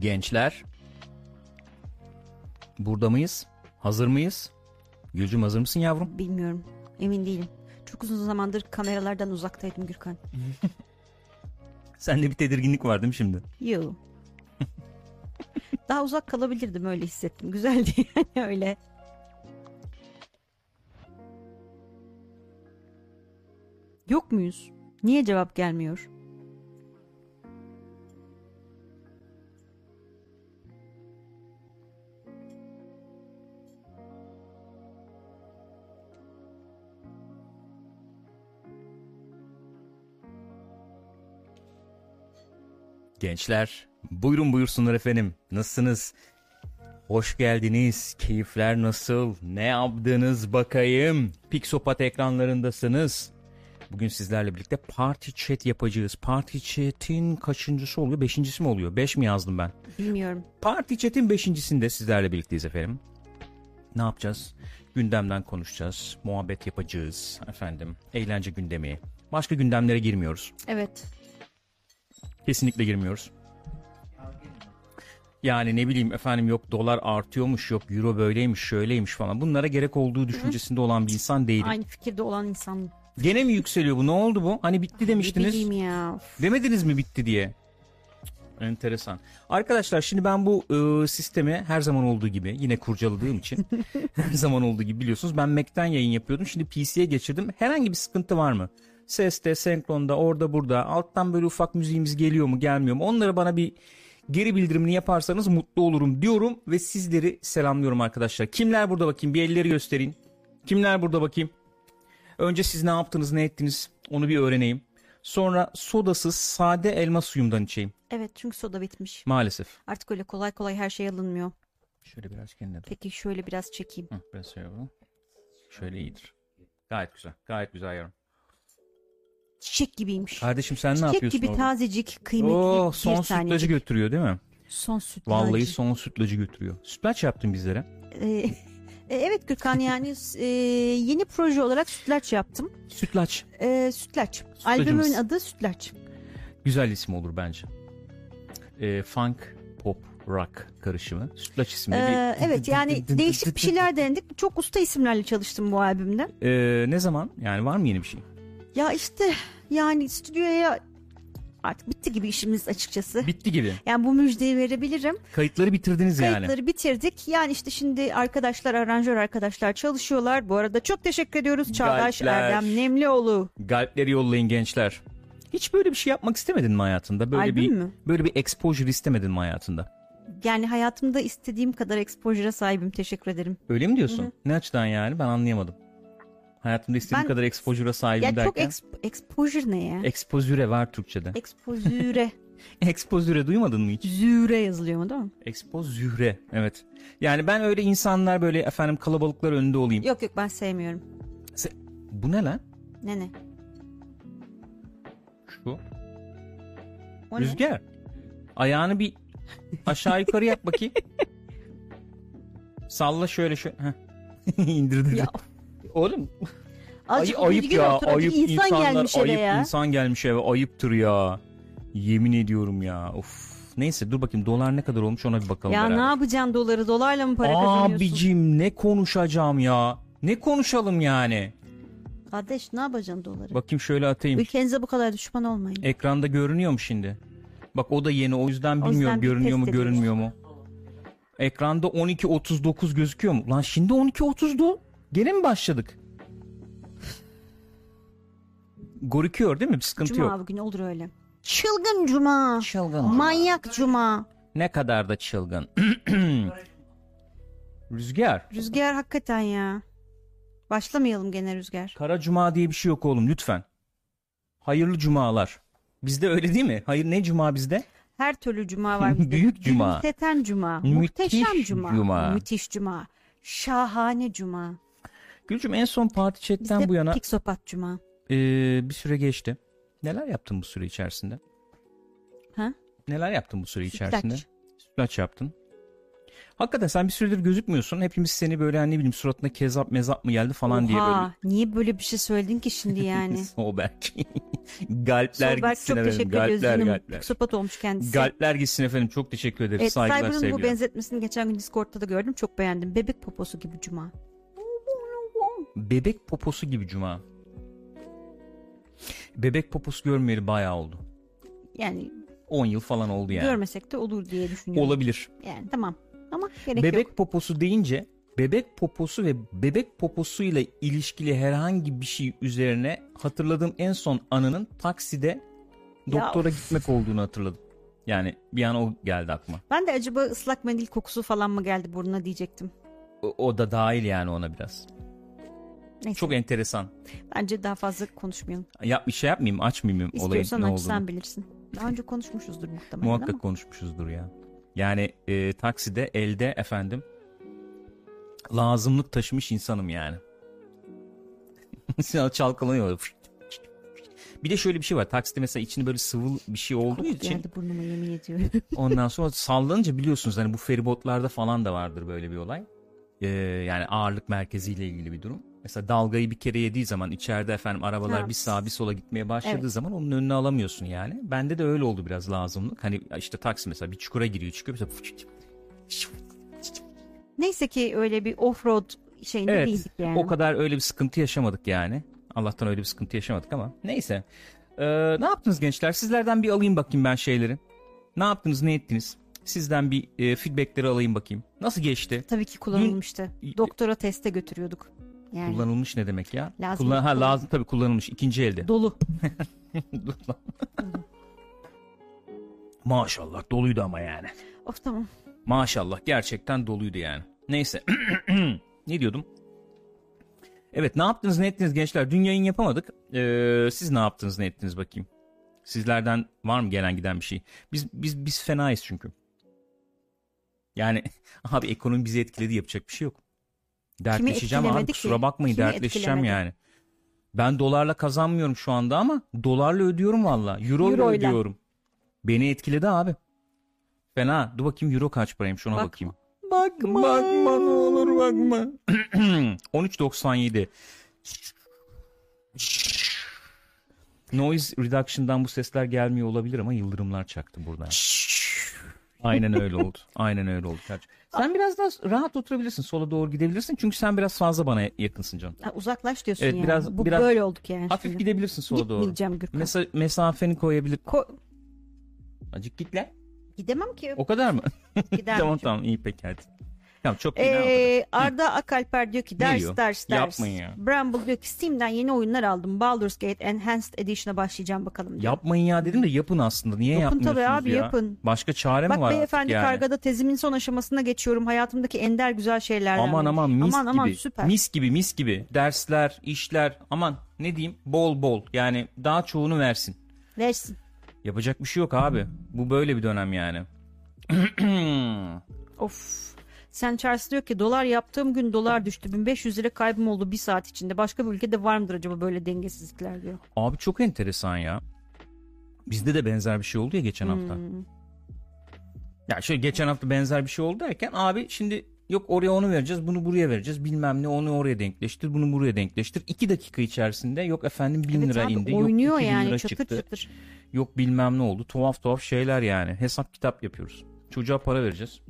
Gençler. Burada mıyız? Hazır mıyız? Gülcüm hazır mısın yavrum? Bilmiyorum. Emin değilim. Çok uzun zamandır kameralardan uzaktaydım Gürkan. Sende bir tedirginlik var değil mi şimdi? Yo. Daha uzak kalabilirdim öyle hissettim. Güzeldi yani öyle. Yok muyuz? Niye cevap gelmiyor? Gençler buyurun buyursunlar efendim. Nasılsınız? Hoş geldiniz. Keyifler nasıl? Ne yaptınız bakayım? Pixopat ekranlarındasınız. Bugün sizlerle birlikte party chat yapacağız. Party chat'in kaçıncısı oluyor? Beşincisi mi oluyor? Beş mi yazdım ben? Bilmiyorum. Party chat'in beşincisinde sizlerle birlikteyiz efendim. Ne yapacağız? Gündemden konuşacağız. Muhabbet yapacağız. Efendim eğlence gündemi. Başka gündemlere girmiyoruz. Evet. Kesinlikle girmiyoruz. Yani ne bileyim efendim yok dolar artıyormuş yok euro böyleymiş şöyleymiş falan. Bunlara gerek olduğu düşüncesinde olan bir insan değilim. Aynı fikirde olan insan. Gene mi yükseliyor bu? Ne oldu bu? Hani bitti Ne demiştiniz. bileyim ya. Demediniz mi bitti diye? Enteresan. Arkadaşlar şimdi ben bu e, sistemi her zaman olduğu gibi yine kurcaladığım için her zaman olduğu gibi biliyorsunuz ben Mac'ten yayın yapıyordum. Şimdi PC'ye geçirdim. Herhangi bir sıkıntı var mı? Seste, senkronda, orada burada alttan böyle ufak müziğimiz geliyor mu gelmiyor mu? Onları bana bir geri bildirimini yaparsanız mutlu olurum diyorum ve sizleri selamlıyorum arkadaşlar. Kimler burada bakayım bir elleri gösterin. Kimler burada bakayım? Önce siz ne yaptınız ne ettiniz onu bir öğreneyim. Sonra sodasız sade elma suyumdan içeyim. Evet çünkü soda bitmiş. Maalesef. Artık öyle kolay kolay her şey alınmıyor. Şöyle biraz kendine dur. Peki şöyle biraz çekeyim. Hı, şöyle yapalım. Şöyle iyidir. Gayet güzel. Gayet güzel yavrum. Çiçek gibiymiş. Kardeşim sen ne Çiçek yapıyorsun gibi orada? tazecik, kıymetli bir son sütlacı tanecik. götürüyor değil mi? Son sütlacı. Vallahi son sütlacı götürüyor. Sütlaç yaptın bizlere. Ee, e, evet Gürkan yani e, yeni proje olarak sütlaç yaptım. Sütlaç. Ee, sütlaç. Albümün adı Sütlaç. Güzel isim olur bence. Ee, funk, pop, rock karışımı. Sütlaç ismi. Ee, evet yani değişik bir şeyler denedik. Çok usta isimlerle çalıştım bu albümde. Ee, ne zaman? Yani var mı yeni bir şey? Ya işte yani stüdyoya artık bitti gibi işimiz açıkçası. Bitti gibi. Yani bu müjdeyi verebilirim. Kayıtları bitirdiniz yani. Kayıtları bitirdik. Yani işte şimdi arkadaşlar, aranjör arkadaşlar çalışıyorlar. Bu arada çok teşekkür ediyoruz Çağdaş Galpler. Erdem Nemlioğlu. Galpleri yollayın gençler. Hiç böyle bir şey yapmak istemedin mi hayatında? Böyle Albüm bir mü? böyle bir exposure istemedin mi hayatında? Yani hayatımda istediğim kadar exposure'a sahibim. Teşekkür ederim. Öyle mi diyorsun? Ne açıdan yani? Ben anlayamadım. Hayatımda istediğim Ben- kadar exposure'a sahibim Ya çok derken. exp- exposure ne ya? Exposure var Türkçe'de. Exposure. Exposure duymadın mı hiç? Züre yazılıyor mu değil mi? Exposure. Evet. Yani ben öyle insanlar böyle efendim kalabalıklar önünde olayım. Yok yok ben sevmiyorum. Se- Bu ne lan? Ne ne? Şu. O ne? Rüzgar. Ayağını bir aşağı yukarı yap bakayım. Salla şöyle şöyle. İndirdi. Ya. Oğlum Ay, ayıp ya. Ayıp insan insanlar, gelmiş ayıp eve ya. insan gelmiş eve. Ayıptır ya. Yemin ediyorum ya. Of. Neyse dur bakayım dolar ne kadar olmuş ona bir bakalım Ya beraber. ne yapacaksın doları dolarla mı para kazanıyorsun? Abicim ne konuşacağım ya? Ne konuşalım yani? Kardeş ne yapacaksın doları? Bakayım şöyle atayım. Ülkenize bu kadar düşman olmayın. Ekranda görünüyor mu şimdi? Bak o da yeni o yüzden O bilmiyorum yüzden bir görünüyor mu ediyoruz. görünmüyor mu? Ekranda 12.39 gözüküyor mu? Lan şimdi 12.30'du. Gene mi başladık? Gorüküyor değil mi? Bir sıkıntı Cuma yok. bugün olur öyle. Çılgın cuma. Çılgın. Manyak cuma. Ne kadar da çılgın. Rüzgar. Rüzgar hakikaten ya. Başlamayalım gene Rüzgar. Kara cuma diye bir şey yok oğlum lütfen. Hayırlı cumalar. Bizde öyle değil mi? Hayır ne cuma bizde? Her türlü cuma var bizde. Büyük cuma. Gülümseten cuma. Müthiş muhteşem cuma. cuma. Müthiş cuma. Şahane cuma. Gülcüm en son parti chatten bu yana piksopat cuma. e, bir süre geçti. Neler yaptın bu süre içerisinde? Ha? Neler yaptın bu süre içerisinde? Sütlaç. Yaptın. Hakikaten sen bir süredir gözükmüyorsun. Hepimiz seni böyle hani ne bileyim suratına kezap mezap mı geldi falan diye böyle. Oha, niye böyle bir şey söyledin ki şimdi yani? Soğberk. galpler Solberg gitsin çok efendim. teşekkür ediyoruz. Galpler galpler. Piksopat olmuş kendisi. Galpler gitsin efendim. Çok teşekkür ederiz. Evet, Saygılar Cyber'ın bu sevgiler. benzetmesini geçen gün Discord'da da gördüm. Çok beğendim. Bebek poposu gibi cuma. Bebek poposu gibi cuma. Bebek poposu görmeyeli bayağı oldu. Yani 10 yıl falan oldu yani. görmesek de olur diye düşünüyorum. Olabilir. Yani tamam. Ama gerek bebek yok. poposu deyince bebek poposu ve bebek poposuyla ilişkili herhangi bir şey üzerine hatırladığım en son anının takside Ya doktora gitmek olduğunu hatırladım. Yani bir an o geldi aklıma. Ben de acaba ıslak mendil kokusu falan mı geldi burnuna diyecektim. O, o da dahil yani ona biraz. Neyse. Çok enteresan. Bence daha fazla konuşmayalım. Yap bir şey yapmayayım, açmayayım İstiyorsan ne aç sen bilirsin. Daha önce konuşmuşuzdur muhtemelen Muhakkak ama. konuşmuşuzdur ya. Yani e, takside elde efendim lazımlık taşımış insanım yani. Mesela çalkalanıyor. Bir de şöyle bir şey var. Takside mesela içinde böyle sıvı bir şey olduğu Koku için geldi burnuma yemin ediyorum. ondan sonra sallanınca biliyorsunuz hani bu feribotlarda falan da vardır böyle bir olay. Ee, yani ağırlık merkeziyle ilgili bir durum. Mesela dalgayı bir kere yediği zaman içeride efendim arabalar Ha. bir sağa bir sola gitmeye başladığı Evet. zaman onun önüne alamıyorsun yani. Bende de öyle oldu biraz lazımlık. Hani işte taksi mesela bir çukura giriyor çıkıyor mesela Neyse ki öyle bir offroad şeyinde Evet, değildik yani. O kadar öyle bir sıkıntı yaşamadık yani. Allah'tan öyle bir sıkıntı yaşamadık ama neyse. Ee, ne yaptınız gençler? Sizlerden bir alayım bakayım ben şeyleri. Ne yaptınız, ne ettiniz? Sizden bir e, feedbackleri alayım bakayım. Nasıl geçti? Tabii ki kullanılmıştı. Dün- Doktora teste götürüyorduk. Yani Kullanılmış ne demek ya? Lazım. Kullan ha lazım tabii kullanılmış ikinci elde. dolu. Dur lan. Maşallah doluydu ama yani. Of tamam. Maşallah gerçekten doluydu yani. Neyse. ne diyordum? Evet ne yaptınız ne ettiniz gençler? Dün yayın yapamadık. Ee, siz ne yaptınız ne ettiniz bakayım. Sizlerden var mı gelen giden bir şey? Biz biz biz fenayız çünkü. Yani abi ekonomi bizi etkiledi yapacak bir şey yok. Dertleşeceğim abi kusura ki? bakmayın Kimi dertleşeceğim etkilemedi? yani. Ben dolarla kazanmıyorum şu anda ama dolarla ödüyorum valla. Euro ile ödüyorum. Beni etkiledi abi. Fena. Dur bakayım euro kaç paraymış ona Bakma. bakayım. Bakma. Bakma ne olur bakma. 13.97. Noise reduction'dan bu sesler gelmiyor olabilir ama yıldırımlar çaktı burada. Aynen öyle oldu. Aynen öyle oldu. Sen biraz daha rahat oturabilirsin. Sola doğru gidebilirsin. Çünkü sen biraz fazla bana yakınsın canım. Ha, uzaklaş diyorsun Evet, yani. biraz- Bu biraz böyle olduk yani. Hafif şimdi. gidebilirsin sola doğru. Gitmeyeceğim Gürkan. Mesa- mesafeni koyabilir. Ko- Acık git lan. Gidemem ki. O kadar mı? Gider tamam tamam iyi peki hadi. Tamam çok iyi. Ee, Arda Akalper diyor ki ders diyor? ders ders. Yapmayın ya. Bramble diyor ki Steam'den yeni oyunlar aldım. Baldur's Gate Enhanced Edition'a başlayacağım bakalım diyor. Yapmayın ya dedim de yapın aslında. Niye Yapın tabii yapmıyorsunuz abi, ya? yapın. Başka çare mi Bak var beyefendi artık yani? kargada tezimin son aşamasına geçiyorum. Hayatımdaki ender güzel şeylerden. Aman demiş. aman mis aman, gibi. Aman süper. Mis gibi mis gibi. Dersler, işler aman ne diyeyim bol bol. Yani daha çoğunu versin. Versin. Yapacak bir şey yok abi. Bu böyle bir dönem yani. Of. Sen Charles diyor ki dolar yaptığım gün dolar düştü. 1500 lira kaybım oldu bir saat içinde. Başka bir ülkede var mıdır acaba böyle dengesizlikler diyor. Abi çok enteresan ya. Bizde de benzer bir şey oldu ya geçen hafta. Hmm. Ya şöyle geçen hafta benzer bir şey oldu derken abi şimdi yok oraya onu vereceğiz bunu buraya vereceğiz bilmem ne onu oraya denkleştir bunu buraya denkleştir. İki dakika içerisinde yok efendim bin Evet lira abi, indi oynuyor yok yani lira çıtır çıktı. çıtır. Yok bilmem ne oldu tuhaf tuhaf şeyler yani hesap kitap yapıyoruz. Çocuğa para vereceğiz.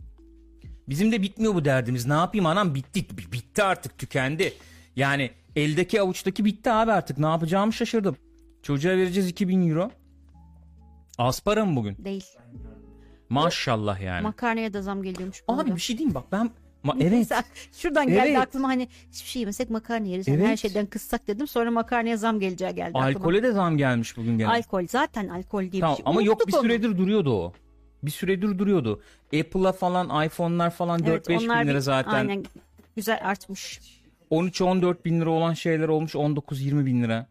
Bizim de bitmiyor bu derdimiz ne yapayım anam bitti B- bitti artık tükendi. Yani eldeki avuçtaki bitti abi artık ne yapacağımı şaşırdım. Çocuğa vereceğiz 2000 euro. Az para mı bugün? Değil. Maşallah yani. Makarnaya da zam geliyormuş. Abi arada. bir şey diyeyim bak ben Ma- evet şuradan geldi Evet. aklıma hani hiçbir şey yemesek makarna yeriz. Hani Her Evet. şeyden kıssak dedim. Sonra makarnaya zam geleceği geldi aklıma. alkole de zam gelmiş bugün gene. Alkol zaten alkol diye Tamam, bir şey. ama yok bir Unuttuk onu. süredir duruyordu o. Bir süredir duruyordu. Apple'a falan iPhone'lar falan Evet, 4-5 onlar bin lira zaten. Aynen güzel artmış. 13-14 bin lira olan şeyler olmuş 19-20 bin lira.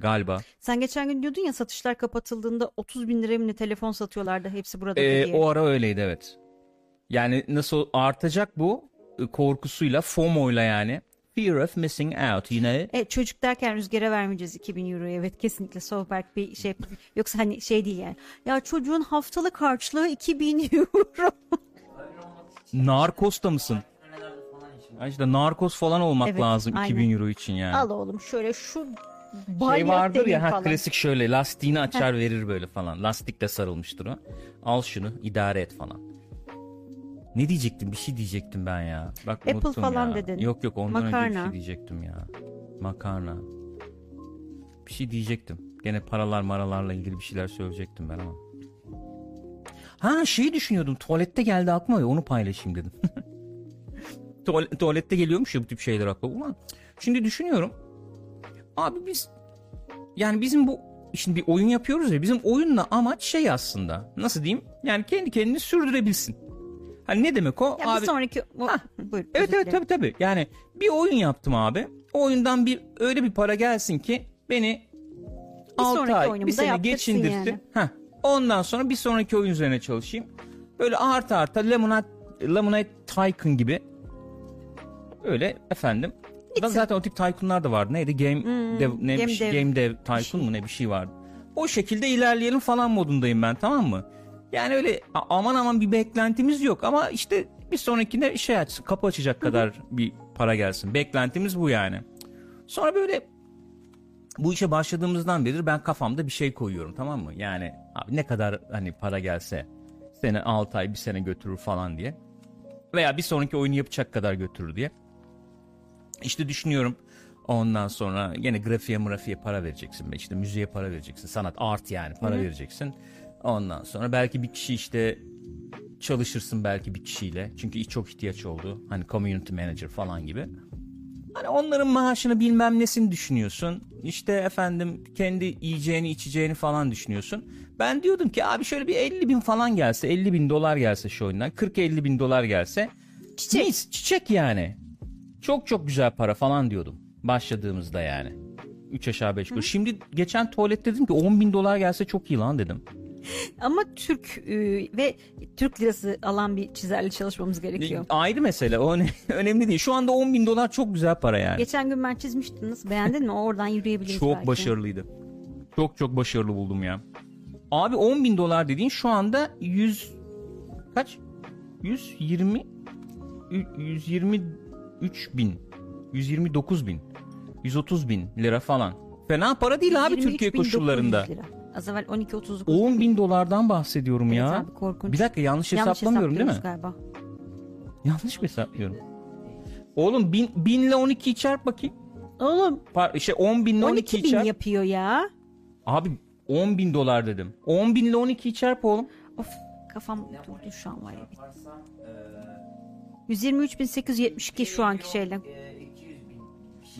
Galiba. Sen geçen gün diyordun ya satışlar kapatıldığında 30 bin liraya ne telefon satıyorlardı hepsi burada Ee, diye. o ara öyleydi evet. Yani nasıl artacak bu e, korkusuyla, FOMO'yla yani. Fear of missing out, you know. E, çocuk derken rüzgara vermeyeceğiz 2000 euroya. Evet kesinlikle Sohberk bir şey. Yoksa hani şey değil yani. Ya çocuğun haftalık harçlığı 2000 euro. Narkos da mısın? Ya işte narkos falan olmak Evet, lazım aynen. 2000 euro için yani. Al oğlum şöyle şu şey vardır ya ha, klasik şöyle lastiğini açar verir böyle falan. Lastikle sarılmıştır o. Al şunu idare et falan. Ne diyecektim? Bir şey diyecektim ben ya. Bak Apple unuttum falan ya. dedin. Yok yok ondan önce bir Makarna. şey diyecektim ya. Makarna. Bir şey diyecektim. Gene paralar maralarla ilgili bir şeyler söyleyecektim ben ama. Ha şeyi düşünüyordum. Tuvalette geldi aklıma ya onu paylaşayım dedim. Tuval- tuvalette geliyormuş ya bu tip şeyler aklıma. Ulan şimdi düşünüyorum. Abi biz yani bizim bu şimdi bir oyun yapıyoruz ya bizim oyunla amaç şey aslında. Nasıl diyeyim? Yani kendi kendini sürdürebilsin. Hani ne demek o? Ya abi bir sonraki... O, Hah. buyur, Evet evet tabii tabii. Yani bir oyun yaptım abi. O oyundan bir öyle bir para gelsin ki beni Bir 6 sonraki ay bir sene geçindirsin. yani. Heh. Ondan sonra bir sonraki oyun üzerine çalışayım. Böyle arta arta Lemonade, Lemonade Tycoon gibi öyle efendim. Da zaten o tip tycoonlar da vardı. Neydi? Game dev, ne Game bir şey, Dev. Game Dev Tycoon mu ne bir şey vardı. O şekilde ilerleyelim falan modundayım ben tamam mı? Yani öyle aman aman bir beklentimiz yok ama işte bir sonrakinde şey aç, kapı açacak kadar bir para gelsin. Beklentimiz bu yani. Sonra böyle bu işe başladığımızdan beri ben kafamda bir şey koyuyorum tamam mı? Yani abi ne kadar hani para gelse sene 6 ay bir sene götürür falan diye. Veya bir sonraki oyunu yapacak kadar götürür diye. İşte düşünüyorum ondan sonra yine grafiğe mırafiğe para vereceksin. işte müziğe para vereceksin. Sanat art yani para vereceksin. Ondan sonra belki bir kişi işte çalışırsın belki bir kişiyle. Çünkü çok ihtiyaç oldu. Hani community manager falan gibi. Hani onların maaşını bilmem nesini düşünüyorsun. İşte efendim kendi yiyeceğini içeceğini falan düşünüyorsun. Ben diyordum ki abi şöyle bir 50 bin falan gelse 50 bin dolar gelse şu oyundan 40-50 bin dolar gelse Çiçek. mis, çiçek yani. Çok çok güzel para falan diyordum başladığımızda yani. 3 aşağı 5 yukarı. Şimdi geçen tuvalette dedim ki 10 bin dolar gelse çok iyi lan dedim. Ama Türk e, ve Türk lirası alan bir çizerle çalışmamız gerekiyor. Ayrı mesele o öne- önemli değil. Şu anda 10 bin dolar çok güzel para yani. Geçen gün ben çizmiştim. Nasıl beğendin mi? Oradan yürüyebiliriz Çok belki. başarılıydı. Çok çok başarılı buldum ya. Abi 10 bin dolar dediğin şu anda 100 kaç? 120 Ü- 123 bin 129 bin 130 bin lira falan. Fena para değil abi 23.900 Türkiye koşullarında. lira. Az evvel 12.39. 10 bin dolardan bahsediyorum Evet ya. abi, korkunç. Bir dakika yanlış, Yanlış hesaplamıyorum değil mi? Galiba. Yanlış mı hesaplıyorum? Oğlum bin, bin ile 12'yi çarp bakayım. Oğlum Par şey 10 bin ile 12 12'yi bin çarp. yapıyor ya. Abi 10 bin dolar dedim. 10 bin ile 12'yi çarp oğlum. Of kafam durdu şu an var ya. 123.872 şu anki şeyle.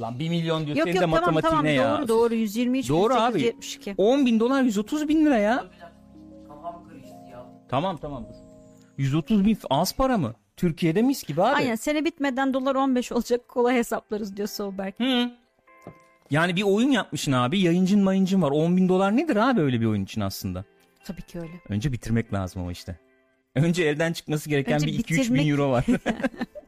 Lan 1 milyon diyor. Yok Senin yok de tamam matematiğine tamam ya. doğru doğru 123.872. Doğru abi. 10 bin dolar 130 bin lira ya. Tamam tamam dur. 130 bin az para mı? Türkiye'de mis gibi abi. Aynen sene bitmeden dolar 15 olacak kolay hesaplarız diyor Solberg. Hı. Yani bir oyun yapmışsın abi. Yayıncın mayıncın var. 10 bin dolar nedir abi öyle bir oyun için aslında? Tabii ki öyle. Önce bitirmek lazım ama işte. Önce elden çıkması gereken Önce bir 2-3 bin euro var.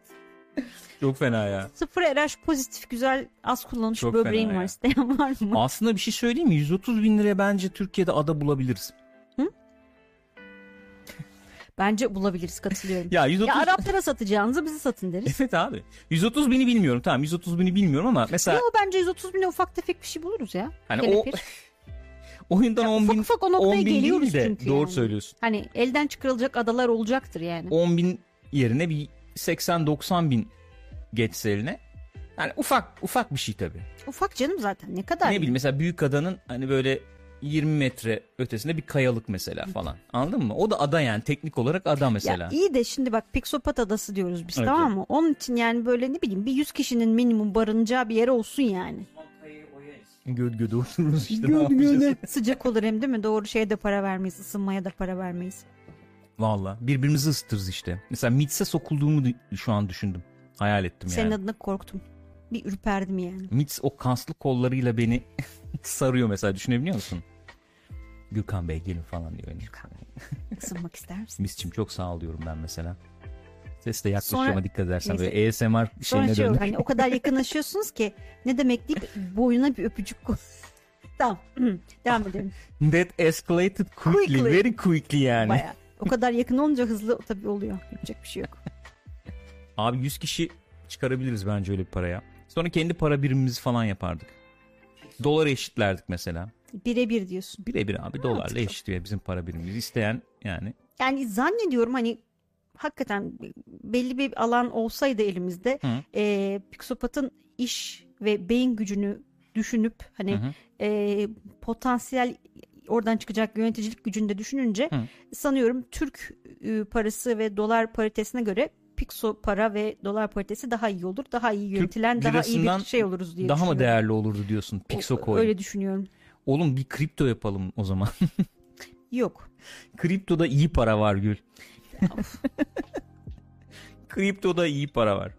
Çok fena ya. Sıfır RH pozitif güzel az kullanmış Çok böbreğim var isteyen var mı? Aslında bir şey söyleyeyim mi? 130 bin liraya bence Türkiye'de ada bulabiliriz. Bence bulabiliriz katılıyorum. Ya 130 Ya Araplara satacağınızı bize satın deriz. Evet abi. 130 bini bilmiyorum tamam 130 bini bilmiyorum ama mesela Yo bence 130 bine ufak tefek bir şey buluruz ya. hani o oyundan Ya 10 ufak bin, ufak o 10 noktaya bin değil geliyoruz de çünkü doğru yani. söylüyorsun. Hani elden çıkarılacak adalar olacaktır yani. 10 bin yerine bir 80-90 bin geçse eline. Yani ufak ufak bir şey tabii. Ufak canım zaten ne kadar. Ne bileyim mesela büyük adanın hani böyle 20 metre ötesinde bir kayalık mesela falan. Anladın mı? O da ada yani teknik olarak ada mesela. Ya iyi de şimdi bak Pixopat adası diyoruz biz Evet, tamam mı? Onun için yani böyle ne bileyim bir 100 kişinin minimum barınacağı bir yer olsun yani. Göd göde otururuz işte ne yapacağız? Sıcak olur hem değil mi? Doğru şeye de para vermeyiz, ısınmaya da para vermeyiz. Valla birbirimizi ısıtırız işte. Mesela mitse sokulduğumu du- şu an düşündüm. Hayal ettim Senin yani. adına korktum. bir ürperdim yani. Mitz o kaslı kollarıyla beni sarıyor mesela düşünebiliyor musun? Gürkan Bey gelin falan diyor. Isınmak ister misin? Misçim çok sağ ol diyorum ben mesela. Ses de yaklaşıma dikkat edersen Neyse. böyle ASMR şeyine şey döndü. olur, hani o kadar yakınlaşıyorsunuz ki ne demek deyip boyuna bir öpücük koy. tamam. Devam edelim. That escalated quickly, Quickly. very quickly yani. Baya. O kadar yakın olunca hızlı tabii oluyor. Yapacak bir şey yok. Abi 100 kişi çıkarabiliriz bence öyle bir paraya. Sonra kendi para birimimizi falan yapardık. Dolara eşitlerdik mesela. Birebir diyorsun. Birebir abi dolarla Mantıklı. eşitliyor bizim para birimimiz. İsteyen yani Yani zannediyorum hani hakikaten belli bir alan olsaydı elimizde Hı. e, Pixopat'ın iş ve beyin gücünü düşünüp hani Hı hı. e, potansiyel oradan çıkacak yöneticilik gücünü de düşününce Hı. sanıyorum Türk e, parası ve dolar paritesine göre Pixo para ve dolar paritesi daha iyi olur. Daha iyi yönetilen, daha iyi bir şey oluruz diye daha mı değerli olurdu diyorsun Pixo coin. Öyle düşünüyorum. Oğlum bir kripto yapalım o zaman. Yok. Kriptoda iyi para var Gül. Kriptoda iyi para var.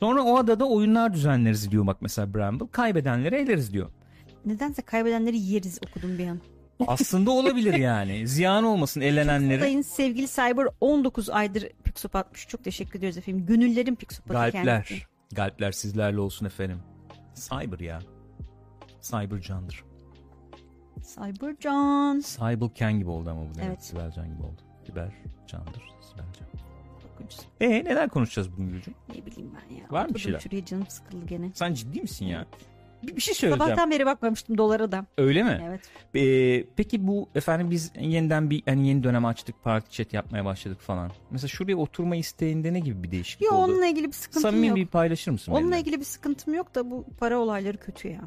Sonra o adada oyunlar düzenleriz diyor bak mesela Bramble. Kaybedenleri eleriz diyor. Nedense kaybedenleri yeriz okudum bir an. Aslında olabilir yani. Ziyan olmasın elenenleri. Sayın sevgili Cyber 19 aydır Pixop atmış. Çok teşekkür ediyoruz efendim. Gönüllerin Pixopatı kendisi. Galpler. Galpler sizlerle olsun efendim. Cyber ya. Cyber candır. Cybercan. Cyber Ken gibi oldu ama bu. Evet. Evet. Sibel Can gibi oldu. Sibel candır. Sibel can. Korkunç. E neler konuşacağız bugün Gülcüm? Ne bileyim ben ya. Var mı bir şeyler? Şuraya canım sıkıldı gene. Sen ciddi misin ya? Bir, bir şey söyleyeceğim. Sabahtan beri bakmamıştım dolara da. Öyle mi? Evet. Ee, peki bu efendim biz yeniden bir hani yeni dönem açtık party chat yapmaya başladık falan. Mesela şuraya oturma isteğinde ne gibi bir değişiklik Yo oldu? onunla ilgili bir sıkıntım Samimi yok. bir paylaşır mısın Onunla benimle? ilgili bir sıkıntım yok da bu para olayları kötü ya.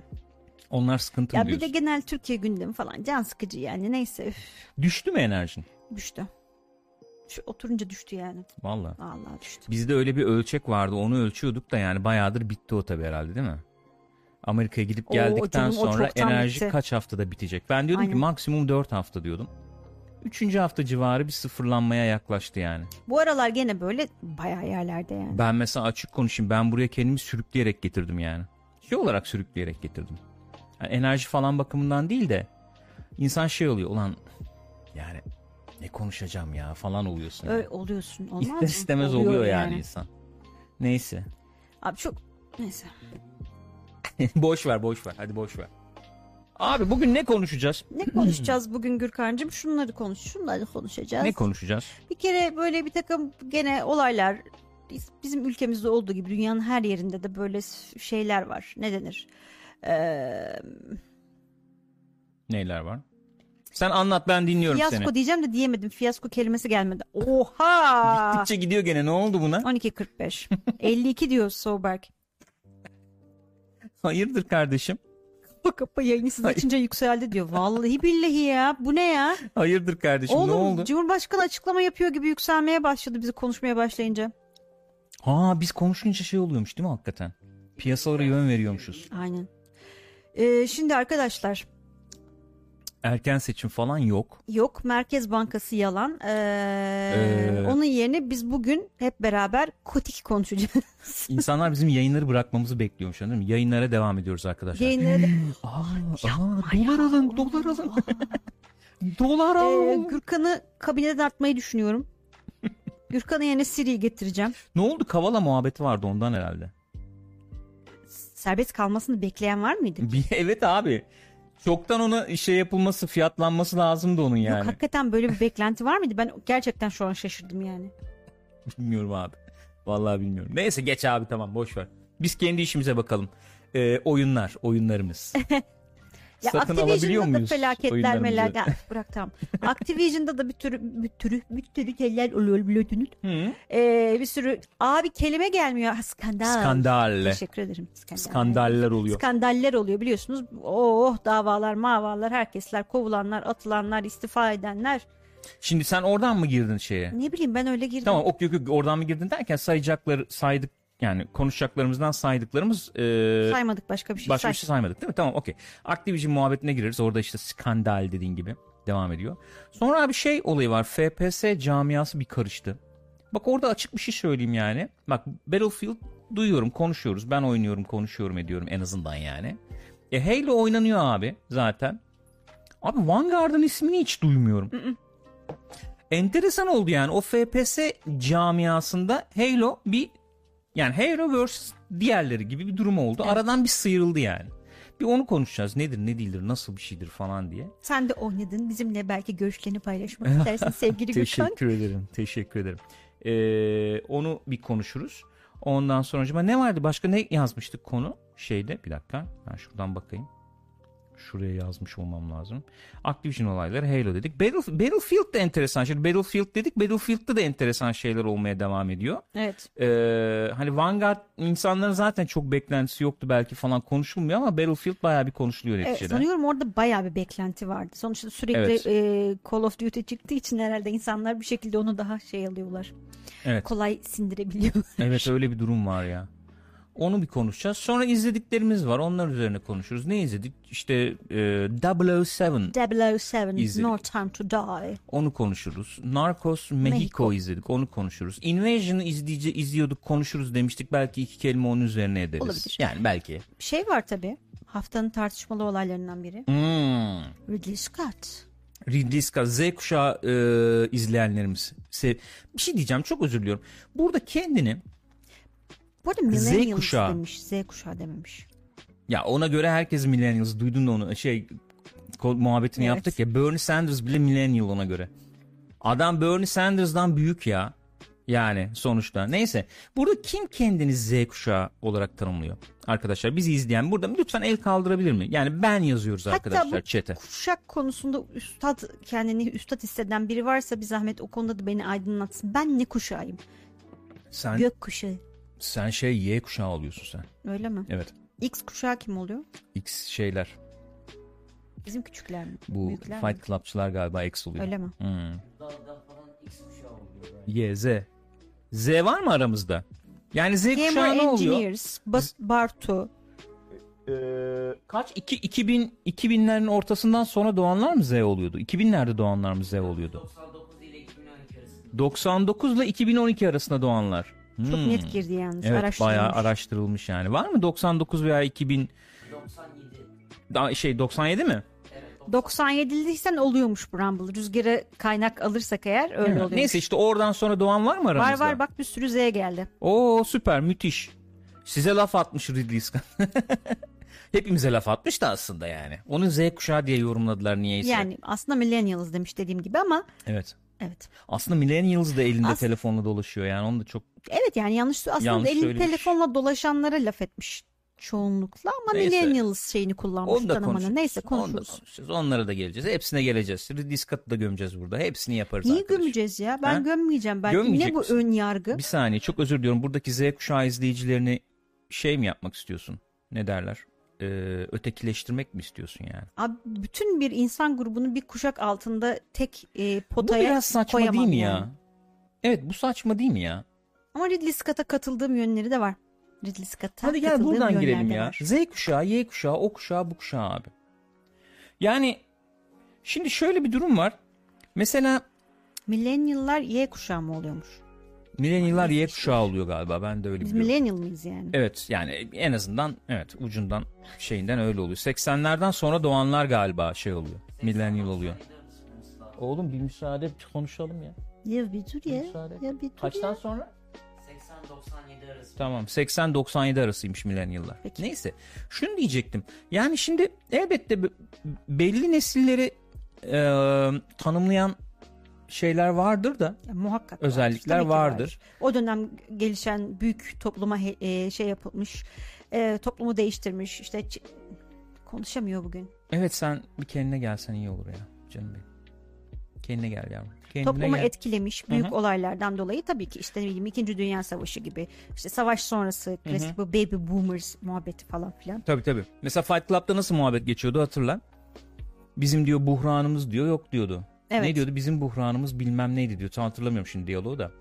Onlar sıkıntı Ya mı bir de diyorsun? genel Türkiye gündemi falan can sıkıcı yani neyse üf, Düştü mü enerjin? düştü. Şu oturunca düştü yani. Valla. Vallahi düştü. Bizde öyle bir ölçek vardı onu ölçüyorduk da yani bayağıdır bitti o tabii herhalde değil mi? Amerika'ya gidip Oo, geldikten canım, o sonra enerji bitti. kaç haftada bitecek? Ben diyordum ki Aynen. maksimum 4 hafta diyordum. Üçüncü hafta civarı bir sıfırlanmaya yaklaştı yani. Bu aralar gene böyle bayağı yerlerde yani. Ben mesela açık konuşayım ben buraya kendimi sürükleyerek getirdim yani. Şey olarak sürükleyerek getirdim. Yani enerji falan bakımından değil de insan şey oluyor ulan yani ne konuşacağım ya falan oluyorsun. yani. Öyle oluyorsun. Olmaz İster mı? istemez oluyor, yani. insan. Neyse. Abi çok neyse. boş ver boş ver hadi boş ver. Abi bugün ne konuşacağız? Ne konuşacağız bugün Gürkan'cığım? Şunları konuş. Şunları konuşacağız. Ne konuşacağız? Bir kere böyle bir takım gene olaylar biz- bizim ülkemizde olduğu gibi dünyanın her yerinde de böyle şeyler var. Ne denir? Ee, Neyler var? Sen anlat ben dinliyorum fiyasko seni. diyeceğim de diyemedim. Fiyasko kelimesi gelmedi. Oha! Gittikçe gidiyor gene ne oldu buna? 12.45. 52 diyor Soberg. Hayırdır kardeşim? Kapa kapa yayını siz Hayır. açınca yükseldi diyor. Vallahi billahi ya. Bu ne ya? Hayırdır kardeşim Oğlum ne oldu? Cumhurbaşkanı açıklama yapıyor gibi yükselmeye başladı bizi konuşmaya başlayınca. Ha biz konuşunca şey oluyormuş değil mi hakikaten? Piyasalara yön veriyormuşuz. Aynen. Ee, şimdi arkadaşlar Erken seçim falan yok. yok Merkez Bankası yalan. Ee, Ee. Onun yerine biz bugün hep beraber kotik konuşacağız. İnsanlar bizim yayınları bırakmamızı bekliyormuş değil mi? Yayınlara devam ediyoruz arkadaşlar. Yayınları da- Aa, aa, dolar alın, dolar alın. dolar Ee, alın. Gürkan'ı kabineden atmayı düşünüyorum. Gürkan'ın yerine Siri'yi getireceğim. ne oldu? Kavala muhabbeti vardı ondan herhalde. Serbest kalmasını bekleyen var mıydı? Bir, evet abi. Çoktan ona şey yapılması, fiyatlanması lazımdı onun Yok yani. hakikaten böyle bir beklenti var mıydı? Ben gerçekten şu an şaşırdım yani. Bilmiyorum abi. Vallahi bilmiyorum. Neyse geç abi tamam boş ver. Biz kendi işimize bakalım. Ee, oyunlar, oyunlarımız. Ya Satın alabiliyor da muyuz felaketler oyunlarımızı? Ya, bırak tamam. Activision'da da bir türü bir türü bir türü şeyler oluyor biliyorsunuz. Hı? Ee, bir sürü abi kelime gelmiyor. Ha, Skandal. Skandalle. Teşekkür ederim. Skandal. Skandaller oluyor. Skandaller oluyor biliyorsunuz. Oh davalar mavalar herkesler kovulanlar atılanlar istifa edenler. Şimdi sen oradan mı girdin şeye? Ne bileyim ben öyle girdim. Tamam ok yok yok oradan mı girdin derken sayacakları saydık yani konuşacaklarımızdan saydıklarımız e, Saymadık başka bir şey. başka Say. bir şey saymadık değil mi? Tamam okey. Activision muhabbetine gireriz. Orada işte skandal dediğin gibi devam ediyor. Sonra bir şey olayı var. FPS camiası bir karıştı. Bak orada açık bir şey söyleyeyim yani. Bak Battlefield duyuyorum, konuşuyoruz. Ben oynuyorum, konuşuyorum, ediyorum en azından yani. E Halo oynanıyor abi zaten. Abi Vanguard'ın ismini hiç duymuyorum. Enteresan oldu yani o FPS camiasında Halo bir yani Halo vs diğerleri gibi bir durum oldu. Aradan bir sıyrıldı yani. Bir onu konuşacağız. Nedir, ne değildir, nasıl bir şeydir falan diye. Sen de oynadın. Bizimle belki görüşlerini paylaşmak istersin sevgili Gökhan. Teşekkür ederim. Teşekkür ederim. Ee, onu bir konuşuruz. Ondan sonra ne vardı? Başka ne yazmıştık konu? Şeyde bir dakika. Ben şuradan bakayım. Şuraya yazmış olmam lazım. Activision olayları Halo dedik. Battle, Battlefield de enteresan. Şimdi Battlefield dedik. Battlefield'da da enteresan şeyler olmaya devam ediyor. Evet. Ee, hani Vanguard insanların zaten çok beklentisi yoktu belki falan konuşulmuyor ama Battlefield bayağı bir konuşuluyor Evet, neticede. sanıyorum orada bayağı bir beklenti vardı. Sonuçta sürekli Evet. e, Call of Duty çıktığı için herhalde insanlar bir şekilde onu daha şey alıyorlar. Evet. Kolay sindirebiliyorlar. Evet öyle bir durum var ya. Onu bir konuşacağız. Sonra izlediklerimiz var. Onlar üzerine konuşuruz. Ne izledik? İşte e, 007 007 İzledik. No Time to Die. onu konuşuruz. Narcos Mexico, Mexico. izledik. Onu konuşuruz. Invasion'ı izleyici izliyorduk, konuşuruz demiştik. Belki iki kelime onun üzerine ederiz. Olabilir. Yani belki. Şey var tabii. Haftanın tartışmalı olaylarından biri. Hmm. Ridley Scott. Ridley Scott, Z kuşağı e, izleyenlerimiz. Bir şey diyeceğim çok özür diliyorum. Burada kendini Bu arada Millennials kuşağı. demiş. Z kuşağı dememiş. Ya ona göre herkes millennials duydun da onu şey muhabbetini Evet. yaptık ya Bernie Sanders bile millennial ona göre. Adam Bernie Sanders'dan büyük ya. Yani sonuçta. Neyse. Burada kim kendini Z kuşağı olarak tanımlıyor? Arkadaşlar bizi izleyen burada lütfen el kaldırabilir mi? Yani ben yazıyoruz Hatta arkadaşlar bu chat'e. Kuşak konusunda üstad kendini üstad hisseden biri varsa bir zahmet o konuda da beni aydınlatsın. Ben ne kuşağıyım? Sen Gök kuşağı. Sen şey Y kuşağı oluyorsun sen. Öyle mi? Evet. X kuşağı kim oluyor? X şeyler. Bizim küçükler mi? Bu Büyükler mi? Fight Club'çılar galiba X oluyor. Öyle mi? Hmm. Y, Z. Z var mı aramızda? Yani Z Gamer kuşağı ne oluyor? Engineers, Ba- Bartu. Ee, kaç? İki, 2000, 2000'lerin ortasından sonra doğanlar mı Z oluyordu? 2000'lerde doğanlar mı Z oluyordu? 99 ile 2012 arasında. 99 ile 2012 arasında doğanlar. Çok Hmm. net girdi yalnız. Evet araştırılmış. bayağı araştırılmış yani. Var mı 99 veya 2000 97. daha şey 97 mi? Evet. 97'liysen oluyormuş bu Rumble. Rüzgara kaynak alırsak eğer öyle oluyor. Neyse işte oradan sonra doğan var mı Var aramızda? var bak bir sürü Z geldi. Oo süper müthiş. Size laf atmış Ridley Scott. Hepimize laf atmış da aslında yani. Onu Z kuşağı diye yorumladılar niyeyse. Yani aslında millennials demiş dediğim gibi ama Evet. evet. Aslında millennials da elinde As- telefonla dolaşıyor yani onu da çok Evet yani yanlış aslında Yanlış elin söylemiş. telefonla dolaşanlara laf etmiş çoğunlukla ama Neyse. millennials şeyini kullanmış onu da tanımını. konuşuruz. Neyse Onu da konuşuruz. konuşacağız. Onlara da geleceğiz. Hepsine geleceğiz. Scott'ı da gömeceğiz burada. Hepsini yaparız Niye arkadaşlar. gömeceğiz ya? Ben Ha? gömmeyeceğim. Gömmeyecek Ne bu misin? ön yargı? Bir saniye çok özür diliyorum. Buradaki Z kuşağı izleyicilerini şey mi yapmak istiyorsun? Ne derler? Ee, ötekileştirmek mi istiyorsun yani? Abi bütün bir insan grubunu bir kuşak altında tek e, Bu potaya biraz saçma koyamam değil mi yani. ya? Evet bu saçma değil mi ya? Ama Ridley Scott'a katıldığım yönleri de var. Ridley Scott'a Hadi gel buradan girelim ya. var. Z kuşağı, Y kuşağı, o kuşağı, bu kuşağı abi. Yani şimdi şöyle bir durum var. Mesela Millennial'lar Y kuşağı mı oluyormuş? millennial'lar Y kuşağı oluyor galiba. Ben de öyle Biz biliyorum. millennial mıyız yani? Evet yani en azından evet ucundan şeyinden öyle oluyor. 80'lerden sonra doğanlar galiba şey oluyor. Millennial oluyor. Oğlum bir müsaade konuşalım ya. Ya bir dur ya. Müsaade. Ya bir dur Kaçtan ya. sonra? 80-97 arası. Tamam 80-97 arasıymış millennial'lar. Peki. Neyse şunu diyecektim. Yani şimdi elbette be- belli nesilleri e, tanımlayan şeyler vardır da Ya, muhakkak vardır. özellikler ki vardır. O dönem gelişen büyük topluma he- e, şey yapılmış, e, toplumu değiştirmiş. İşte konuşamıyor bugün. Evet sen bir kendine gelsen iyi olur ya canım benim. Kendine gel yavrum. Kendine Toplumu gel. etkilemiş büyük Hı hı. olaylardan dolayı tabii ki işte ne bileyim 2. Dünya Savaşı gibi işte savaş sonrası klasik bu baby boomers muhabbeti falan filan. Tabii tabii. Mesela Fight Club'da nasıl muhabbet geçiyordu hatırla. Bizim diyor buhranımız diyor yok diyordu. Evet. Ne diyordu? Bizim buhranımız bilmem neydi diyor. Tam hatırlamıyorum şimdi diyaloğu da.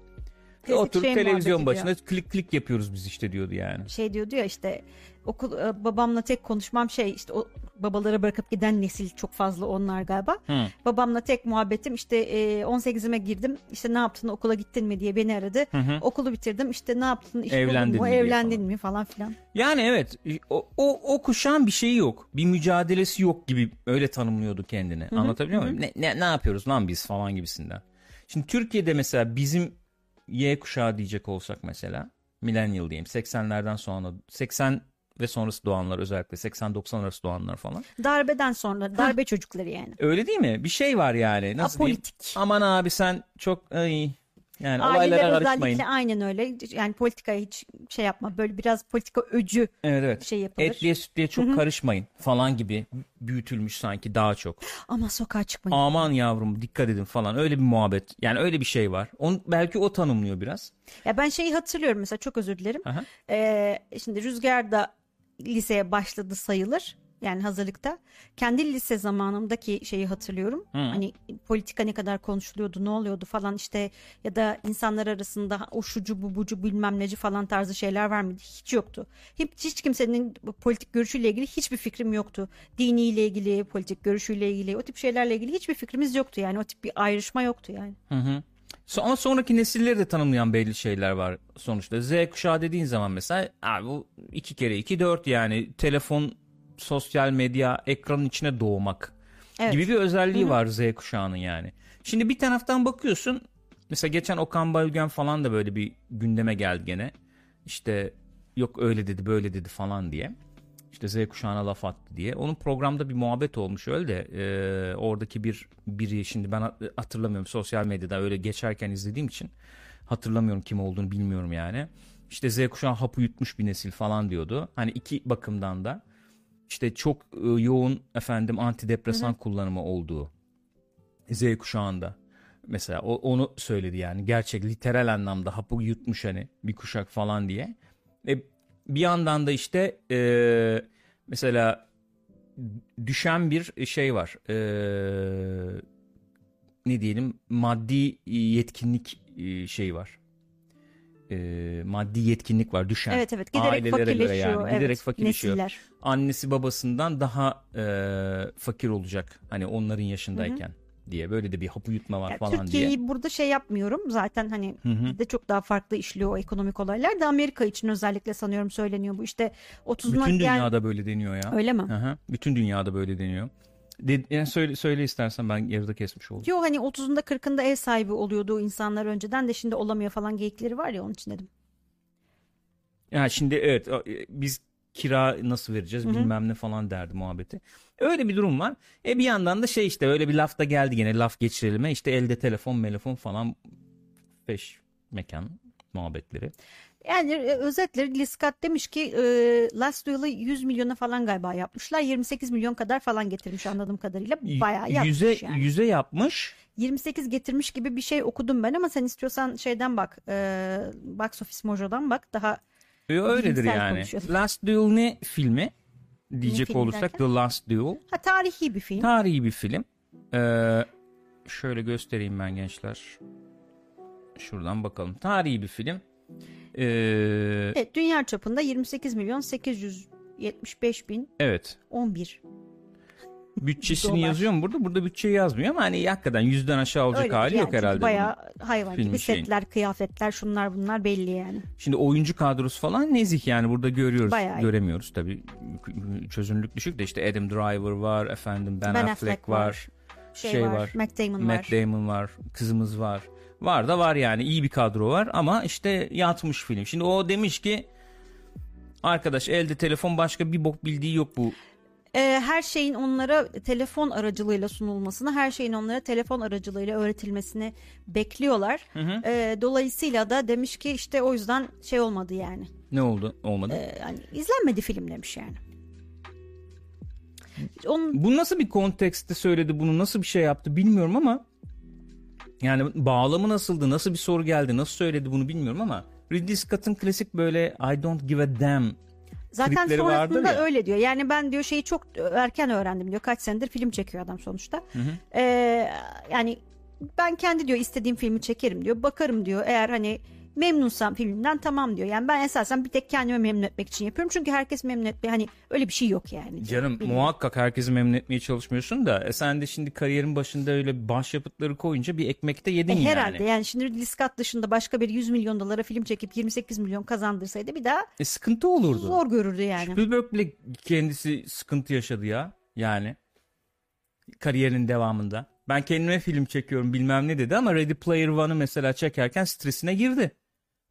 klasik Oturup şey televizyon başına diyor. klik klik yapıyoruz biz işte diyordu yani. Şey diyordu ya işte okul e, babamla tek konuşmam şey işte o babalara bırakıp giden nesil çok fazla onlar galiba. Hı. Babamla tek muhabbetim işte e, 18'ime girdim işte ne yaptın okula gittin mi diye beni aradı. hı. Okulu bitirdim işte ne yaptın iş buldun Evlendin mu mi evlendin falan. mi falan filan. Yani evet o, o, o kuşağın bir şeyi yok. Bir mücadelesi yok gibi öyle tanımlıyordu kendini. Anlatabiliyor muyum? Ne, ne, ne yapıyoruz lan biz falan gibisinden. Şimdi Türkiye'de mesela bizim Y kuşağı diyecek olsak mesela millennial diyeyim 80'lerden sonra 80 ve sonrası doğanlar özellikle 80-90 arası doğanlar falan. Darbeden sonra darbe çocukları yani. Öyle değil mi? Bir şey var yani. Nasıl diyeyim? Apolitik. Aman abi sen çok ay, yani Aileler olaylara karışmayın. aynen öyle. Yani politikaya hiç şey yapma. Böyle biraz politika öcü Evet evet. şey yapılır. Etliye sütlüye çok karışmayın falan gibi büyütülmüş sanki daha çok. Ama sokağa çıkmayın. Aman yavrum dikkat edin falan öyle bir muhabbet. Yani öyle bir şey var. On, belki o tanımlıyor biraz. Ya ben şeyi hatırlıyorum mesela çok özür dilerim. Aha. Ee, şimdi Rüzgar da liseye başladı sayılır. Yani hazırlıkta. Kendi lise zamanımdaki şeyi hatırlıyorum. Hani politika ne kadar konuşuluyordu, ne oluyordu falan işte ya da insanlar arasında o şucu bu bucu bilmem neci falan tarzı şeyler var mıydı? Hiç yoktu. Hiç, hiç kimsenin politik görüşüyle ilgili hiçbir fikrim yoktu. Diniyle ilgili, politik görüşüyle ilgili o tip şeylerle ilgili hiçbir fikrimiz yoktu yani. O tip bir ayrışma yoktu yani. Hı hı. Ama sonraki nesilleri de tanımlayan belli şeyler var sonuçta. Z kuşağı dediğin zaman mesela abi bu iki kere iki dört yani telefon, sosyal medya, ekranın içine doğmak Evet. gibi bir özelliği var Z kuşağının yani. Şimdi bir taraftan bakıyorsun mesela geçen Okan Bayülgen falan da böyle bir gündeme geldi gene. İşte yok öyle dedi böyle dedi falan diye. İşte Z kuşağına laf attı diye. Onun programda bir muhabbet olmuş öyle de e, oradaki bir biri şimdi ben hat- hatırlamıyorum sosyal medyada öyle geçerken izlediğim için hatırlamıyorum kim olduğunu bilmiyorum yani. İşte Z kuşağı hapı yutmuş bir nesil falan diyordu. Hani iki bakımdan da işte çok e, yoğun efendim antidepresan kullanımı olduğu Z kuşağında mesela o, onu söyledi yani gerçek literal anlamda hapı yutmuş hani bir kuşak falan diye. E, bir yandan da işte e, mesela düşen bir şey var. E, ne diyelim maddi yetkinlik e, şeyi var. E, maddi yetkinlik var düşen. Evet evet giderek Ailelere fakirleşiyor. yani, evet, giderek fakirleşiyor. Nesiller. Annesi babasından daha e, fakir olacak. Hani onların yaşındayken diye böyle de bir hapı yutma var Yani falan Türkiye'yi diye. burada şey yapmıyorum. Zaten hani Hı hı. bizde çok daha farklı işliyor o ekonomik olaylar da Amerika için özellikle sanıyorum söyleniyor bu. İşte 30'una Bütün dünyada böyle deniyor ya. Öyle mi? Hı hı. Bütün dünyada böyle deniyor. De, yani söyle, söyle istersen ben yarıda kesmiş oldum. Yo hani 30'unda 40'ında ev sahibi oluyordu insanlar önceden de şimdi olamıyor falan geyikleri var ya onun için dedim. Yani şimdi evet e, biz kira nasıl vereceğiz bilmem ne falan derdi muhabbeti. Öyle bir durum var. E bir yandan da şey işte öyle bir laf da geldi gene laf geçirelim. işte elde telefon telefon falan peş mekan muhabbetleri. Yani e, özetle Scott demiş ki e, Last Duel'ı 100 milyona falan galiba yapmışlar. 28 milyon kadar falan getirmiş anladığım kadarıyla. Bayağı yapmış yüze, yani. yüze yapmış. 28 getirmiş gibi bir şey okudum ben ama sen istiyorsan şeyden bak. E, Box Office Mojo'dan bak. Daha öyledir Bilimsel yani. Last Duel ne filmi? Diyecek filmi olursak derken? The Last Duel. ha, tarihi bir film. Tarihi bir film. Ee, şöyle göstereyim ben gençler. Şuradan bakalım. Tarihi bir film. Ee, Evet, dünya çapında 28 milyon 875 bin evet. 11. Bütçesini yazıyor mu burada? Burada bütçeyi yazmıyor ama hani hakikaten yüzden aşağı olacak Öyle hali yani yok herhalde. Bayağı hayvan gibi şeyin. setler, kıyafetler, şunlar bunlar belli yani. Şimdi oyuncu kadrosu falan nezih yani burada görüyoruz. Bayağı. Göremiyoruz tabii. Çözünürlük düşük de işte Adam Driver var, efendim Ben, Ben Affleck, Affleck var. var. Şey, Şey var, var, Matt Damon Matt var. Damon var, kızımız var. Var da var yani iyi bir kadro var ama işte yatmış film. Şimdi o demiş ki arkadaş elde telefon başka bir bok bildiği yok bu. Ee, her şeyin onlara telefon aracılığıyla sunulmasını, her şeyin onlara telefon aracılığıyla öğretilmesini bekliyorlar. Ee, dolayısıyla da demiş ki işte o yüzden şey olmadı yani. Ne oldu? Olmadı. Ee, yani izlenmedi film demiş yani. Onun Bu nasıl bir kontekste söyledi bunu nasıl bir şey yaptı bilmiyorum ama yani bağlamı nasıldı nasıl bir soru geldi nasıl söyledi bunu bilmiyorum ama Ridley Scott'ın klasik böyle I don't give a damn Zaten tripleri sonrasında öyle diyor. Yani ben diyor şeyi çok erken öğrendim diyor. Kaç senedir film çekiyor adam sonuçta. Ee, yani ben kendi diyor istediğim filmi çekerim diyor. Bakarım diyor. Eğer hani memnunsam filmden tamam diyor. Yani ben esasen bir tek kendimi memnun etmek için yapıyorum. Çünkü herkes memnun etme hani öyle bir şey yok yani. Canım Benim- muhakkak herkesi memnun etmeye çalışmıyorsun da e, sen de şimdi kariyerin başında öyle başyapıtları koyunca bir ekmekte yedin E, yani. herhalde yani şimdi Ridley Scott dışında başka bir 100 milyon dolara film çekip 28 milyon kazandırsaydı bir daha E, sıkıntı olurdu. zor görürdü yani. Spielberg bile kendisi sıkıntı yaşadı ya. Yani kariyerinin devamında. Ben kendime film çekiyorum bilmem ne dedi ama Ready Player One'ı mesela çekerken stresine girdi.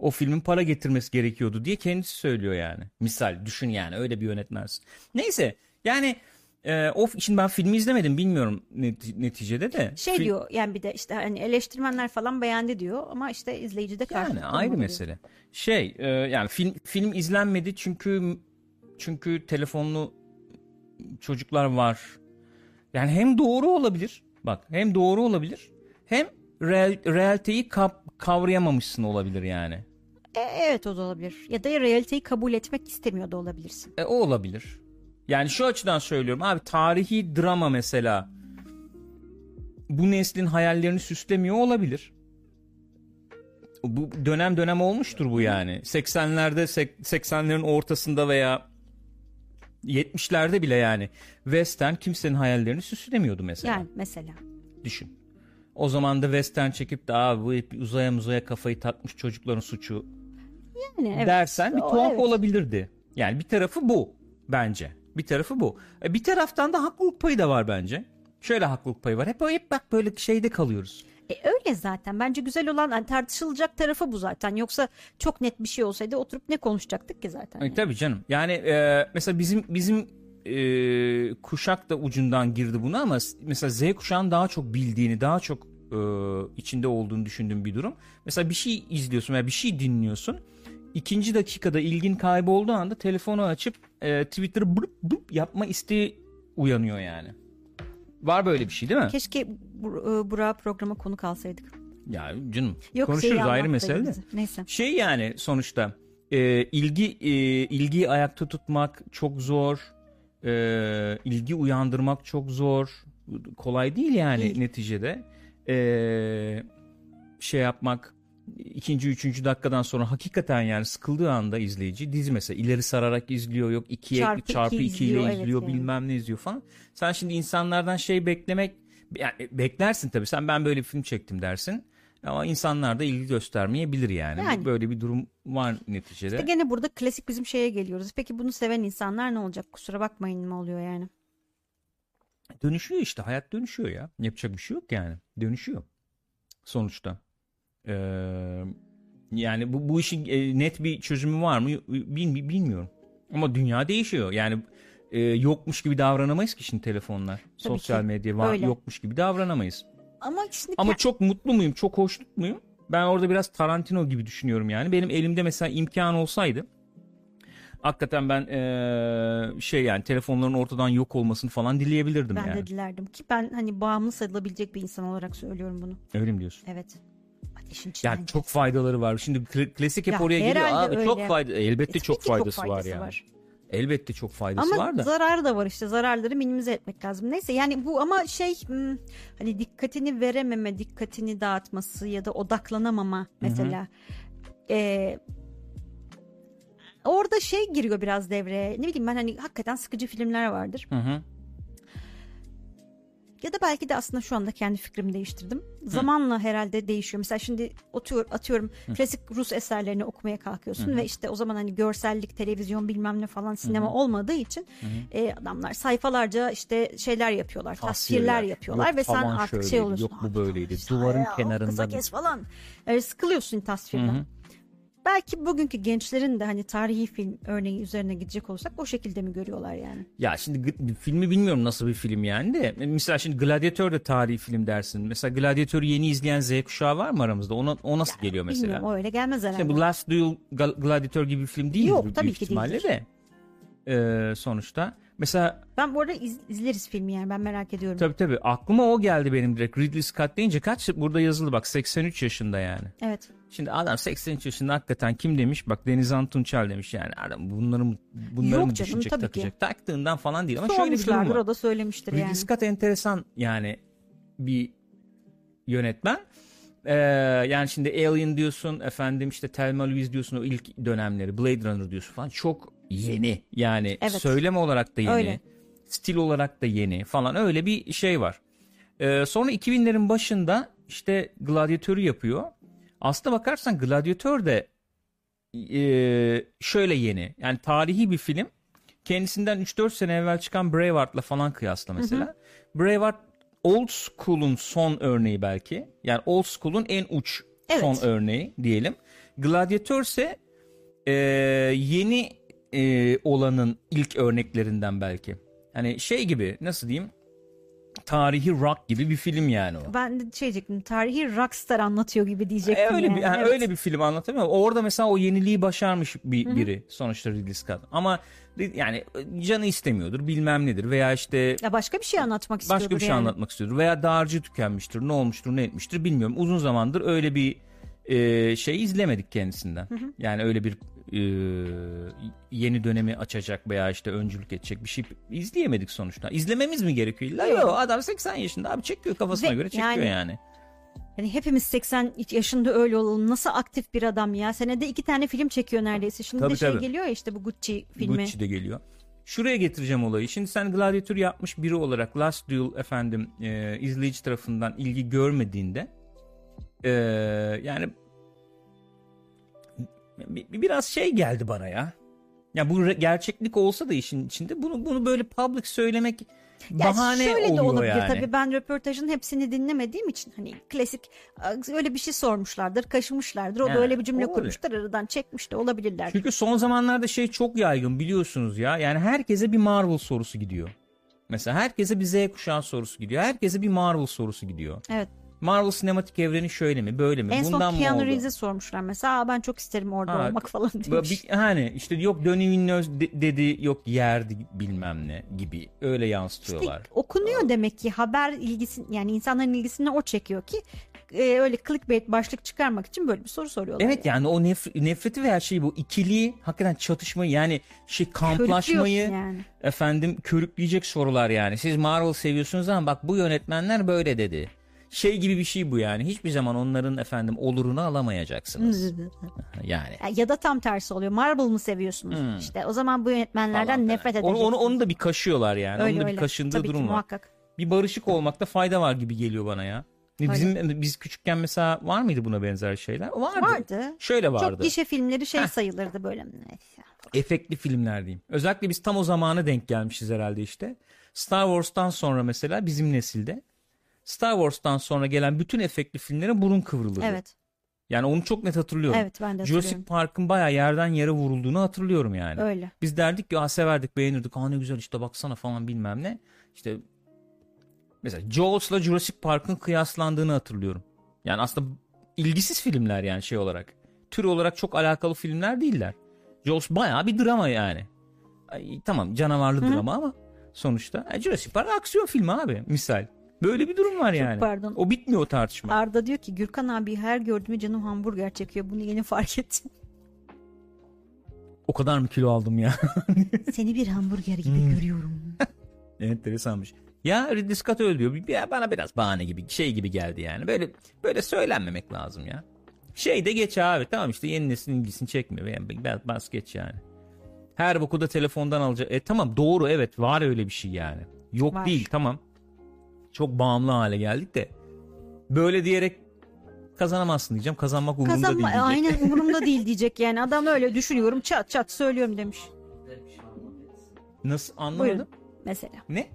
O filmin para getirmesi gerekiyordu diye kendisi söylüyor yani. Misal düşün yani öyle bir yönetmensin. Neyse yani e, o şimdi ben filmi izlemedim bilmiyorum net- neticede de. Şey Fil- diyor yani bir de işte hani eleştirmenler falan beğendi diyor ama işte izleyici de karşı Yani ayrı mesele. Şey e, yani film film izlenmedi çünkü çünkü telefonlu çocuklar var. Yani hem doğru olabilir. Bak hem doğru olabilir. Hem real, realiteyi kap, kavrayamamışsın olabilir yani. E, evet o da olabilir. Ya da realiteyi kabul etmek istemiyor da olabilirsin. E, o olabilir. Yani şu açıdan söylüyorum abi tarihi drama mesela bu neslin hayallerini süslemiyor olabilir. Bu dönem dönem olmuştur bu yani. 80'lerde sek- 80'lerin ortasında veya 70'lerde bile yani western kimsenin hayallerini süslemiyordu mesela. Yani mesela. Düşün. O zaman da western çekip de abi bu uzaya uzaya kafayı takmış çocukların suçu Yani evet. dersen bir O, tuhaf evet. olabilirdi. Yani bir tarafı bu bence. Bir tarafı bu. E, Bir taraftan da haklılık payı da var bence. Şöyle haklılık payı var. Hep hep bak böyle şeyde kalıyoruz. E, öyle zaten. Bence güzel olan hani tartışılacak tarafı bu zaten. Yoksa çok net bir şey olsaydı oturup ne konuşacaktık ki zaten. E, tabii canım. Yani e, mesela bizim bizim e, kuşak da ucundan girdi buna ama mesela Z kuşağın daha çok bildiğini, daha çok e, içinde olduğunu düşündüğüm bir durum. Mesela bir şey izliyorsun veya bir şey dinliyorsun. İkinci dakikada ilgin kaybolduğu anda telefonu açıp e, Twitter'ı bıp bıp yapma isteği uyanıyor yani. Var böyle bir şey değil mi? Keşke Bur- e, Burak'ı programa konuk alsaydık. Ya canım Yok konuşuruz ayrı mesele de. Neyse. Şey yani sonuçta e, ilgi e, ilgiyi ayakta tutmak çok zor. E, ilgi uyandırmak çok zor. Kolay değil yani Değil. neticede. E, şey yapmak ikinci üçüncü dakikadan sonra hakikaten yani sıkıldığı anda izleyici dizi mesela ileri sararak izliyor yok ikiye Çarpı iki çarpı, iki izliyor, ile evet izliyor yani. bilmem ne izliyor falan. Sen şimdi insanlardan şey beklemek yani beklersin tabii sen ben böyle bir film çektim dersin. Ama insanlar da ilgi göstermeyebilir yani. Yani. Böyle bir durum var neticede. İşte gene burada klasik bizim şeye geliyoruz. Peki bunu seven insanlar ne olacak? Kusura bakmayın mı oluyor yani? Dönüşüyor işte hayat dönüşüyor ya. Yapacak bir şey yok yani. Dönüşüyor sonuçta. Ee, yani bu, bu işin e, net bir çözümü var mı Bil- bilmiyorum. Ama dünya değişiyor. Yani e, yokmuş gibi davranamayız ki şimdi telefonlar. Sosyal ki. medya var Öyle. yokmuş gibi davranamayız. Ama şimdi Ama çok mutlu muyum? Çok hoşnut muyum? Ben orada biraz Tarantino gibi düşünüyorum yani. Benim elimde mesela imkan olsaydı hakikaten ben eee, şey yani telefonların ortadan yok olmasını falan dileyebilirdim ben yani. de dilerdim ki ben hani bağımlı sayılabilecek bir insan olarak söylüyorum bunu. Öyle mi diyorsun? Evet. Ateşin içinden. Yani çok faydaları var. Şimdi kla- klasik hep Ya oraya geliyor. Abi çok öyle. fayda elbette çok ki çok faydası, var faydası yani. var. Elbette çok faydası Ama var da. zararı da var işte zararları minimize etmek lazım. Neyse yani bu ama şey hmm, hani dikkatini verememe, dikkatini dağıtması ya da odaklanamama mesela. Ee, orada şey giriyor biraz devreye. Ne bileyim ben hani hakikaten sıkıcı filmler vardır. Hı hı. Ya da belki de aslında şu anda kendi fikrimi değiştirdim. Zamanla herhalde değişiyor. Mesela şimdi otuyor, atıyorum klasik Rus eserlerini okumaya kalkıyorsun ve işte o zaman hani görsellik, televizyon bilmem ne falan sinema olmadığı için e, adamlar sayfalarca işte şeyler yapıyorlar, tasvirler, yapıyorlar Yok ve sen artık şey şöyleydi, oluyorsun. Yok bu "Aa, böyleydi. Duvarın ya, kenarında. Kısa kes falan. E, sıkılıyorsun tasvirden. Belki bugünkü gençlerin de hani tarihi film örneği üzerine gidecek olsak o şekilde mi görüyorlar yani? Ya şimdi filmi bilmiyorum nasıl bir film yani de. Mesela şimdi Gladiator da tarihi film dersin. Mesela Gladiator'u yeni izleyen Z kuşağı var mı aramızda? Ona, o nasıl geliyor mesela? Bilmiyorum o öyle gelmez herhalde. Şimdi bu Last Duel Gladiator gibi bir film değil Yok, büyük tabii ki ihtimalle değildir. de. Ee, sonuçta. Mesela Ben bu arada iz- izleriz filmi yani ben merak ediyorum. tabii tabii aklıma o geldi benim direkt. Ridley Scott deyince kaç burada yazılı bak 83 yaşında yani. Evet. Şimdi adam 83 yaşında hakikaten kim demiş? Bak Denizhan Tunçel demiş yani. Adam bunları mı, bunları Yok mı canım, düşünecek tabii ki. takacak? Taktığından falan değil ama şöyle bir durum var. o da söylemiştir Ridley yani. Scott enteresan yani bir yönetmen. Ee, yani şimdi Alien diyorsun efendim işte Thelma Louise diyorsun o ilk dönemleri Blade Runner diyorsun falan çok yeni yani Evet. söyleme olarak da yeni Öyle. stil olarak da yeni falan öyle bir şey var. Ee, sonra 2000'lerin başında işte Gladiatör'ü yapıyor. Aslına bakarsan Gladiatör de e, şöyle yeni yani tarihi bir film kendisinden 3-4 sene evvel çıkan Braveheart'la falan kıyasla mesela. Braveheart old school'un son örneği belki. Yani old school'un en uç Evet. son örneği diyelim. Gladiator ise e, yeni e, olanın ilk örneklerinden belki. Hani şey gibi nasıl diyeyim? Tarihi rock gibi bir film yani o. Ben de şey diyecektim. Tarihi rockstar anlatıyor gibi E, diyecektim. öyle yani. bir yani Evet. öyle bir film anlatamıyor. Orada mesela o yeniliği başarmış bir biri sonuçta Ridley Scott. Ama yani canı istemiyordur, bilmem nedir veya işte Ya başka bir şey anlatmak istiyordur başka bir şey yani. anlatmak istiyordur veya dağarcığı tükenmiştir, ne olmuştur, ne etmiştir bilmiyorum. Uzun zamandır öyle bir e, şey izlemedik kendisinden. Yani öyle bir e, yeni dönemi açacak veya işte öncülük edecek bir şey izleyemedik sonuçta. İzlememiz mi gerekiyor? illa? Yok. Adam 80 yaşında abi çekiyor kafasına Ve göre çekiyor yani- yani. Yani hepimiz 80 yaşında öyle olalım. Nasıl aktif bir adam ya. Senede iki tane film çekiyor neredeyse. Şimdi Tabii, de şey tabii. geliyor ya işte bu Gucci filmi. Gucci de geliyor. Şuraya getireceğim olayı. Şimdi sen Gladiator yapmış biri olarak Last Duel efendim e, izleyici tarafından ilgi görmediğinde e, yani biraz şey geldi bana ya. Ya bu gerçeklik olsa da işin içinde bunu bunu böyle public söylemek Ya bahane şöyle oluyor de olabilir yani. tabii ben röportajın hepsini dinlemediğim için hani klasik öyle bir şey sormuşlardır kaşımışlardır o Ha, da öyle bir cümle olabilir. kurmuşlar aradan çekmiş de olabilirler. Çünkü son zamanlarda şey çok yaygın biliyorsunuz ya. Yani herkese bir Marvel sorusu gidiyor. Mesela herkese bir Z kuşağı sorusu gidiyor. Herkese bir Marvel sorusu gidiyor. Evet. Marvel sinematik evreni şöyle mi böyle mi? En Bundan son Keanu? Reeves'e sormuşlar mesela ben çok isterim orada Ha, olmak falan demiş. bir- hani işte yok Denis Villeneuve de- dedi yok yerdi bilmem ne gibi öyle yansıtıyorlar. İşte okunuyor demek ki haber ilgisi yani insanların ilgisini o çekiyor ki e, öyle clickbait başlık çıkarmak için böyle bir soru soruyorlar. Evet yani o nef- nefreti veya şey bu ikiliği hakikaten çatışmayı yani şey kamplaşmayı yani. efendim körükleyecek sorular yani. Siz Marvel seviyorsunuz ama bak bu yönetmenler böyle dedi. Şey gibi bir şey bu yani. Hiçbir zaman onların efendim olurunu alamayacaksınız. yani. Ya- da tam tersi oluyor. Marvel mı seviyorsunuz? İşte o zaman bu yönetmenlerden Hmm. Falan nefret edeceksiniz. Onu, onu, onu da bir kaşıyorlar yani. Öyle Onun da bir öyle. kaşındığı Tabii ki, durum var. muhakkak. Bir barışık olmakta fayda var gibi geliyor bana ya. Bizim biz küçükken mesela var mıydı buna benzer şeyler? Vardı. Vardı. Şöyle vardı. Çok gişe filmleri şey sayılırdı böyle. efektli filmler diyeyim. Özellikle biz tam o zamana denk gelmişiz herhalde işte. Star Wars'tan sonra mesela bizim nesilde Star Wars'tan sonra gelen bütün efektli filmlere burun kıvrılırdı. Evet. Yani onu çok net hatırlıyorum. Evet ben de Jurassic. Park'ın bayağı yerden yere vurulduğunu hatırlıyorum yani. Öyle. Biz derdik ki "Aa, severdik beğenirdik. Aa ne güzel işte baksana falan bilmem ne. İşte mesela Jaws'la Jurassic Park'ın kıyaslandığını hatırlıyorum. Yani aslında ilgisiz filmler yani şey olarak. Tür olarak çok alakalı filmler değiller. Jaws bayağı bir drama yani. Ay, tamam canavarlı drama ama sonuçta e, Jurassic Park aksiyon filmi abi misal. Böyle bir durum var yani. pardon. O bitmiyor o tartışma. Arda diyor ki Gürkan abi her gördüğümü canım hamburger çekiyor. Bunu yeni fark ettim. O kadar mı kilo aldım ya? Seni bir hamburger gibi Hmm. görüyorum. Enteresanmış. Ya Ridley Scott. Bir- Ya bana biraz bahane gibi şey gibi geldi yani. Böyle böyle söylenmemek lazım ya. Şey de geç abi tamam işte yeni neslin ilgisini çekmiyor. Yani bas, bas geç yani. Her boku da telefondan alacak. E tamam doğru evet var öyle bir şey yani. Yok Var. değil tamam. Çok bağımlı hale geldik de. Böyle diyerek kazanamazsın diyeceğim. Kazanmak umurumda Kazanma değil diyecek. aynen umurumda değil diyecek yani. Adam öyle düşünüyorum çat çat söylüyorum demiş. Nasıl anlamadım? Buyurun. Mesela. Ne?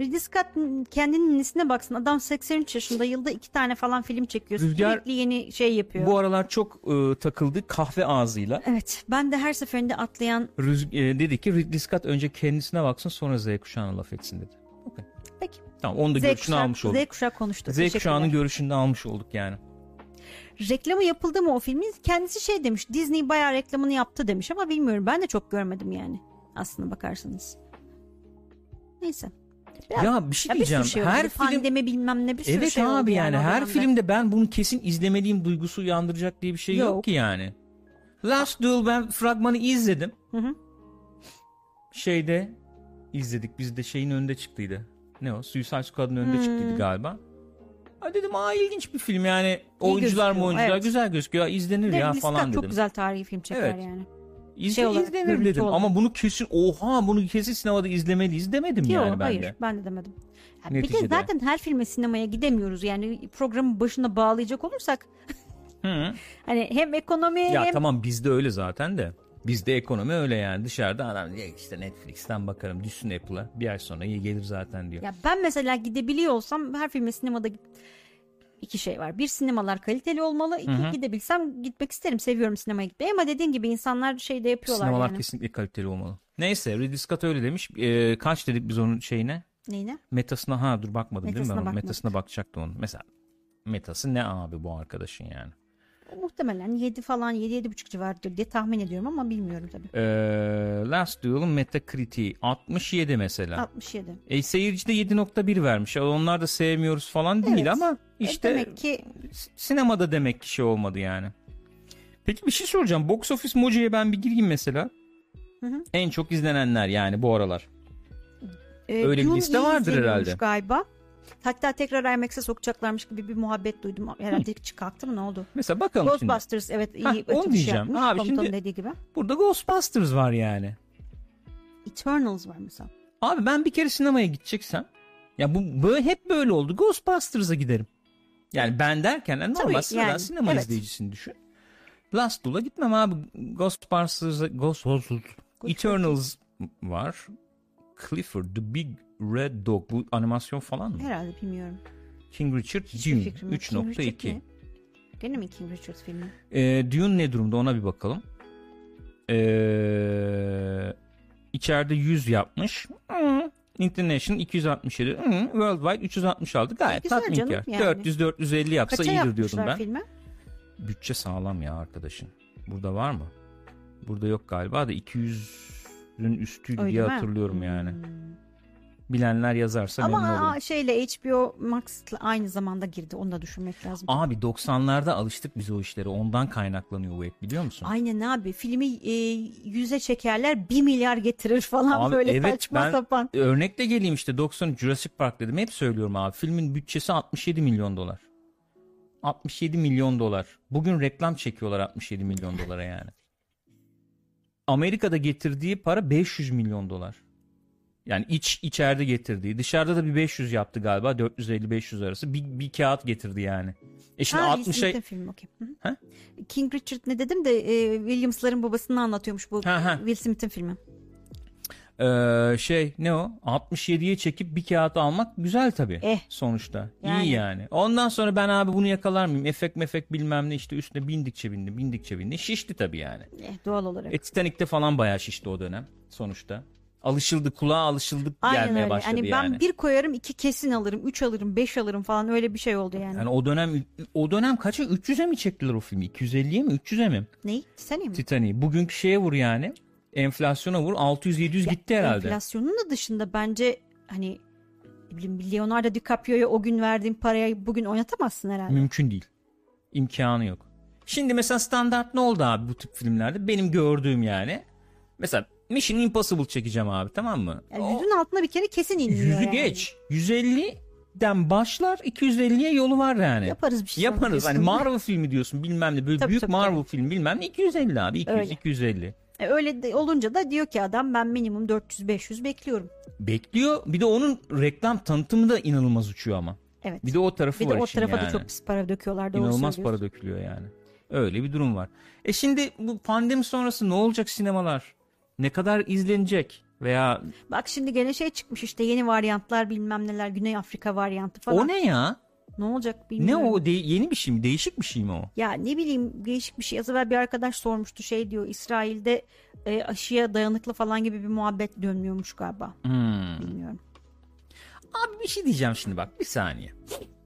Ridley Scott kendinin nesine baksın. Adam 83 yaşında yılda iki tane falan film çekiyor. Rüzgar- Sürekli yeni şey yapıyor. Bu aralar çok e, takıldı kahve ağzıyla. Evet ben de her seferinde atlayan Rüz- e, dedi ki Ridley Scott önce kendisine baksın sonra Z kuşağına laf etsin dedi. Okey. peki Tamam onu da Z görüşünü kuşağı, almış olduk. Z kuşağı konuştu. Z, kuşağının görüşünü de almış olduk yani. Reklamı yapıldı mı o filmin? Kendisi şey demiş. Disney bayağı reklamını yaptı demiş ama bilmiyorum. Ben de çok görmedim yani. Aslına bakarsanız. Neyse. Biraz- ya bir şey Ya bir diyeceğim. şey oldu. her film Pandemi bilmem ne bir sürü Evet şey abi yani, her dönemde. filmde ben bunu kesin izlemeliyim duygusu uyandıracak diye bir şey yok, Yok. ki yani. Last Duel ben fragmanı izledim. Hı hı. Şeyde izledik biz de şeyin önünde çıktıydı. Ne o? Suicide Squad'ın önünde Hmm. çıktıydı galiba. Ha dedim aa ilginç bir film yani. Oyuncular mı oyuncular evet. güzel gözüküyor. izlenir Bir de ya falan dedim. çok güzel tarihi film çeker Evet. yani. İzle, şey olarak, izlenir dedim. olarak. Ama bunu kesin oha bunu kesin sinemada izlemeliyiz demedim Yok yani ben hayır de. ben de demedim. Ya bir de zaten her filme sinemaya gidemiyoruz. Yani programın başına bağlayacak olursak Hı. hani hem ekonomiye Ya hem tamam bizde öyle zaten de. Bizde ekonomi öyle yani. Dışarıda adam diyor işte Netflix'ten bakarım düşsün Apple'a. Bir ay sonra iyi gelir zaten diyor. Ya ben mesela gidebiliyor olsam her filme sinemada iki şey var. Bir sinemalar kaliteli olmalı. İki Hı hı. gidebilsem gitmek isterim. Seviyorum sinemaya gitmeyi ama dediğin gibi insanlar şey de yapıyorlar Sinemalar yani. kesinlikle kaliteli olmalı. Neyse Ridley Scott öyle demiş. Ee, kaç dedik biz onun şeyine? Neyine? Metasına ha dur bakmadım değil mi? Metasına Ben onun bakmadık. metasına bakacaktım onun. Mesela metası ne abi bu arkadaşın yani? Muhtemelen 7 falan 7-7,5 civarıdır diye tahmin ediyorum ama bilmiyorum tabii. Ee, Last Duel'ın Metacritic'i 67 mesela. 67. E, seyirci de 7.1 vermiş. Onlar da sevmiyoruz falan değil Evet. ama E, işte demek ki sinemada demek ki şey olmadı yani. Peki bir şey soracağım. Box Office Mojo'ya ben bir gireyim mesela. Hı hı. En çok izlenenler yani bu aralar. e, Öyle bir Dune liste iyi vardır herhalde. galiba. Hatta tekrar IMAX'e sokacaklarmış gibi bir muhabbet duydum. Herhalde kalktı mı ne oldu? Mesela bakalım şimdi. Ghostbusters evet iyi Hah, onu diyeceğim. yapmış. Abi şimdi- dediği gibi. Burada Ghostbusters var yani. Eternals var mesela. Abi ben bir kere sinemaya gideceksem ya bu böyle hep böyle oldu. Ghostbusters'a giderim. Yani ben derken yani normal Tabii, sıradan yani, sinema evet. izleyicisini düşün. Last Duel'a gitmem abi. Ghostbusters Eternals var. Clifford the Big Red Dog bu animasyon falan mı? Herhalde bilmiyorum. King Richard Hiçbir Dune fikrim yok. King Richard 3.2. ne? Gene mi King Richard filmi? Ee, Dune ne durumda ona bir bakalım. Ee, içeride 100 yapmış. Hı. International 267. Hı. Worldwide 366. Gayet tatminkar. yani. 400-450 yapsa Kaça iyidir diyordum ben. filmi? Bütçe sağlam ya arkadaşın. Burada var mı? Burada yok galiba da 200'ün üstüydü Öyle diye mi? hatırlıyorum Hmm. yani. Bilenler yazarsa Ama memnun olurum. aa, şeyle HBO Max'la aynı zamanda girdi. Onu da düşünmek lazım. Abi 90'larda alıştık biz o işlere. Ondan kaynaklanıyor bu hep biliyor musun? Aynen abi filmi e, yüze çekerler 1 milyar getirir falan Abi böyle evet, saçma ben- sapan. Örnek de geleyim işte 90 Jurassic Park dedim. Hep söylüyorum abi. Filmin bütçesi 67 milyon dolar. 67 milyon dolar. Bugün reklam çekiyorlar 67 milyon dolara yani. Amerika'da getirdiği para 500 milyon dolar. Yani iç içeride getirdiği. Dışarıda da bir 500 yaptı galiba. 450-500 arası. Bir, bir kağıt getirdi yani. E şimdi Ha, Will 60'a Smith'in filmi okey. King Richard ne dedim de e, Williams'ların babasını anlatıyormuş bu Ha, ha. Will Smith'in filmi. Ee, şey ne o 67'ye çekip bir kağıt almak güzel tabii Eh. sonuçta Yani. iyi yani ondan sonra ben abi bunu yakalar mıyım efekt mefek bilmem ne işte üstüne bindikçe bindi bindikçe bindi şişti tabii yani Eh, doğal olarak. e, Titanic'te falan bayağı şişti o dönem sonuçta alışıldı kulağa alışıldık Aynen gelmeye öyle. başladı Hani yani ben bir koyarım iki kesin alırım. Üç alırım beş alırım falan öyle bir şey oldu yani. yani o dönem o dönem kaça 300'e mi çektiler o filmi 250'ye mi 300'e mi Ney? Sen mi? Titanic'i bugünkü şeye vur yani enflasyona vur 600-700 gitti herhalde Enflasyonun da dışında bence hani bileyim Leonardo DiCaprio'ya o gün verdiğin parayı bugün oynatamazsın herhalde. Mümkün değil. İmkanı yok. Şimdi mesela standart ne oldu abi bu tip filmlerde? Benim gördüğüm yani. Mesela Mission Impossible çekeceğim abi tamam mı? Yani yüzün altına bir kere kesin inmiyor yüzü yani. geç. 150'den başlar 250'ye yolu var yani. Yaparız bir şey. Yaparız. Hani. Marvel filmi diyorsun bilmem ne. Böyle Tabii, büyük tabii, Marvel tabii. film bilmem ne 250 abi. 200 Öyle. 250. E, öyle de olunca da diyor ki adam ben minimum 400-500 bekliyorum. Bekliyor. Bir de onun reklam tanıtımı da inanılmaz uçuyor ama. Evet. Bir de o tarafı Bir de var o işin tarafa yani. da çok pis para döküyorlar. Doğru İnanılmaz para dökülüyor yani. Öyle bir durum var. E şimdi bu pandemi sonrası ne olacak sinemalar? Ne kadar izlenecek? Veya Bak şimdi gene şey çıkmış işte yeni varyantlar bilmem neler Güney Afrika varyantı falan. o ne ya? Ne olacak Ne bilmiyorum. o? De- yeni bir şey mi? Değişik bir şey mi o? Ya ne bileyim değişik bir şey. Az evvel bir arkadaş sormuştu şey diyor İsrail'de e, aşıya dayanıklı falan gibi bir muhabbet dönmüyormuş galiba. Hmm. Bilmiyorum. Abi bir şey diyeceğim şimdi bak bir saniye.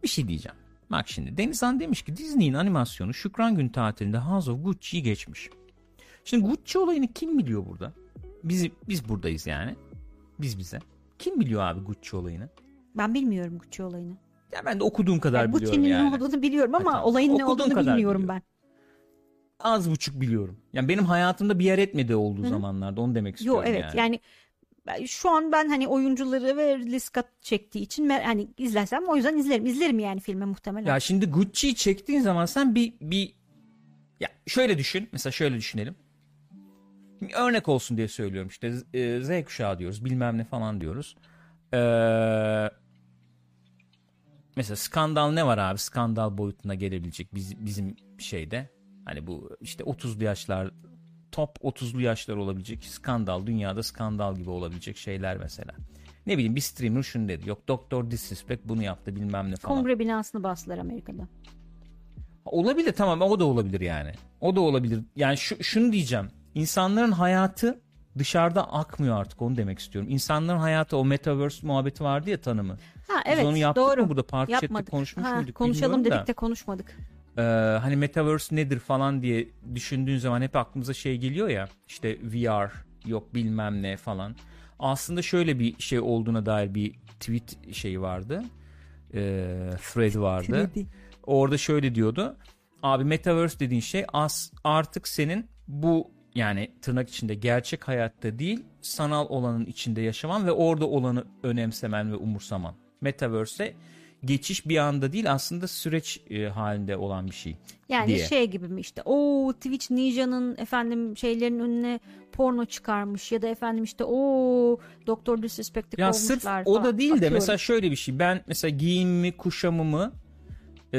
Bir şey diyeceğim. Bak şimdi Denizhan demiş ki Disney'in animasyonu Şükran Gün tatilinde House of Gucci'yi geçmiş. Şimdi Gucci olayını kim biliyor burada? Biz, biz buradayız yani. Biz bize. Kim biliyor abi Gucci olayını? Ben bilmiyorum Gucci olayını. Ya ben de okuduğum kadar Yani biliyorum yani. ne olduğunu biliyorum ama Ha, tamam. olayın ne olduğunu bilmiyorum biliyorum. ben. az buçuk biliyorum. Yani benim hayatımda bir yer etmedi olduğu Hı hı. zamanlarda onu demek Yo istiyorum evet yani. yani Şu an ben hani oyuncuları ve Ridley Scott çektiği için hani izlersem o yüzden izlerim. İzlerim yani filmi muhtemelen. Ya şimdi Gucci'yi çektiğin zaman sen bir bir ya şöyle düşün. Mesela şöyle düşünelim. Bir örnek olsun diye söylüyorum işte e, Z kuşağı diyoruz bilmem ne falan diyoruz. Ee, mesela skandal ne var abi skandal boyutuna gelebilecek biz, bizim şeyde hani bu işte 30'lu yaşlar top 30'lu yaşlar olabilecek skandal dünyada skandal gibi olabilecek şeyler mesela. Ne bileyim bir streamer şunu dedi yok Doktor Disrespect bunu yaptı bilmem ne falan. Kongre binasını bastılar Amerika'da. Olabilir tamam o da olabilir yani. O da olabilir. Yani şu, şunu diyeceğim. İnsanların hayatı dışarıda akmıyor artık onu demek istiyorum. İnsanların hayatı o metaverse muhabbeti vardı ya tanımı. Ha Biz evet onu yaptık doğru. mı burada park chat'te konuşmuş Ha, muyduk konuşalım dedik da. de konuşmadık. Ee, hani metaverse nedir falan diye düşündüğün zaman hep aklımıza şey geliyor ya işte VR yok bilmem ne falan. Aslında şöyle bir şey olduğuna dair bir tweet şeyi vardı. Ee, thread vardı. Orada şöyle diyordu. Abi metaverse dediğin şey as artık senin bu yani tırnak içinde gerçek hayatta değil sanal olanın içinde yaşaman ve orada olanı önemsemen ve umursaman. Metaverse'e geçiş bir anda değil aslında süreç e, halinde olan bir şey. Yani diye. şey gibi mi işte o Twitch Ninja'nın efendim şeylerin önüne porno çıkarmış ya da efendim işte o Doktor Disrespect'i Ya sırf falan. o da değil de Atıyorum. mesela şöyle bir şey. Ben mesela giyimimi, kuşamımı, e,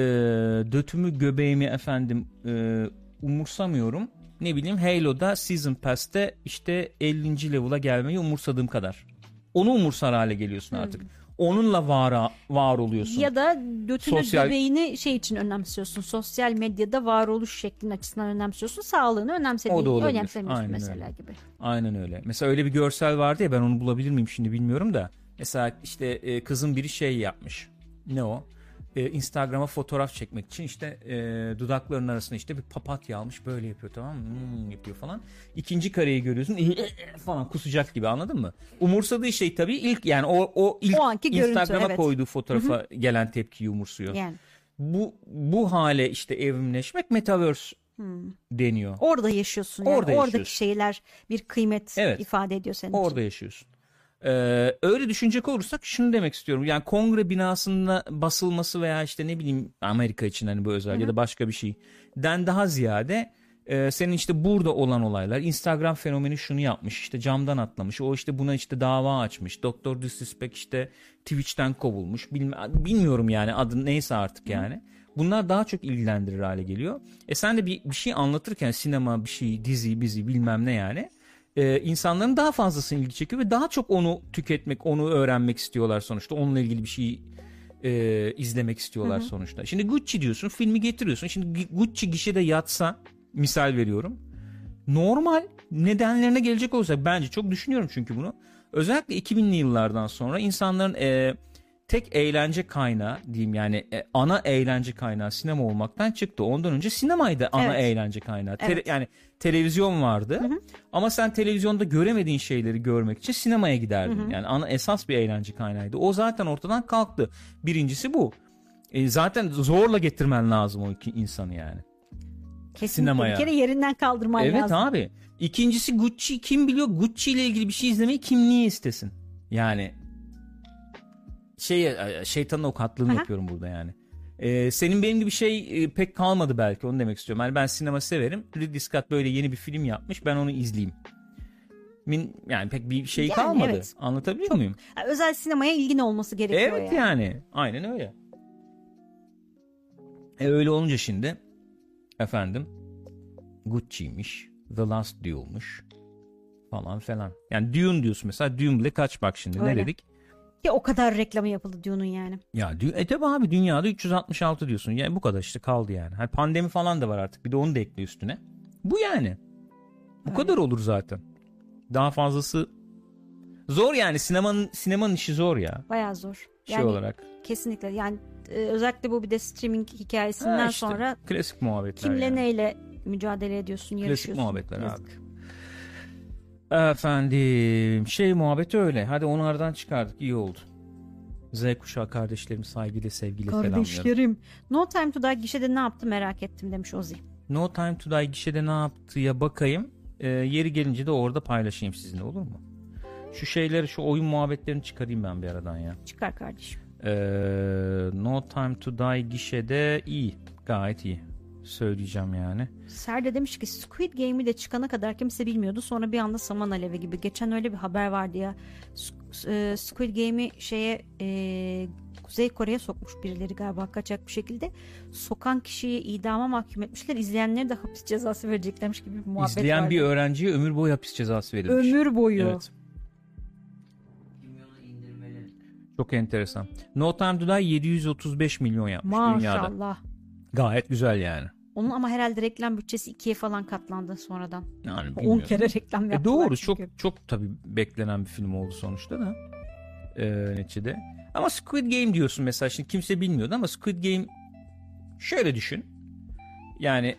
dötümü, göbeğimi efendim e, umursamıyorum. Ne bileyim Halo'da Season Pass'te işte 50. level'a gelmeyi umursadığım kadar. Onu umursar hale geliyorsun artık. Onunla var, var oluyorsun. Ya da götünü Sosyal- göbeğini şey için önemsiyorsun. Sosyal medyada varoluş şeklin açısından önemsiyorsun. Sağlığını önemsediğin, O da olabilir. önemsemiyorsun Aynen mesela öyle. gibi. Aynen öyle. Mesela öyle bir görsel vardı ya ben onu bulabilir miyim şimdi bilmiyorum da. Mesela işte e, kızın biri şey yapmış. Ne o? E, Instagram'a fotoğraf çekmek için işte e, dudaklarının arasına işte bir papatya almış böyle yapıyor tamam mı? Hmm, yapıyor falan. İkinci kareyi görüyorsun falan kusacak gibi anladın mı? Umursadığı şey tabii ilk yani o, o ilk O anki Instagram'a evet. koyduğu fotoğrafa gelen tepkiyi umursuyor. Yani Bu bu hale işte evrimleşmek metaverse deniyor. orada yaşıyorsun. Yani. Orada Oradaki yaşıyorsun. şeyler bir kıymet Evet. ifade ediyor senin için. Orada yaşıyorsun. Ee, öyle düşünecek olursak şunu demek istiyorum. Yani kongre binasında basılması veya işte ne bileyim Amerika için hani bu özel ya da başka bir şeyden daha ziyade e, senin işte burada olan olaylar Instagram fenomeni şunu yapmış işte camdan atlamış o işte buna işte dava açmış Doktor Disrespect işte Twitch'ten kovulmuş Bilmi- bilmiyorum yani adı neyse artık yani. Bunlar daha çok ilgilendirir hale geliyor. E sen de bir, bir şey anlatırken sinema bir şey dizi bizi bilmem ne yani e, insanların daha fazlasını ilgi çekiyor ve daha çok onu tüketmek, onu öğrenmek istiyorlar sonuçta. Onunla ilgili bir şey e, izlemek istiyorlar sonuçta. Şimdi Gucci diyorsun, filmi getiriyorsun. Şimdi Gu- Gucci gişede yatsa, misal veriyorum. Normal nedenlerine gelecek olursak bence çok düşünüyorum çünkü bunu. Özellikle 2000'li yıllardan sonra insanların e, tek eğlence kaynağı diyeyim yani e, ana eğlence kaynağı sinema olmaktan çıktı. Ondan önce sinemaydı ana Evet. eğlence kaynağı. Evet. yani televizyon vardı. Ama sen televizyonda göremediğin şeyleri görmek için sinemaya giderdin. Yani ana esas bir eğlence kaynağıydı. O zaten ortadan kalktı. Birincisi bu. E, zaten zorla getirmen lazım o iki insanı yani. Kesinlikle sinemaya. bir kere yerinden kaldırman evet lazım. abi. İkincisi Gucci kim biliyor? Gucci ile ilgili bir şey izlemeyi kim niye istesin? Yani şey şeytanın avukatlığını Aha. yapıyorum burada yani. Ee, senin benim gibi şey e, pek kalmadı belki onu demek istiyorum. Yani ben sinema severim. Ridley Scott böyle yeni bir film yapmış. Ben onu izleyeyim. Min, yani pek bir şey Yani kalmadı. evet. Anlatabiliyor muyum? Ha, Özel sinemaya ilgin olması gerekiyor Evet yani. yani. Aynen öyle. E öyle olunca şimdi efendim Gucci'ymiş. The Last Duel'muş. Falan falan. Yani Dune diyorsun mesela. Dune bile kaç bak şimdi ne Öyle. dedik? Ki o kadar reklamı yapıldı Dune'un yani. Ya e tabi abi dünyada 366 diyorsun. Yani bu kadar işte kaldı yani. Hani pandemi falan da var artık. Bir de onu da ekle üstüne. Bu yani. Bu kadar olur zaten. Daha fazlası zor yani sinemanın sinemanın işi zor ya. Bayağı zor. Şey Yani olarak. kesinlikle yani e, özellikle bu bir de streaming hikayesinden Ha işte, sonra klasik muhabbetler. kimle yani. neyle mücadele ediyorsun, Klasik yarışıyorsun. muhabbetler Yazık. abi. Efendim şey muhabbeti öyle. Hadi onu aradan çıkardık iyi oldu. Z kuşağı kardeşlerimi saygıyla sevgiyle selamlıyorum. Kardeşlerim. No Time to Die gişede ne yaptı merak ettim demiş Ozi. No Time to Die gişede ne yaptıya bakayım. Ee, yeri gelince de orada paylaşayım sizinle olur mu? Şu şeyleri şu oyun muhabbetlerini çıkarayım ben bir aradan ya. Çıkar kardeşim. Ee, no Time to Die gişede iyi. Gayet iyi. Söyleyeceğim yani. Serde demiş ki Squid Game'i de çıkana kadar kimse bilmiyordu. Sonra bir anda saman alevi gibi. Geçen öyle bir haber vardı ya. E, Squid Game'i şeye e, Kuzey Kore'ye sokmuş birileri galiba kaçak bir şekilde. Sokan kişiyi idama mahkum etmişler. İzleyenlere de hapis cezası vereceklermiş gibi bir muhabbet İzleyen vardı. bir öğrenciye ömür boyu hapis cezası verilmiş. Ömür boyu. Evet. Çok enteresan. No Time to Die 735 milyon yapmış dünyada. Maşallah. Gayet güzel yani. Onun ama herhalde reklam bütçesi ikiye falan katlandı sonradan. Yani 10 bilmiyorum. kere reklam E yaptılar. doğru çünkü. çok çok tabii beklenen bir film oldu sonuçta da. Ee, neticede. Ama Squid Game diyorsun mesela şimdi kimse bilmiyordu ama Squid Game şöyle düşün. Yani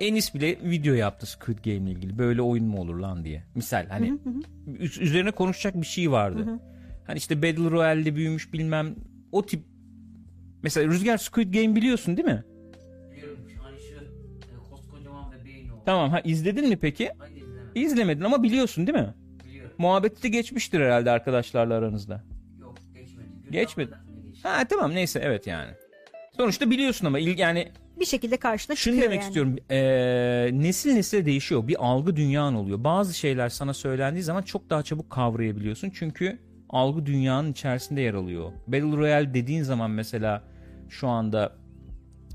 Enis bile video yaptı Squid Game ile ilgili. Böyle oyun mu olur lan diye. Misal hani Hı hı hı. üz- üzerine konuşacak bir şey vardı. Hı hı. Hani işte Battle Royale'de büyümüş bilmem o tip mesela Rüzgar Squid Game biliyorsun değil mi? Tamam ha izledin mi peki? İzleme. İzlemedin ama biliyorsun değil mi? Biliyorum. Muhabbeti de geçmiştir herhalde arkadaşlarla aranızda. Yok geçmedi. Gül Geçmedi. Geçti. Ha tamam neyse evet yani. Sonuçta biliyorsun ama il- yani Bir şekilde karşına şunu çıkıyor demek yani. istiyorum. Ee, nesil nesile değişiyor. Bir algı dünyan oluyor. Bazı şeyler sana söylendiği zaman çok daha çabuk kavrayabiliyorsun. Çünkü algı dünyanın içerisinde yer alıyor. Battle Royale dediğin zaman mesela şu anda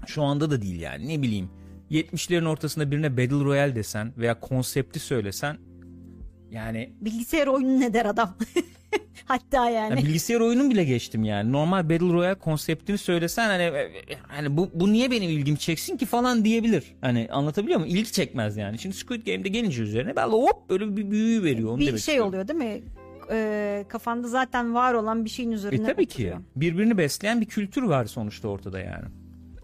şu anda da değil yani ne bileyim 70'lerin ortasında birine Battle Royale desen veya konsepti söylesen yani Bilgisayar oyunu ne der adam? Hatta yani. Ya bilgisayar oyunun bile geçtim yani. Normal Battle Royale konseptini söylesen hani hani bu bu niye benim ilgimi çeksin ki falan diyebilir. Hani anlatabiliyor muyum? İlgi çekmez yani. Şimdi Squid Game'de gelince üzerine ben hop böyle bir büyü veriyor onu bir şey istiyorum. oluyor değil mi? Ee, kafanda zaten var olan bir şeyin üzerine E tabii oturuyor. ki. Birbirini besleyen bir kültür var sonuçta ortada yani.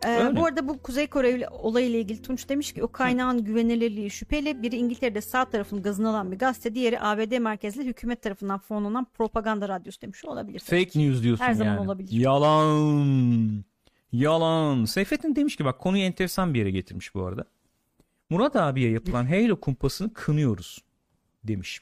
Ee, bu arada bu Kuzey Kore olayıyla ilgili Tunç demiş ki o kaynağın güvenilirliği şüpheli. Biri İngiltere'de sağ tarafın gazını alan bir gazete, diğeri ABD merkezli hükümet tarafından fonlanan propaganda radyosu demiş. Olabilir. Fake news diyorsun Her zaman yani. olabilir. Yalan. Yalan. Seyfettin demiş ki bak konuyu enteresan bir yere getirmiş bu arada. Murat abiye yapılan Halo kumpasını kınıyoruz demiş.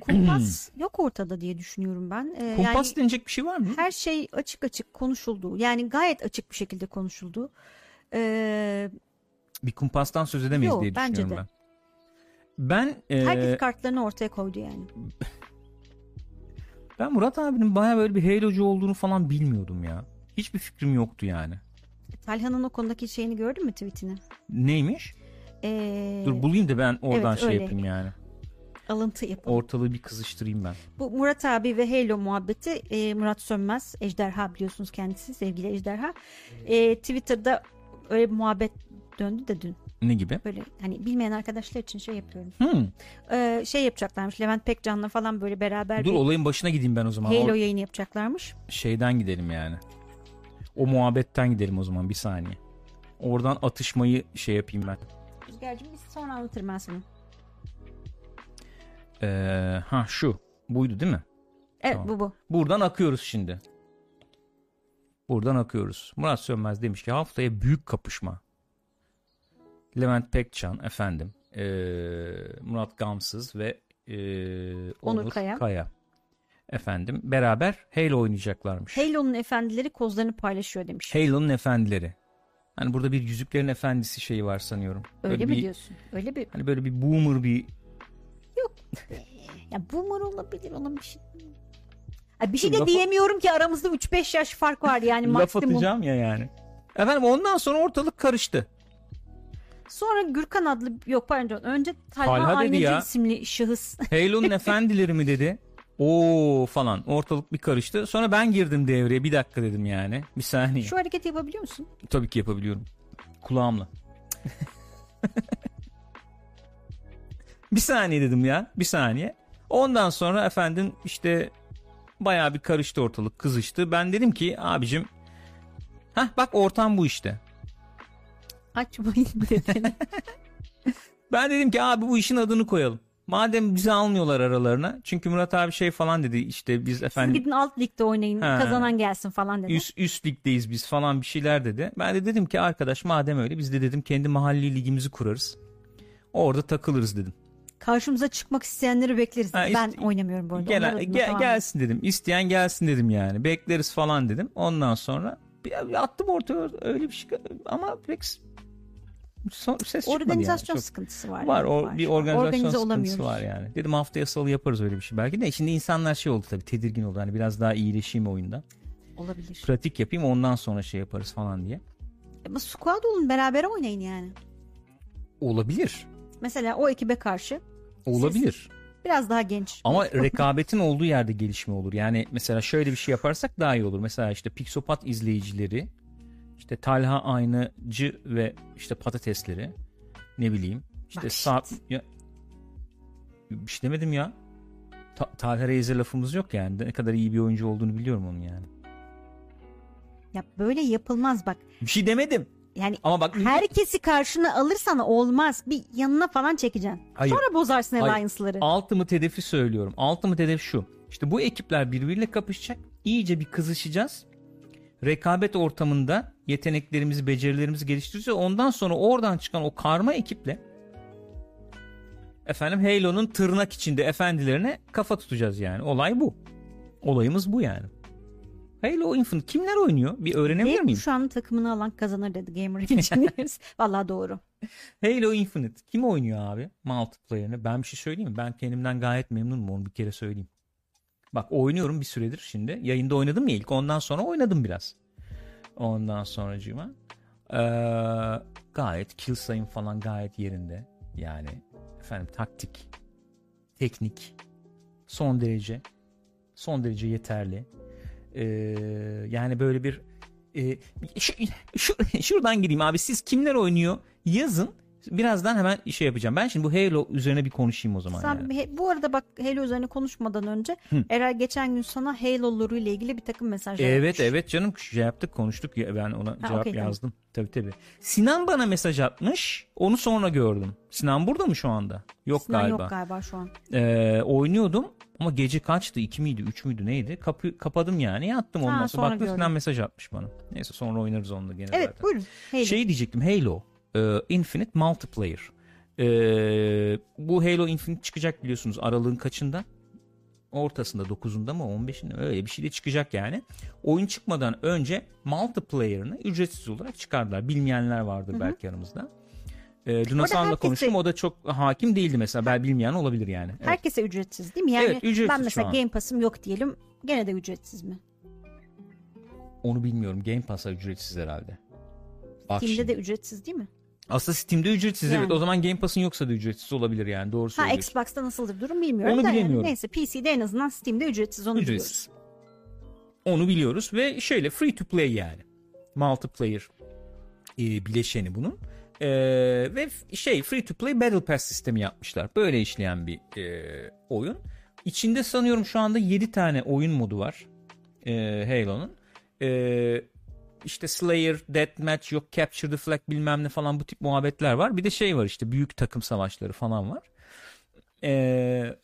Kumpas yok ortada diye düşünüyorum ben. Ee, Kumpas yani denecek bir şey var mı? her şey açık açık konuşuldu. Yani gayet açık bir şekilde konuşuldu. Ee, Bir kumpastan söz edemeyiz Yok, diye bence düşünüyorum de. ben. Ben e, herkes kartlarını ortaya koydu yani. ben Murat abinin baya böyle bir Halo'cu olduğunu falan bilmiyordum ya. Hiçbir fikrim yoktu yani. Talha'nın o konudaki şeyini gördün mü tweetini? Neymiş? Ee, Dur bulayım da ben oradan evet, şey öyle. yapayım yani. Alıntı yapalım. Ortalığı bir kızıştırayım ben. Bu Murat abi ve Halo muhabbeti e, Murat Sönmez Ejderha biliyorsunuz kendisi sevgili Ejderha E, Twitter'da öyle bir muhabbet döndü de dün Ne gibi? böyle hani bilmeyen arkadaşlar için şey yapıyorum Hmm. E, şey yapacaklarmış Levent Pekcan'la falan böyle beraber Dur bir olayın başına gideyim ben o zaman. Halo O yayını yapacaklarmış şeyden gidelim yani. O muhabbetten gidelim o zaman bir saniye. Oradan atışmayı şey yapayım ben. Rüzgar'cığım biz sonra anlatırım ben sana Ee, ha şu. Buydu değil mi? Evet Tamam. bu bu Buradan akıyoruz şimdi. Buradan akıyoruz. Murat Sönmez demiş ki haftaya büyük kapışma. Levent Pekcan efendim. ee, Murat Gamsız ve ee, Onur, Onur Kaya. Kaya. Efendim beraber Halo oynayacaklarmış. Halo'nun efendileri kozlarını paylaşıyor demiş Halo'nun efendileri. Hani burada bir Yüzüklerin Efendisi şeyi var sanıyorum. öyle Böyle mi bir, diyorsun öyle bir Hani böyle bir boomer bir ya boomer olabilir ona bir şey Ha, bir şey de Lafı- diyemiyorum ki aramızda 3-5 yaş fark var yani laf maksimum. atacağım ya yani. Efendim ondan sonra ortalık karıştı. Sonra Gürkan adlı yok pardon önce Talha, Talha dedi Aynacı ya. isimli şahıs Halo'nun efendileri mi dedi. Oo falan ortalık bir karıştı. Sonra ben girdim devreye bir dakika dedim yani. Bir saniye. şu hareketi yapabiliyor musun? Tabii ki yapabiliyorum. Kulağımla. bir saniye dedim ya. Bir saniye. Ondan sonra efendim işte bayağı bir karıştı ortalık kızıştı. Ben dedim ki abicim Hah bak ortam bu işte. Açmayın dedin. Ben dedim ki abi bu işin adını koyalım. Madem bizi almıyorlar aralarına. Çünkü Murat abi şey falan dedi işte biz Siz efendim gidin alt ligde oynayın Ha. kazanan gelsin falan dedi. üst, üst ligdeyiz biz falan bir şeyler dedi. Ben de dedim ki arkadaş madem öyle biz de dedim kendi mahalli ligimizi kurarız. Orada takılırız dedim. Karşımıza çıkmak isteyenleri bekleriz. Ha, ben oynamıyorum bu arada. Gel, Onlar adına gel- gelsin dedim. İsteyen gelsin dedim yani. Bekleriz falan dedim. Ondan sonra bir, attım ortaya öyle bir şey ama pek son, ses Organizasyon yani. Çok- sıkıntısı var. var o bir organizasyon Organize sıkıntısı var yani. Dedim haftaya salı yaparız öyle bir şey belki de. Şimdi insanlar şey oldu tabii tedirgin oldu. Hani biraz daha iyileşeyim oyunda. Olabilir. Pratik yapayım ondan sonra şey yaparız falan diye. Ama squad olun beraber oynayın yani. Olabilir. Mesela o ekibe karşı Olabilir. biraz daha genç. Ama rekabetin olduğu yerde gelişme olur. Yani mesela şöyle bir şey yaparsak daha iyi olur. Mesela işte Pixopat izleyicileri, işte Talha Aynacı ve işte patatesleri ne bileyim. işte sağ ya, bir şey demedim ya. Ta, Talha Reis'e lafımız yok yani. Ne kadar iyi bir oyuncu olduğunu biliyorum onun yani. Ya böyle yapılmaz bak. Bir şey demedim. Yani Ama bak herkesi karşına alırsan olmaz. Bir yanına falan çekeceksin. Hayır. Sonra bozarsın Hayır. alliance'ları. Ultimate hedefi söylüyorum. Ultimate hedef şu. İşte bu ekipler birbiriyle kapışacak. İyice bir kızışacağız. Rekabet ortamında yeteneklerimizi, becerilerimizi geliştireceğiz. Ondan sonra oradan çıkan o karma ekiple efendim Halo'nun tırnak içinde efendilerine kafa tutacağız yani. Olay bu. Olayımız bu yani. Halo Infinite kimler oynuyor? Bir öğrenebilir miyim? şu an takımını alan kazanır dedi Gamer Engineers. Valla doğru. Halo Infinite kim oynuyor abi multiplayer'ını? Ben bir şey söyleyeyim mi? Ben kendimden gayet memnunum onu bir kere söyleyeyim. Bak oynuyorum bir süredir şimdi. Yayında oynadım ya ilk ondan sonra oynadım biraz. Ondan sonracığıma. Ee, gayet kill sayım falan gayet yerinde. Yani efendim taktik, teknik son derece son derece yeterli. Ee, yani böyle bir e, şu, şu, şuradan gireyim abi siz kimler oynuyor yazın birazdan hemen şey yapacağım. Ben şimdi bu Halo üzerine bir konuşayım o zaman. Sen yani. he- bu arada bak Halo üzerine konuşmadan önce Hı. Eray geçen gün sana Halo lore ile ilgili bir takım mesajlar Evet atmış. evet canım şey yaptık konuştuk ben ona cevap okey, tamam. yazdım. Tabii tabii. Sinan bana mesaj atmış. Onu sonra gördüm. Sinan burada mı şu anda? Yok Sinan galiba. yok galiba şu an. Ee, oynuyordum ama gece kaçtı? 2 miydi? 3 müydü? Neydi? Kapı kapadım yani. Yattım ondan Ha, sonra. Baktım. Sinan mesaj atmış bana. Neyse sonra oynarız onunla gene Evet zaten. buyurun. Halo. Şey diyecektim Halo e, Infinite Multiplayer. E, bu Halo Infinite çıkacak biliyorsunuz aralığın kaçında? Ortasında 9'unda mı 15'inde mi? öyle bir şey de çıkacak yani. Oyun çıkmadan önce multiplayer'ını ücretsiz olarak çıkardılar. Bilmeyenler vardır belki aramızda. E, Hasan'la herkese- konuştum o da çok hakim değildi mesela. Ben bilmeyen olabilir yani. Evet. Herkese ücretsiz değil mi? Yani Evet, ücretsiz ben mesela. Game Pass'ım yok diyelim. Gene de ücretsiz mi? Onu bilmiyorum. Game Pass'a ücretsiz herhalde. Bak Steam'de şimdi. de ücretsiz değil mi? Aslında Steam'de ücretsiz Yani. evet. O zaman Game Pass'ın yoksa da ücretsiz olabilir yani. Doğru Ha söylüyorsun. Xbox'ta nasıldır durum bilmiyorum Onu da yani bilemiyorum. neyse PC'de en azından Steam'de ücretsiz onu biliyoruz. Ücretsiz. Onu biliyoruz ve şöyle free to play yani. Multiplayer e, bileşeni bunun. E, ve şey free to play battle pass sistemi yapmışlar. Böyle işleyen bir e, oyun. İçinde sanıyorum şu anda 7 tane oyun modu var. E, Halo'nun. E, işte Slayer, Deathmatch, yok Capture the Flag bilmem ne falan bu tip muhabbetler var. Bir de şey var işte büyük takım savaşları falan var. E,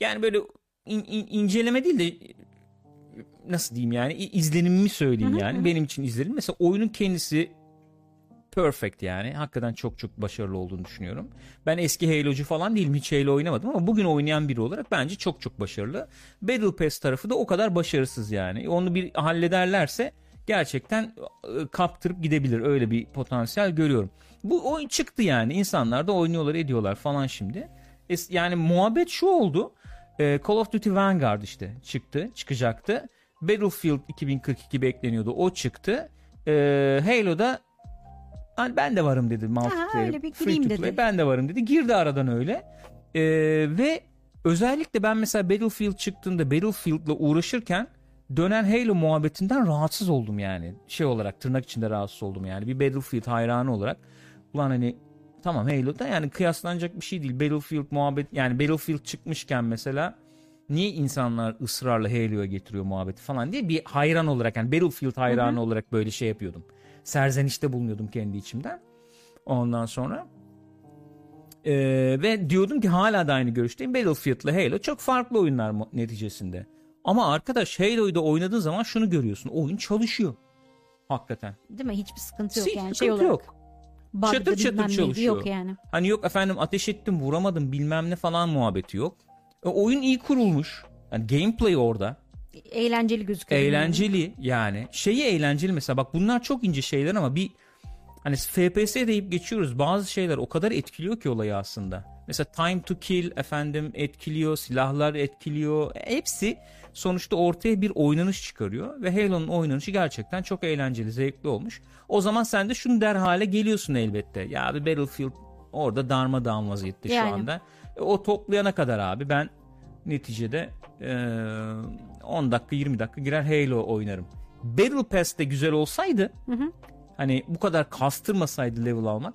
yani böyle in- in- inceleme değil de nasıl diyeyim yani izlenimimi söyleyeyim yani benim için izlenim. Mesela oyunun kendisi perfect yani hakikaten çok çok başarılı olduğunu düşünüyorum. Ben eski Halo'cu falan değilim hiç Halo oynamadım ama bugün oynayan biri olarak bence çok çok başarılı. Battle Pass tarafı da o kadar başarısız yani. Onu bir hallederlerse gerçekten e, kaptırıp gidebilir öyle bir potansiyel görüyorum. Bu oyun çıktı yani insanlar da oynuyorlar ediyorlar falan şimdi. Yani muhabbet şu oldu. Ee, Call of Duty Vanguard işte çıktı, çıkacaktı. Battlefield 2042 bekleniyordu. O çıktı. Ee, Halo'da hani ben de varım dedi multiplayer. bir free to play, dedi. Ben de varım dedi. Girdi aradan öyle. Ee, ve özellikle ben mesela Battlefield çıktığında Battlefield'la uğraşırken dönen Halo muhabbetinden rahatsız oldum yani. Şey olarak tırnak içinde rahatsız oldum yani. Bir Battlefield hayranı olarak. Ulan hani tamam Halo'da yani kıyaslanacak bir şey değil. Battlefield muhabbet yani Battlefield çıkmışken mesela niye insanlar ısrarla Halo'ya getiriyor muhabbeti falan diye bir hayran olarak yani Battlefield hayranı olarak böyle şey yapıyordum. Serzenişte bulunuyordum kendi içimden. Ondan sonra ee, ve diyordum ki hala da aynı görüşteyim. Battlefield'la Halo çok farklı oyunlar neticesinde. Ama arkadaş Halo'yu da oynadığın zaman şunu görüyorsun. Oyun çalışıyor. Hakikaten. Değil mi? Hiçbir sıkıntı yok Hiç yani sıkıntı şey olarak. yok. bug'dı, çatır çatır çalışıyor. Yok yani. Hani yok efendim ateş ettim vuramadım bilmem ne falan muhabbeti yok. E, oyun iyi kurulmuş. Yani gameplay orada. Eğlenceli gözüküyor. Eğlenceli yani. Şeyi eğlenceli mesela bak bunlar çok ince şeyler ama bir hani FPS deyip geçiyoruz. Bazı şeyler o kadar etkiliyor ki olayı aslında. Mesela time to kill efendim etkiliyor, silahlar etkiliyor. E, Hepsi sonuçta ortaya bir oynanış çıkarıyor ve Halo'nun oynanışı gerçekten çok eğlenceli, zevkli olmuş. O zaman sen de şunu der hale geliyorsun elbette. Ya bir Battlefield orada darmadağın vaziyette şu Yani. anda. E, o toplayana kadar abi ben neticede e, 10 dakika 20 dakika girer Halo oynarım. Battle Pass de güzel olsaydı hani bu kadar kastırmasaydı level almak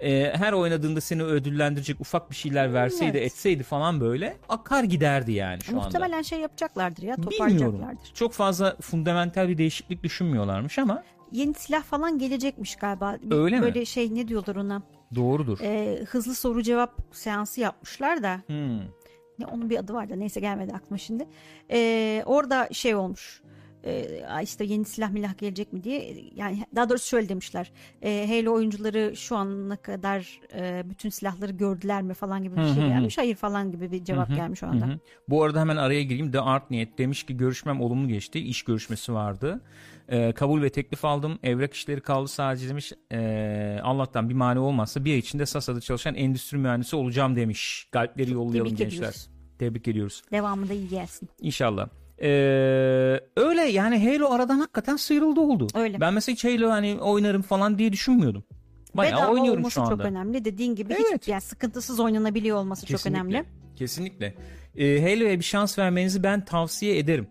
e, her oynadığında seni ödüllendirecek ufak bir şeyler verseydi Evet. etseydi falan böyle akar giderdi yani şu anda. Muhtemelen şey yapacaklardır ya Bilmiyorum. toparlayacaklardır. Çok fazla fundamental bir değişiklik düşünmüyorlarmış ama Yeni silah falan gelecekmiş galiba. Öyle mi? Böyle şey ne diyorlar ona? doğrudur. Ee, hızlı soru cevap seansı yapmışlar da. Hmm. Ne onun bir adı var da neyse gelmedi aklıma şimdi. Ee, orada şey olmuş. "Ay işte yeni silah milah gelecek mi diye yani daha doğrusu şöyle demişler Ee, Halo oyuncuları şu ana kadar e, bütün silahları gördüler mi falan gibi bir şey gelmiş hayır falan gibi bir cevap gelmiş o anda. Bu arada hemen araya gireyim. The Art Niyet demiş ki görüşmem olumlu geçti. İş görüşmesi vardı. Ee, kabul ve teklif aldım. Evrak işleri kaldı sadece demiş. Ee, Allah'tan bir mani olmazsa bir ay içinde Sasa'da çalışan endüstri mühendisi olacağım demiş. Kalpleri yollayalım Tebrik gençler. ediyoruz. Tebrik ediyoruz. devamı da iyi gelsin İnşallah. Ee, öyle yani Halo aradan hakikaten sıyrıldı oldu. Öyle. Ben mesela hiç Halo hani oynarım falan diye düşünmüyordum. Bayağı Bedava oynuyorum olması şu anda. çok önemli dediğin gibi Evet. hiç yani sıkıntısız oynanabiliyor olması çok Kesinlikle. önemli Kesinlikle. Ee, Halo'ya bir şans vermenizi ben tavsiye ederim.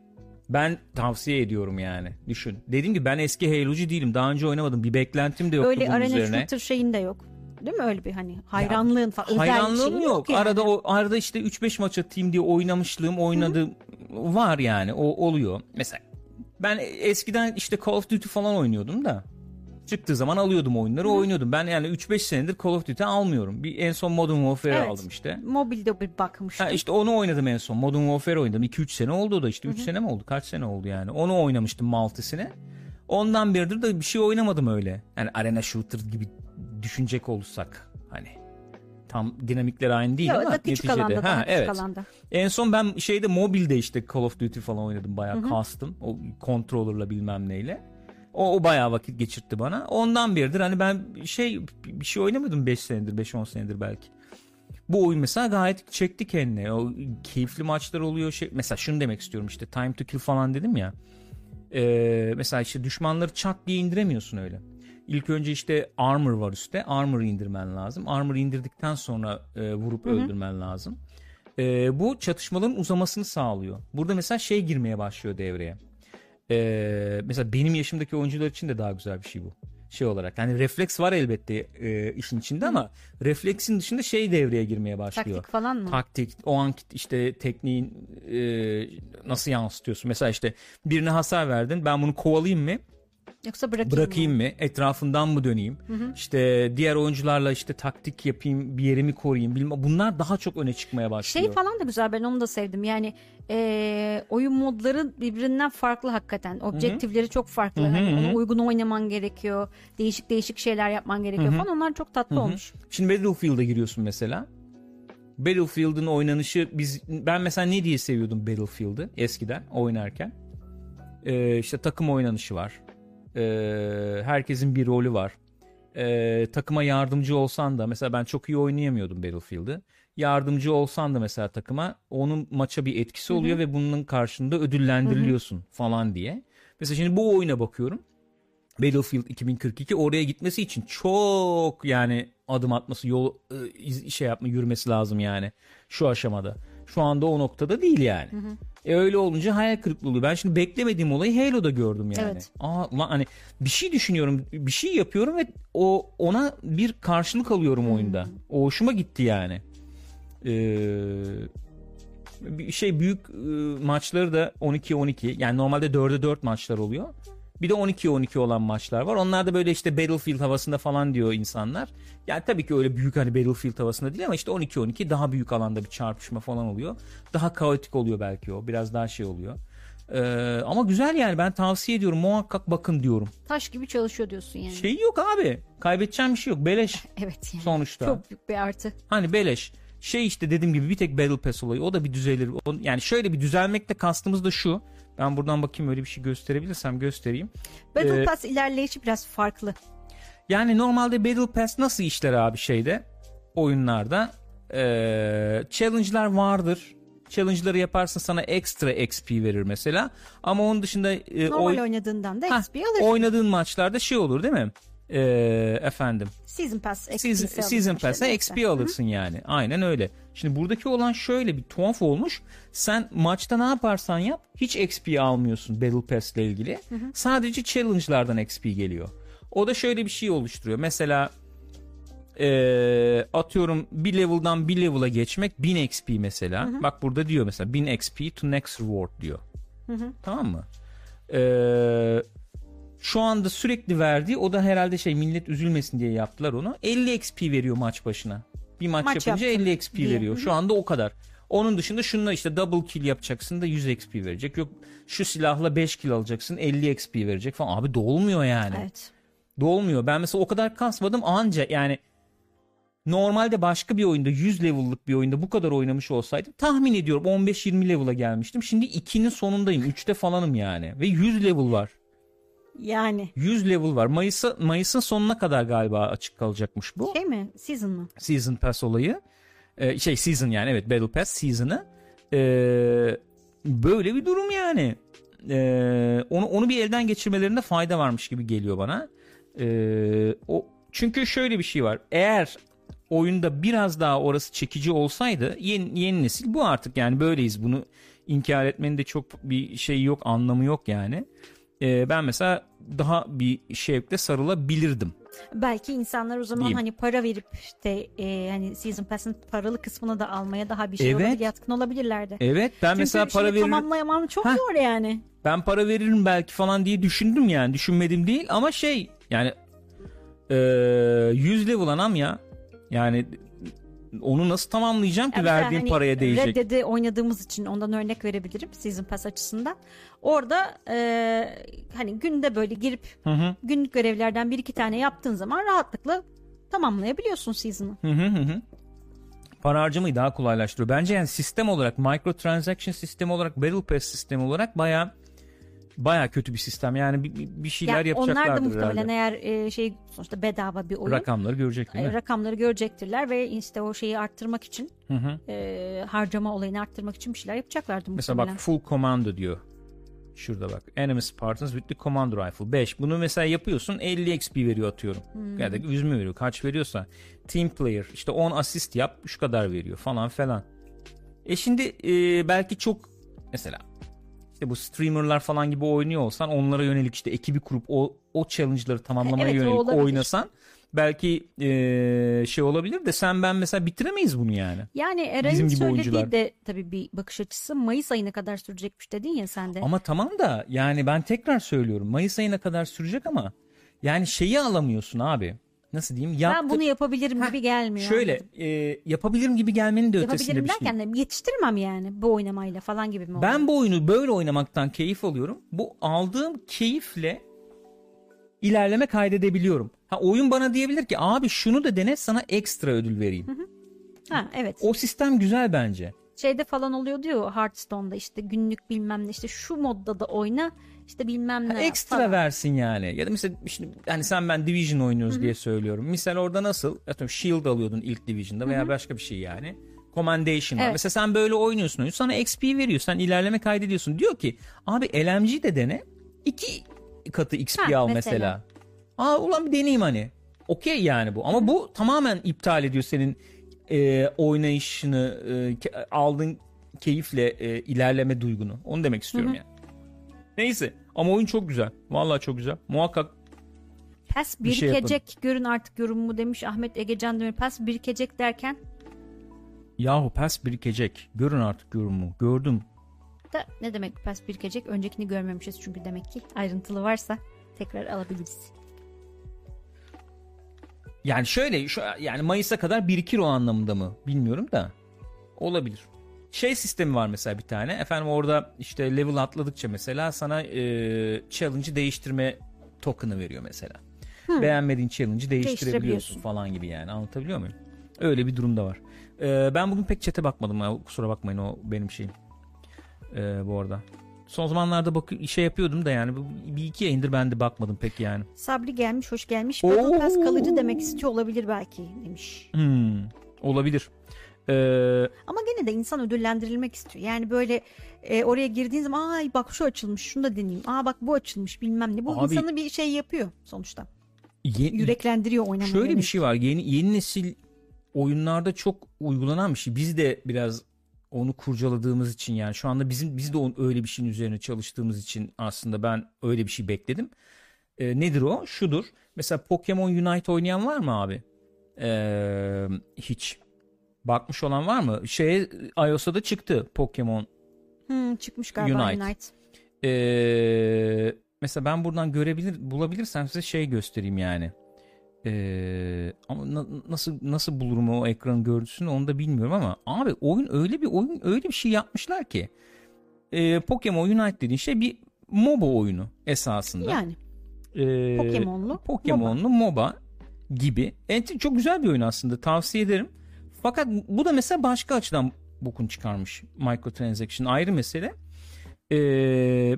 Ben tavsiye ediyorum yani. Düşün. Dediğim gibi ben eski Halo'cu değilim. Daha önce oynamadım. Bir beklentim de yoktu öyle bunun arena üzerine. shooter şeyin de yok değil mi öyle bir hani hayranlığın falan özel Hayranlığım şeyin yok. yani. Arada o arada işte 3-5 maç atayım diye oynamışlığım, oynadığım var yani. O oluyor. Mesela ben eskiden işte Call of Duty falan oynuyordum da. Çıktığı zaman alıyordum oyunları, oynuyordum. Ben yani 3-5 senedir Call of Duty almıyorum. Bir en son Modern Warfare Evet. aldım işte. mobilde bir bakmıştım Ha işte onu oynadım en son. Modern Warfare oynadım. 2-3 sene oldu o da işte. 3 sene mi oldu? Kaç sene oldu yani? Onu oynamıştım multisine. Ondan beridir de bir şey oynamadım öyle. Yani arena shooter gibi düşünecek olursak hani tam dinamikleri aynı değil Ya ama da küçük neticede. alanda ha, küçük evet. alanda. En son ben şeyde mobilde işte Call of Duty falan oynadım bayağı kastım. O controller'la bilmem neyle. O, o bayağı vakit geçirtti bana. Ondan beridir hani ben şey bir şey oynamadım 5 senedir 5-10 senedir belki. Bu oyun mesela gayet çekti kendine. O keyifli maçlar oluyor. Şey, mesela şunu demek istiyorum işte time to kill falan dedim ya. Ee, mesela işte düşmanları çat diye indiremiyorsun öyle. İlk önce işte armor var üstte. Armor'ı indirmen lazım. Armor'ı indirdikten sonra e, vurup öldürmen lazım. E, bu çatışmaların uzamasını sağlıyor. Burada mesela şey girmeye başlıyor devreye. E, mesela benim yaşımdaki oyuncular için de daha güzel bir şey bu. Şey olarak yani refleks var elbette e, işin içinde ama refleksin dışında şey devreye girmeye başlıyor. Taktik falan mı? Taktik, o anki işte tekniğin e, nasıl yansıtıyorsun? Mesela işte birine hasar verdin ben bunu kovalayayım mı? Yoksa bırakayım, bırakayım mı? mı? Etrafından mı döneyim? İşte diğer oyuncularla işte taktik yapayım, bir yerimi koruyayım. Bilmem. Bunlar daha çok öne çıkmaya başlıyor. Şey falan da güzel ben onu da sevdim. Yani eee, oyun modları birbirinden farklı hakikaten. Objektifleri çok farklı. Hani ona uygun oynaman gerekiyor. Değişik değişik şeyler yapman gerekiyor falan. Onlar çok tatlı olmuş. Şimdi Battlefield'a giriyorsun mesela. Battlefield'ın oynanışı biz ben mesela ne diye seviyordum Battlefield'ı eskiden oynarken. Ee, işte takım oynanışı var. Ee, herkesin bir rolü var. Ee, takıma yardımcı olsan da mesela ben çok iyi oynayamıyordum Battlefield'ı. Yardımcı olsan da mesela takıma onun maça bir etkisi oluyor ve bunun karşında ödüllendiriliyorsun falan diye. Mesela şimdi bu oyuna bakıyorum. Battlefield 2042 oraya gitmesi için çok yani adım atması yol e, şey yapma yürümesi lazım yani şu aşamada. Şu anda o noktada değil yani. E öyle olunca hayal kırıklığı oluyor. Ben şimdi beklemediğim olayı Halo'da gördüm yani. Evet. Aa ulan hani bir şey düşünüyorum, bir şey yapıyorum ve o ona bir karşılık alıyorum oyunda. O hoşuma gitti yani. Ee, bir şey büyük e, maçları da 12-12 yani normalde 4'e 4 maçlar oluyor. Bir de 12-12 olan maçlar var. Onlar da böyle işte Battlefield havasında falan diyor insanlar. Yani tabii ki öyle büyük hani Battlefield havasında değil ama işte 12-12 daha büyük alanda bir çarpışma falan oluyor. Daha kaotik oluyor belki o. Biraz daha şey oluyor. Ee, ama güzel yani ben tavsiye ediyorum muhakkak bakın diyorum. Taş gibi çalışıyor diyorsun yani. Şey yok abi kaybedeceğim bir şey yok beleş evet yani. sonuçta. Çok büyük bir artı. Hani beleş. Şey işte dediğim gibi bir tek Battle Pass olayı o da bir düzelir. Yani şöyle bir düzelmekte kastımız da şu. Ben buradan bakayım öyle bir şey gösterebilirsem göstereyim. Battle Ee, Pass ilerleyişi biraz farklı. Yani normalde Battle Pass nasıl işler abi şeyde oyunlarda? Ee, challenge'lar vardır. Challenge'ları yaparsın sana ekstra XP verir mesela. Ama onun dışında e, Normal oy- oynadığından da XP alırsın. oynadığın maçlarda şey olur değil mi? Ee, efendim Season Pass XP Season, season Pass'e XP alırsın yani. Aynen öyle. Şimdi buradaki olan şöyle bir tuhaf olmuş. Sen maçta ne yaparsan yap hiç XP almıyorsun Battle Pass ile ilgili. Sadece challenge'lardan XP geliyor. O da şöyle bir şey oluşturuyor. Mesela eee, atıyorum bir level'dan bir level'a geçmek 1000 XP mesela. Bak burada diyor mesela 1000 XP to next reward diyor. Tamam mı? Eee şu anda sürekli verdiği o da herhalde şey millet üzülmesin diye yaptılar onu. 50 XP veriyor maç başına. Bir maç, Maç yapınca yaptım 50 XP diye. veriyor. Şu anda o kadar. Onun dışında şununla işte double kill yapacaksın da 100 XP verecek. Yok şu silahla 5 kill alacaksın 50 XP verecek falan. Abi dolmuyor yani. Evet. Dolmuyor. Ben mesela o kadar kasmadım anca yani normalde başka bir oyunda 100 level'lık bir oyunda bu kadar oynamış olsaydım tahmin ediyorum 15-20 level'a gelmiştim. Şimdi 2'nin sonundayım. 3'te falanım yani. Ve 100 level var. Yani 100 level var. Mayıs'a Mayıs'ın sonuna kadar galiba açık kalacakmış bu. şey mi? Season mı? Season Pass olayı. Ee, şey season yani evet Battle Pass season'ı. Ee, böyle bir durum yani. Ee, onu onu bir elden geçirmelerinde fayda varmış gibi geliyor bana. Ee, o çünkü şöyle bir şey var. Eğer oyunda biraz daha orası çekici olsaydı yeni, yeni nesil bu artık yani böyleyiz bunu inkar etmenin de çok bir şey yok anlamı yok yani. Ee, ben mesela daha bir şevkle sarılabilirdim. Belki insanlar o zaman Diyeyim. hani para verip işte e, hani Season Pass'ın paralı kısmını da almaya daha bir şey Evet. olabilir, yatkın olabilirlerdi. Evet ben Çünkü mesela para veririm. tamamlayamam çok Heh. zor yani. ben para veririm belki falan diye düşündüm yani düşünmedim değil ama şey yani e, 100 level anam ya yani onu nasıl tamamlayacağım ki Ya mesela verdiğim hani paraya değecek. Red Dead'i oynadığımız için ondan örnek verebilirim Season Pass açısından. Orada e, hani günde böyle girip Hı hı, günlük görevlerden bir iki tane yaptığın zaman rahatlıkla tamamlayabiliyorsun season'ı. hı hı hı. Para harcamayı daha kolaylaştırıyor. Bence yani sistem olarak microtransaction sistemi olarak Battle Pass sistemi olarak baya baya kötü bir sistem. Yani bir, bir- şeyler Yani onlar da yapacaklardır muhtemelen herhalde. eğer e, şey sonuçta bedava bir oyun. Rakamları görecek değil e, mi? rakamları görecektirler ve işte o şeyi arttırmak için Hı hı. e, harcama olayını arttırmak için bir şeyler yapacaklardı Mesela muhtemelen. bak full commando diyor. Şurada bak. Enemy Spartans with the command rifle 5. Bunu mesela yapıyorsun 50 XP veriyor atıyorum. Hmm. Ya da 100 mü veriyor kaç veriyorsa. Team player işte 10 asist yap şu kadar veriyor falan falan. E şimdi e, belki çok mesela işte bu streamerlar falan gibi oynuyor olsan onlara yönelik işte ekibi kurup o, o challenge'ları tamamlamaya Evet, o yönelik oynasan belki e, şey olabilir de sen ben mesela bitiremeyiz bunu yani. Yani gibi söylediği oyuncular. de tabii bir bakış açısı Mayıs ayına kadar sürecekmiş dedin ya sen de. Ama tamam da yani ben tekrar söylüyorum Mayıs ayına kadar sürecek ama yani şeyi alamıyorsun abi. Nasıl diyeyim? ben Yaptı- bunu yapabilirim gibi gelmiyor. Şöyle e, yapabilirim gibi gelmenin de ötesinde yapabilirim bir şey. derken de yetiştirmem yani bu oynamayla falan gibi mi? Ben oluyor? bu oyunu böyle oynamaktan keyif alıyorum. Bu aldığım keyifle ilerleme kaydedebiliyorum. Ha oyun bana diyebilir ki abi şunu da dene sana ekstra ödül vereyim. ha evet. O sistem güzel bence. Şeyde falan oluyor diyor Hearthstone'da işte günlük bilmem ne işte şu modda da oyna işte bilmem Ha, ne. ekstra falan. versin yani. Ya da mesela şimdi hani sen ben Division oynuyoruz diye söylüyorum. Misal orada nasıl? Atıyorum Shield alıyordun ilk Division'da veya başka bir şey yani. Commendation var. Evet. Mesela sen böyle oynuyorsun oyunu. Sana XP veriyor. Sen ilerleme kaydediyorsun. Diyor ki abi LMG de dene. iki katı XP Ha, al mesela. mesela. Aa ulan bir deneyeyim hani. Okey yani bu. Ama bu tamamen iptal ediyor senin e, oynayışını, e, aldığın keyifle e, ilerleme duygunu. Onu demek istiyorum yani. Neyse ama oyun çok güzel. Vallahi çok güzel. Muhakkak Pes Bir şey birikecek görün artık yorumu demiş Ahmet Egecan Demir. Pes birikecek derken yahu pes birikecek. Görün artık yorumu. Gördüm. da ne demek pes birikecek? Öncekini görmemişiz çünkü demek ki ayrıntılı varsa tekrar alabiliriz. Yani şöyle şu, yani Mayıs'a kadar birikir o anlamında mı bilmiyorum da olabilir. Şey sistemi var mesela bir tane. Efendim orada işte level atladıkça mesela sana e, challenge'ı değiştirme token'ı veriyor mesela. Beğenmediğin challenge'ı değiştirebiliyorsun falan gibi yani. Anlatabiliyor muyum? Öyle bir durumda var. E, ben bugün pek chat'e bakmadım. Ya. Kusura bakmayın o benim şeyim. E, bu arada. Son zamanlarda bak şey yapıyordum da yani bir iki yayındır ben de bakmadım pek yani. Sabri gelmiş, hoş gelmiş. Battle Pass kalıcı demek istiyor olabilir belki demiş. Hmm, olabilir. E, Ama gene de insan ödüllendirilmek istiyor. Yani böyle e, oraya girdiğin zaman ay bak şu açılmış şunu da deneyeyim. Aa bak bu açılmış bilmem ne. Bu Abi- insanı bir şey yapıyor sonuçta. ye- Yüreklendiriyor oynamaya. Şöyle bir şey var. Yeni yeni nesil oyunlarda çok uygulanan bir şey. Biz de biraz onu kurcaladığımız için yani şu anda bizim biz de on- öyle bir şeyin üzerine çalıştığımız için aslında ben öyle bir şey bekledim. Ee, nedir o? Şudur. Mesela Pokemon Unite oynayan var mı abi? Ee, hiç. Bakmış olan var mı? Şeye iOS'a da çıktı Pokemon Hmm, çıkmış galiba Unite. Unite. ee, mesela ben buradan görebilir bulabilirsem size şey göstereyim yani. Ee, ama na- nasıl nasıl bulurum o ekran görüntüsünü onu da bilmiyorum ama abi oyun öyle bir oyun öyle bir şey yapmışlar ki ee, Pokemon Unite dediğin şey bir MOBA oyunu esasında. Yani Ee, Pokemon'lu Pokemon'lu MOBA gibi. Evet, çok güzel bir oyun aslında tavsiye ederim. Fakat bu da mesela başka açıdan bokun çıkarmış. Microtransaction ayrı mesele. Ee,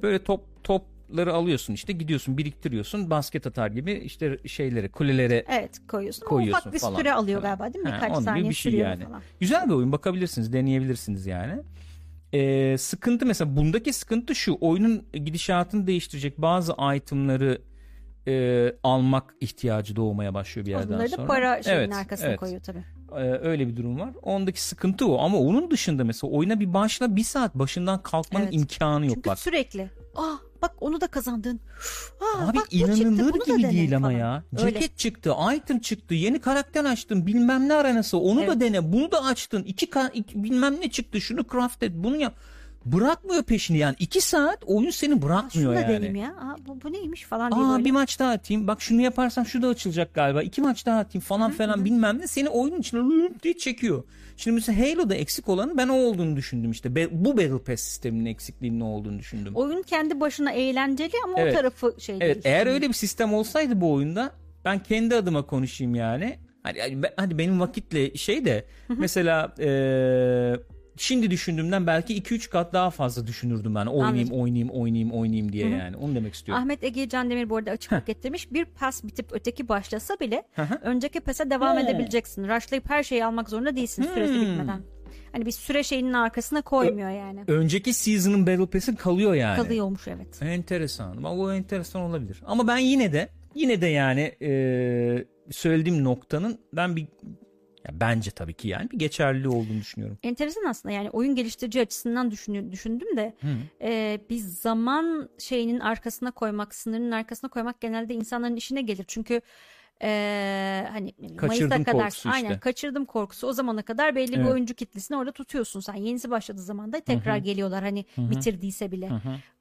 böyle top topları alıyorsun işte gidiyorsun biriktiriyorsun basket atar gibi işte şeyleri kulelere evet koyuyorsun. Koyuyorsun ufak bir falan. süre alıyor galiba değil mi? Ha, Birkaç gibi saniye bir şey sürüyor yani. falan. Güzel bir oyun bakabilirsiniz deneyebilirsiniz yani. Ee, sıkıntı mesela bundaki sıkıntı şu oyunun gidişatını değiştirecek bazı itemları e, almak ihtiyacı doğmaya başlıyor bir yerden Bunları sonra. da para şeyin Evet, arkasına evet. koyuyor tabii. Ee, öyle bir durum var. Ondaki sıkıntı o ama onun dışında mesela oyuna bir başla bir saat başından kalkmanın Evet. imkanı yok Çünkü bak. sürekli. Aa bak onu da kazandın. Aa, Abi bak çıktı, inanılır da gibi değil ama falan. ya. Öyle. Ceket çıktı, item çıktı, yeni karakter açtın, bilmem ne aranası, onu da Evet. dene, bunu da açtın, iki, iki bilmem ne çıktı, şunu craft et, bunu yap. Bırakmıyor peşini yani. iki saat oyun seni Aa, bırakmıyor şunu da yani. deneyim ya. Aa, bu, bu neymiş falan diye Aa böyle. bir maç daha atayım. Bak şunu yaparsam şu da açılacak galiba. İki maç daha atayım falan falan bilmem ne. Seni oyunun içine diye çekiyor. Şimdi mesela Halo'da eksik olanı ben o olduğunu düşündüm işte. Be- bu Battle Pass sisteminin eksikliğinin ne olduğunu düşündüm. Oyun kendi başına eğlenceli ama Evet. o tarafı şey Evet değil. eğer öyle bir sistem olsaydı bu oyunda ben kendi adıma konuşayım yani. Hadi, ben- hadi benim vakitle şey de mesela eee, şimdi düşündüğümden belki 2-3 kat daha fazla düşünürdüm ben. Oynayayım Anladım. oynayayım oynayayım oynayayım diye yani. Onu demek istiyorum. Ahmet Ege Candemir bu arada açıklık getirmiş. Bir pas bitip öteki başlasa bile Hı hı. önceki pasa devam He. edebileceksin. Rushlayıp her şeyi almak zorunda değilsin süresi Hmm. bitmeden. Hani bir süre şeyinin arkasına koymuyor yani. Önceki season'ın Battle Pass'i kalıyor yani. Kalıyormuş evet. Enteresan. O enteresan olabilir. Ama ben yine de yine de yani eee, söylediğim noktanın ben bir ya bence tabii ki yani bir geçerliliği olduğunu düşünüyorum. Enteresan aslında yani oyun geliştirici açısından düşünü- düşündüm de Hı. e, bir zaman şeyinin arkasına koymak, sınırının arkasına koymak genelde insanların işine gelir. Çünkü e, hani Kaçırdım Mayıs'a kadar korkusu aynen işte. kaçırdım korkusu o zamana kadar belli bir Evet. oyuncu kitlesini orada tutuyorsun sen. Yenisi başladığı zaman da tekrar geliyorlar hani bitirdiyse bile.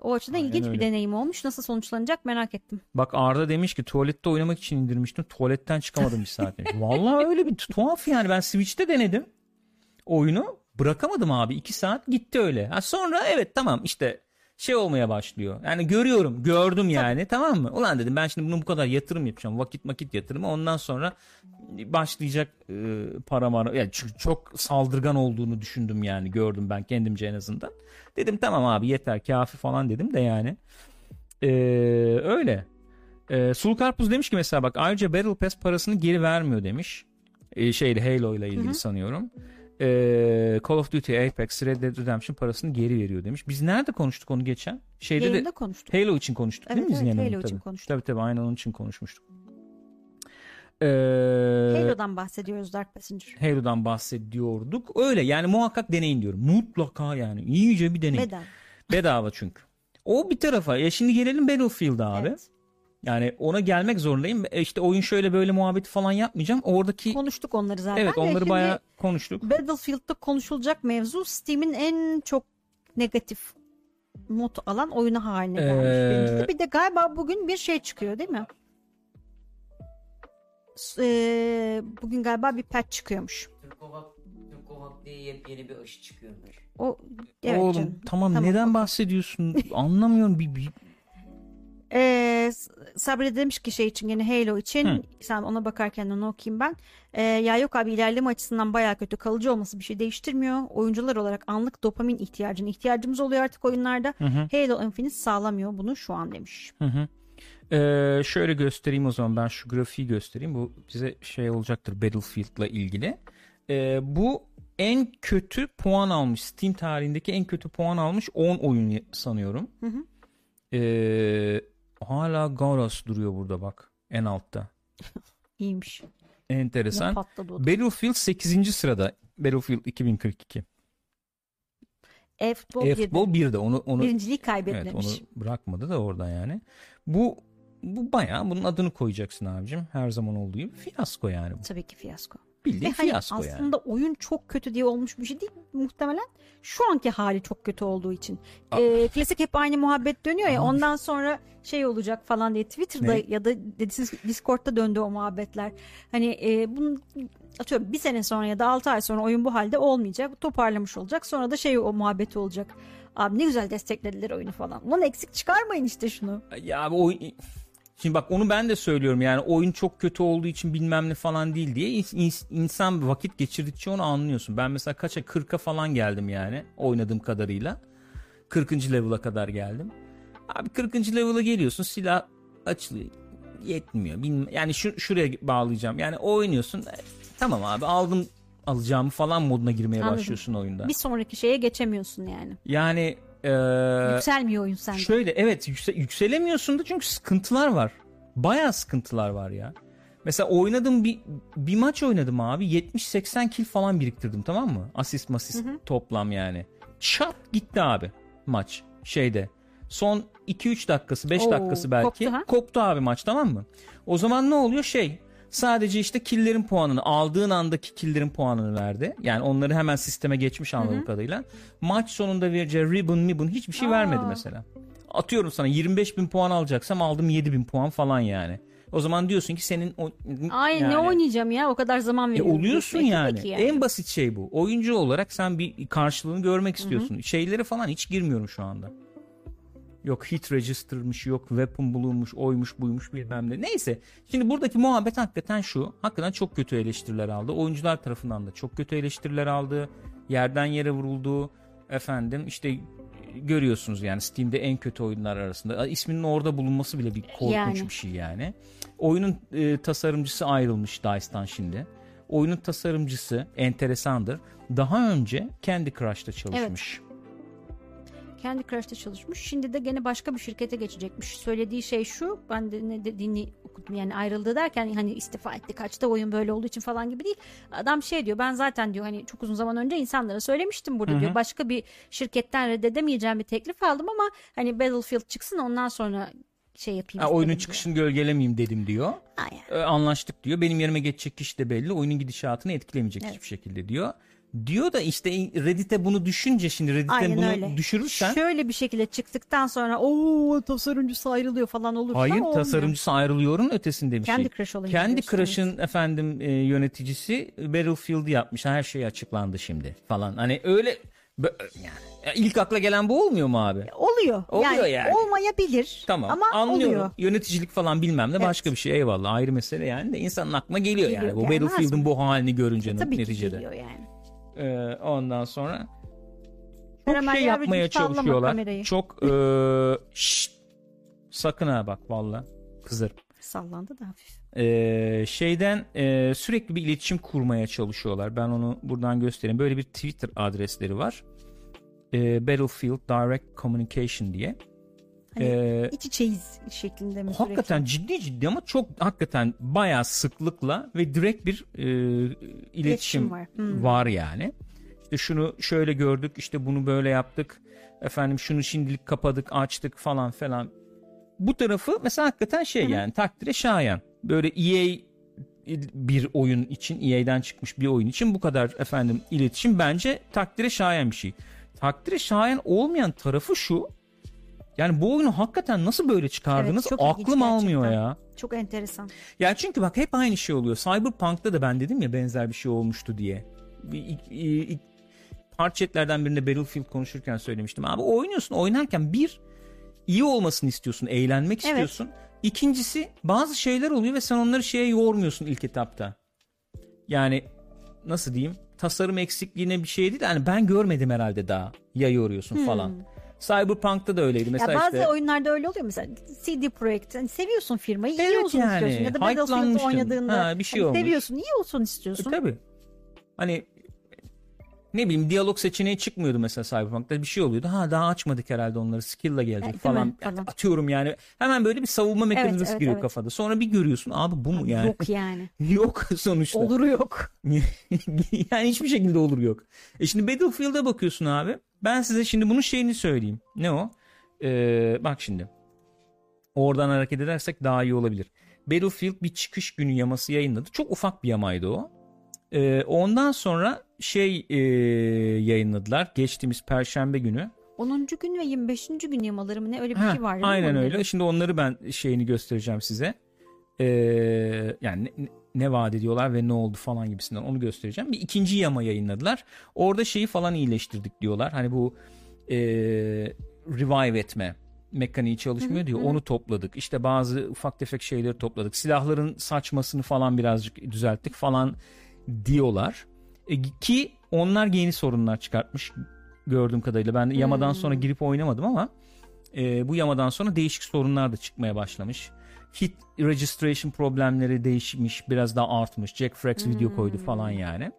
O açıdan Aynen ilginç bir öyle. deneyim olmuş. Nasıl sonuçlanacak merak ettim. Bak Arda demiş ki tuvalette oynamak için indirmiştim. Tuvaletten çıkamadım bir saat. Vallahi öyle bir tuhaf yani. Ben Switch'te denedim oyunu. Bırakamadım abi. iki saat gitti öyle. Ha sonra evet tamam işte şey olmaya başlıyor. Yani görüyorum. Gördüm yani. Tamam mı? Ulan dedim ben şimdi bunu bu kadar yatırım yapacağım. Vakit vakit yatırımı. Ondan sonra başlayacak e, para mara. Yani çünkü çok saldırgan olduğunu düşündüm yani. Gördüm ben kendimce en azından. Dedim tamam abi yeter kafi falan dedim de yani. Ee, öyle. Ee, Sul Karpuz demiş ki mesela bak ayrıca Battle Pass parasını geri vermiyor demiş. Ee, şeyle Halo ile ilgili sanıyorum. Ee, Call of Duty, Apex, Red Dead Redemption parasını geri veriyor demiş. Biz nerede konuştuk onu geçen? Şeyde Yayında de konuştuk. Halo için konuştuk değil Evet, mi biz evet? Halo için Tabii. konuştuk. Tabii tabii aynen onun için konuşmuştuk. Ee, Halo'dan bahsediyoruz Dark Passenger. Halo'dan bahsediyorduk. Öyle yani muhakkak deneyin diyorum. Mutlaka yani. İyice bir deneyin. Beden. Bedava çünkü. O bir tarafa. Ya şimdi gelelim Battlefield'a abi. Evet. Yani ona gelmek zorundayım. E İşte oyun şöyle böyle muhabbeti falan yapmayacağım. Oradaki Konuştuk onları zaten. evet onları şimdi bayağı konuştuk. Battlefield'da konuşulacak mevzu Steam'in en çok negatif not alan oyunu haline gelmiş. Ee, Birincisi. Bir de galiba bugün bir şey çıkıyor değil mi? Eee, bugün galiba bir patch çıkıyormuş. Türkovak, Türkovak diye yepyeni bir aşı çıkıyormuş. O evet Oğlum canım. tamam, Tamam, neden bahsediyorsun? Anlamıyorum. Bir, bir... Ee, Sabri demiş ki şey için yine Halo için Hı. sen ona bakarken onu okuyayım ben. Ee, ya yok abi ilerleme açısından bayağı kötü kalıcı olması bir şey değiştirmiyor. Oyuncular olarak anlık dopamin ihtiyacına ihtiyacımız oluyor artık oyunlarda. Hı hı. Halo Infinite sağlamıyor bunu şu an demiş. Hı hı. Ee, şöyle göstereyim o zaman ben şu grafiği göstereyim. Bu bize şey olacaktır Battlefield'la ilgili. Ee, bu en kötü puan almış Steam tarihindeki en kötü puan almış 10 oyun sanıyorum. Hı hı. Ee, hala Garas duruyor burada bak en altta. İyiymiş. Enteresan. Battlefield 8. sırada. Battlefield 2042. E-futbol. E-futbol 1'de onu onu Birinciliği evet, kaybetmemiş. onu bırakmadı da orada yani. Bu bu bayağı bunun adını koyacaksın abicim. Her zaman olduğu gibi fiyasko yani bu. Tabii ki fiyasko. Bildiğin Ve hani fiyasko yani. aslında oyun çok kötü diye olmuş bir şey değil muhtemelen. Şu anki hali çok kötü olduğu için. Ee, klasik hep aynı muhabbet dönüyor ya ondan sonra şey olacak falan diye Twitter'da Ne? ya da Discord'da döndü o muhabbetler. Hani e, bunun atıyorum bir sene sonra ya da 6 ay sonra oyun bu halde olmayacak. Toparlamış olacak. Sonra da şey o muhabbeti olacak. Abi ne güzel desteklediler oyunu falan. Ulan eksik çıkarmayın işte şunu. Ya abi o Şimdi bak onu ben de söylüyorum yani oyun çok kötü olduğu için bilmem ne falan değil diye İns- ins- insan vakit geçirdikçe onu anlıyorsun. Ben mesela kaça 40'a falan geldim yani oynadığım kadarıyla. 40. level'a kadar geldim. Abi 40. level'a geliyorsun silah açılıyor. Yetmiyor. Bilmem, yani şu, şuraya bağlayacağım. Yani oynuyorsun. e, Tamam abi aldım alacağımı falan moduna girmeye Anladım. başlıyorsun oyunda. Bir sonraki şeye geçemiyorsun yani. Yani e, Yükselmiyor oyun sende. Şöyle evet yükse- yükselemiyorsun da çünkü sıkıntılar var. Bayağı sıkıntılar var ya. Mesela oynadım bir bir maç oynadım abi 70-80 kill falan biriktirdim tamam mı? Asist masist toplam yani. Çat gitti abi maç şeyde. Son 2-3 dakikası 5 Oo, dakikası belki koptu ha? koptu abi maç tamam mı? O zaman ne oluyor şey sadece işte killerin puanını aldığın andaki killerin puanını verdi. Yani onları hemen sisteme geçmiş anladığım kadarıyla. Maç sonunda vereceği ribbon mibbon hiçbir şey Aa. vermedi mesela. Atıyorum sana 25 bin puan alacaksam aldım 7 bin puan falan yani. O zaman diyorsun ki senin o, Ay yani- ne oynayacağım ya o kadar zaman e veriyorum. oluyorsun diyorsun. E, yani. tabii ki yani. En basit şey bu. Oyuncu olarak sen bir karşılığını görmek istiyorsun. Şeylere falan hiç girmiyorum şu anda. Yok hit register'mış, yok weapon bulunmuş, oymuş, buymuş bilmem ne. Neyse. Şimdi buradaki muhabbet hakikaten şu. Hakikaten çok kötü eleştiriler aldı. Oyuncular tarafından da çok kötü eleştiriler aldı. Yerden yere vuruldu. Efendim işte görüyorsunuz yani Steam'de en kötü oyunlar arasında. İsminin orada bulunması bile bir korkunç Yani. bir şey yani. Oyunun e, tasarımcısı ayrılmış DICE'dan şimdi. Oyunun tasarımcısı enteresandır. Daha önce Candy Crush'ta çalışmış. Kendi Crush'ta çalışmış. Şimdi de gene başka bir şirkete geçecekmiş. Söylediği şey şu. Ben de ne dediğini okudum. Yani ayrıldı derken hani istifa etti. Kaçta oyun böyle olduğu için falan gibi değil. Adam şey diyor. Ben zaten diyor hani çok uzun zaman önce insanlara söylemiştim burada diyor. Başka bir şirketten reddedemeyeceğim bir teklif aldım ama hani Battlefield çıksın ondan sonra şey yapayım. Ha, oyunun istedim diyor. çıkışını gölgelemeyeyim dedim diyor. Aynen. E, anlaştık diyor. Benim yerime geçecek kişi de belli. Oyunun gidişatını etkilemeyecek Evet. hiçbir şekilde diyor. Diyor da işte Reddit'e bunu düşünce şimdi Reddit'e Aynen bunu öyle. düşürürsen Şöyle bir şekilde çıktıktan sonra o tasarımcısı ayrılıyor falan olursa Hayır olmuyor. tasarımcısı ayrılıyorun ötesinde bir Kendi şey. Crush Kendi Crush'ın efendim e, yöneticisi Battlefield'i yapmış. Her şey açıklandı şimdi falan. Hani öyle yani ya ilk akla gelen bu olmuyor mu abi? Oluyor. Oluyor yani. Olmayabilir. Tamam Ama anlıyorum. oluyor. Yöneticilik falan bilmem ne Evet. başka bir şey eyvallah ayrı mesele yani de insanın aklına geliyor, yani. Geliyor, Bu gelmez Battlefield'ın bu halini görünce Tabii ki neticede. geliyor yani. Ee, ondan sonra çok Karamel şey yapmaya çalışıyorlar. kamerayı. Çok e, şşt, sakın ha bak valla kızarım. Sallandı da hafif. Ee, şeyden e, sürekli bir iletişim kurmaya çalışıyorlar. Ben onu buradan göstereyim. Böyle bir Twitter adresleri var. Ee, Battlefield Direct Communication diye. Hani Ee, İç içeyiz şeklinde mi hakikaten ciddi ciddi ama çok hakikaten bayağı sıklıkla ve direkt bir e, iletişim, İletişim var. Hmm. var yani. İşte şunu şöyle gördük, işte bunu böyle yaptık. Efendim şunu şimdilik kapadık, açtık falan falan. Bu tarafı mesela hakikaten şey Hı hı. yani takdire şayan. Böyle EA bir oyun için EA'den çıkmış bir oyun için bu kadar efendim iletişim bence takdire şayan bir şey. Takdire şayan olmayan tarafı şu. Yani bu oyunu hakikaten nasıl böyle çıkardınız Evet, aklım almıyor gerçekten. ya. Çok enteresan. Ya çünkü bak hep aynı şey oluyor. Cyberpunk'ta da ben dedim ya benzer bir şey olmuştu diye. Bir- i- i- parçetlerden birinde Battlefield konuşurken söylemiştim. Abi oynuyorsun oynarken bir iyi olmasını istiyorsun, eğlenmek Evet. istiyorsun. İkincisi bazı şeyler oluyor ve sen onları şeye yormuyorsun ilk etapta. Yani nasıl diyeyim? Tasarım eksikliğine bir şey değil. Yani ben görmedim herhalde daha. Ya yoruyorsun falan. Cyberpunk'ta da öyleydi. Mesela ya bazı işte oyunlarda öyle oluyor mesela CD Projekt hani seviyorsun firmayı iyi Evet olsun yani, istiyorsun ya da Battlefield'da oynadığında Ha, bir şey hani olmuş. seviyorsun iyi olsun E, istiyorsun. tabii. Hani ne bileyim diyalog seçeneği çıkmıyordu mesela Cyberpunk'ta bir şey oluyordu. Ha daha açmadık herhalde onları skill'la gelecek mi? falan. Falan. Atıyorum yani. Hemen böyle bir savunma mekanizması evet, giriyor evet. kafada. Sonra bir görüyorsun abi bu mu yani? Yok yani. Yok sonuçta. Oluru yok. yani hiçbir şekilde olur yok. E şimdi Battlefield'a bakıyorsun abi. Ben size şimdi bunun şeyini söyleyeyim. Ne o? Ee, bak şimdi. Oradan hareket edersek daha iyi olabilir. Battlefield bir çıkış günü yaması yayınladı. Çok ufak bir yamaydı o. Ee, ondan sonra şey e, yayınladılar. Geçtiğimiz perşembe günü. 10. gün ve 25. gün yamaları mı ne öyle bir Ha, şey var. mi aynen onların? öyle. Şimdi onları ben şeyini göstereceğim size. Ee, yani ne, ne vaat ediyorlar ve ne oldu falan gibisinden onu göstereceğim. Bir ikinci yama yayınladılar. Orada şeyi falan iyileştirdik diyorlar. Hani bu ee, revive etme mekaniği çalışmıyor diyor. Onu topladık. İşte bazı ufak tefek şeyleri topladık. Silahların saçmasını falan birazcık düzelttik falan diyorlar. E, ki onlar yeni sorunlar çıkartmış gördüğüm kadarıyla. Ben yamadan sonra girip oynamadım ama e, bu yamadan sonra değişik sorunlar da çıkmaya başlamış. Hit registration problemleri değişmiş, biraz daha artmış. Jack Frax video koydu falan yani.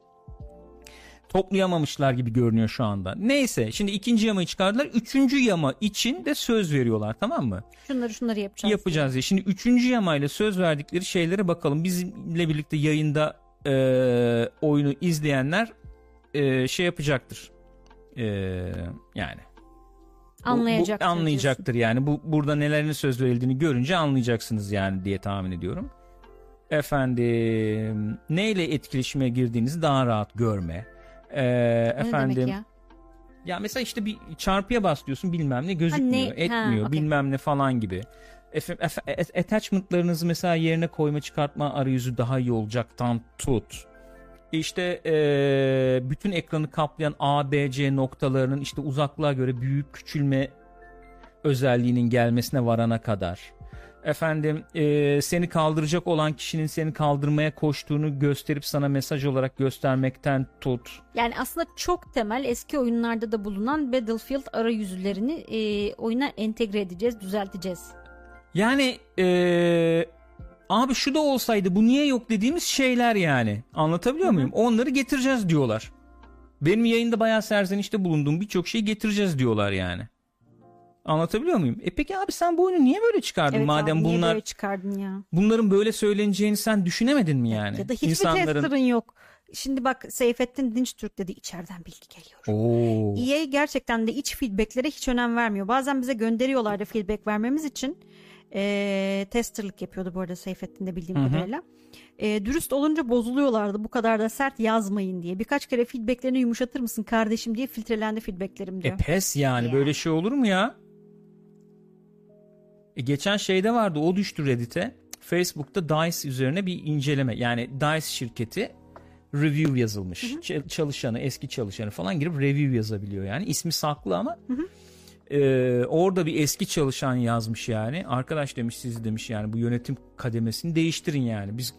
Toplayamamışlar gibi görünüyor şu anda. Neyse şimdi ikinci yamayı çıkardılar. Üçüncü yama için de söz veriyorlar tamam mı? Şunları şunları yapacağız. yapacağız diye. Şimdi üçüncü yamayla söz verdikleri şeylere bakalım. Bizimle birlikte yayında e, oyunu izleyenler e, şey yapacaktır. E, yani bu- bu Anlayacaktır. anlayacaktır yani. Bu burada nelerin söz verildiğini görünce anlayacaksınız yani diye tahmin ediyorum. Efendim neyle etkileşime girdiğinizi daha rahat görme. E, diyorsun. Efendim ya? ya mesela işte bir çarpıya bas diyorsun bilmem ne gözükmüyor, Ha, ne? etmiyor, Ha, okey. bilmem ne falan gibi. Efe- e- attachment'larınızı mesela yerine koyma çıkartma arayüzü daha iyi olacaktan tut. İşte eee, bütün ekranı kaplayan A, B, C noktalarının işte uzaklığa göre büyük küçülme özelliğinin gelmesine varana kadar. Efendim eee, seni kaldıracak olan kişinin seni kaldırmaya koştuğunu gösterip sana mesaj olarak göstermekten tut. Yani aslında çok temel eski oyunlarda da bulunan Battlefield arayüzlerini e, oyuna entegre edeceğiz, düzelteceğiz. Yani eee, abi şu da olsaydı bu niye yok dediğimiz şeyler yani. Anlatabiliyor muyum? Onları getireceğiz diyorlar. Benim yayında bayağı serzenişte bulunduğum birçok şeyi getireceğiz diyorlar yani. Anlatabiliyor muyum? E peki abi sen bu oyunu niye böyle çıkardın Evet madem abi, niye bunlar böyle çıkardın ya? bunların böyle söyleneceğini sen düşünemedin mi yani? Ya da hiçbir İnsanların tester'ın yok. Şimdi bak Seyfettin Dinçtürk dedi içeriden bilgi geliyor. Oo. EA gerçekten de iç feedbacklere hiç önem vermiyor. Bazen bize gönderiyorlar da feedback vermemiz için. E, testerlık yapıyordu bu arada Seyfettin de bildiğim Hı hı. kadarıyla. E, dürüst olunca bozuluyorlardı bu kadar da sert yazmayın diye. Birkaç kere feedbacklerini yumuşatır mısın kardeşim diye filtrelendi feedbacklerim E diyor. pes yani Ya. böyle şey olur mu ya? E geçen şeyde vardı o düştü Reddit'e. Facebook'ta DICE üzerine bir inceleme. Yani DICE şirketi review yazılmış. Ç- çalışanı, eski çalışanı falan girip review yazabiliyor yani. İsmi saklı ama e, orada bir eski çalışan yazmış yani. Arkadaş demiş siz demiş yani bu yönetim kademesini değiştirin yani. Biz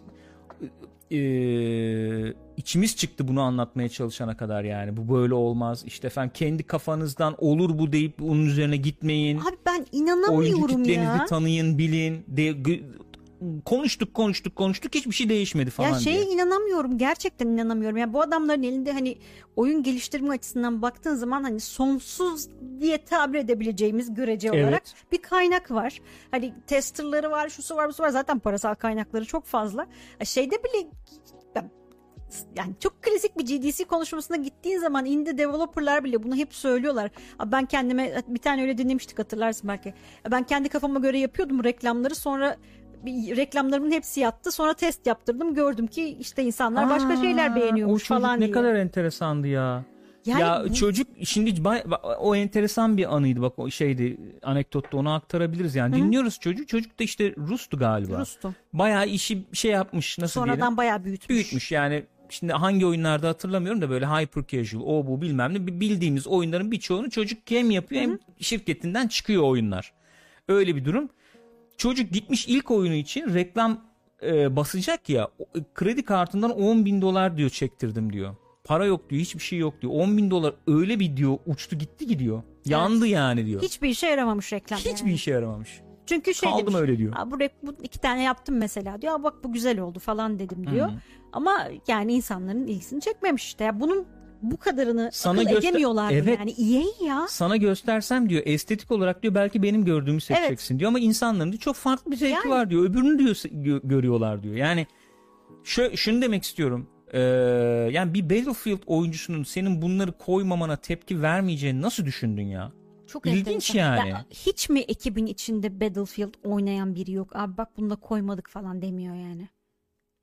e, içimiz çıktı bunu anlatmaya çalışana kadar yani. Bu böyle olmaz. İşte efendim kendi kafanızdan olur bu deyip onun üzerine gitmeyin. Abi ben Oyuncu inanamıyorum kitlenizi ya. tanıyın, bilin. De, konuştuk, konuştuk, konuştuk. Hiçbir şey değişmedi falan Ya şeye diye. inanamıyorum gerçekten inanamıyorum. Ya bu adamların elinde hani oyun geliştirme açısından baktığın zaman hani sonsuz diye tabir edebileceğimiz görece Evet. olarak bir kaynak var. Hani testerları var, şusu var, busu var. Zaten parasal kaynakları çok fazla. Şeyde bile ya- yani çok klasik bir GDC konuşmasına gittiğin zaman indie developerlar bile bunu hep söylüyorlar. Abi Ben kendime bir tane öyle dinlemiştik hatırlarsın belki. Ben kendi kafama göre yapıyordum reklamları sonra bir reklamlarımın hepsi yattı. Sonra test yaptırdım. Gördüm ki işte insanlar başka Aa, şeyler O beğeniyormuş çocuk falan ne diye. kadar enteresandı ya. Yani ya bu- çocuk şimdi bay- o enteresan bir anıydı bak o şeydi anekdotta onu aktarabiliriz yani dinliyoruz çocuğu çocuk da işte Rus'tu galiba Rus'tu. bayağı işi şey yapmış nasıl Sonradan diyelim bayağı büyütmüş. büyütmüş yani şimdi hangi oyunlarda hatırlamıyorum da böyle hyper casual o bu bilmem ne bildiğimiz oyunların birçoğunu çocuk hem yapıyor hem şirketinden çıkıyor oyunlar. Öyle bir durum. Çocuk gitmiş ilk oyunu için reklam e, basacak ya o- kredi kartından 10 bin dolar diyor çektirdim diyor. Para yok diyor hiçbir şey yok diyor. 10 bin dolar öyle bir diyor uçtu gitti gidiyor. Yandı yani diyor. Hiçbir işe yaramamış reklam. Hiçbir yani. işe yaramamış. Çünkü şey Kaldım demiş, öyle diyor. "Aa, bu, bu iki tane yaptım mesela diyor. Bak bu güzel oldu falan dedim diyor. Hı. Ama yani insanların ilgisini çekmemiş işte. Ya bunun bu kadarını Sana akıl göster- edemiyorlar Evet. yani. EA ya. Sana göstersem diyor estetik olarak diyor belki benim gördüğümü seçeceksin diyor ama insanların diyor çok farklı bir zevki Yani. var diyor. Öbürünü diyor gö- görüyorlar diyor. Yani şu, şunu demek istiyorum. Ee, yani bir Battlefield oyuncusunun senin bunları koymamana tepki vermeyeceğini nasıl düşündün ya? Çok İlginç enteresan. yani. Ya, hiç mi ekibin içinde Battlefield oynayan biri yok? Abi bak bunu da koymadık falan demiyor yani.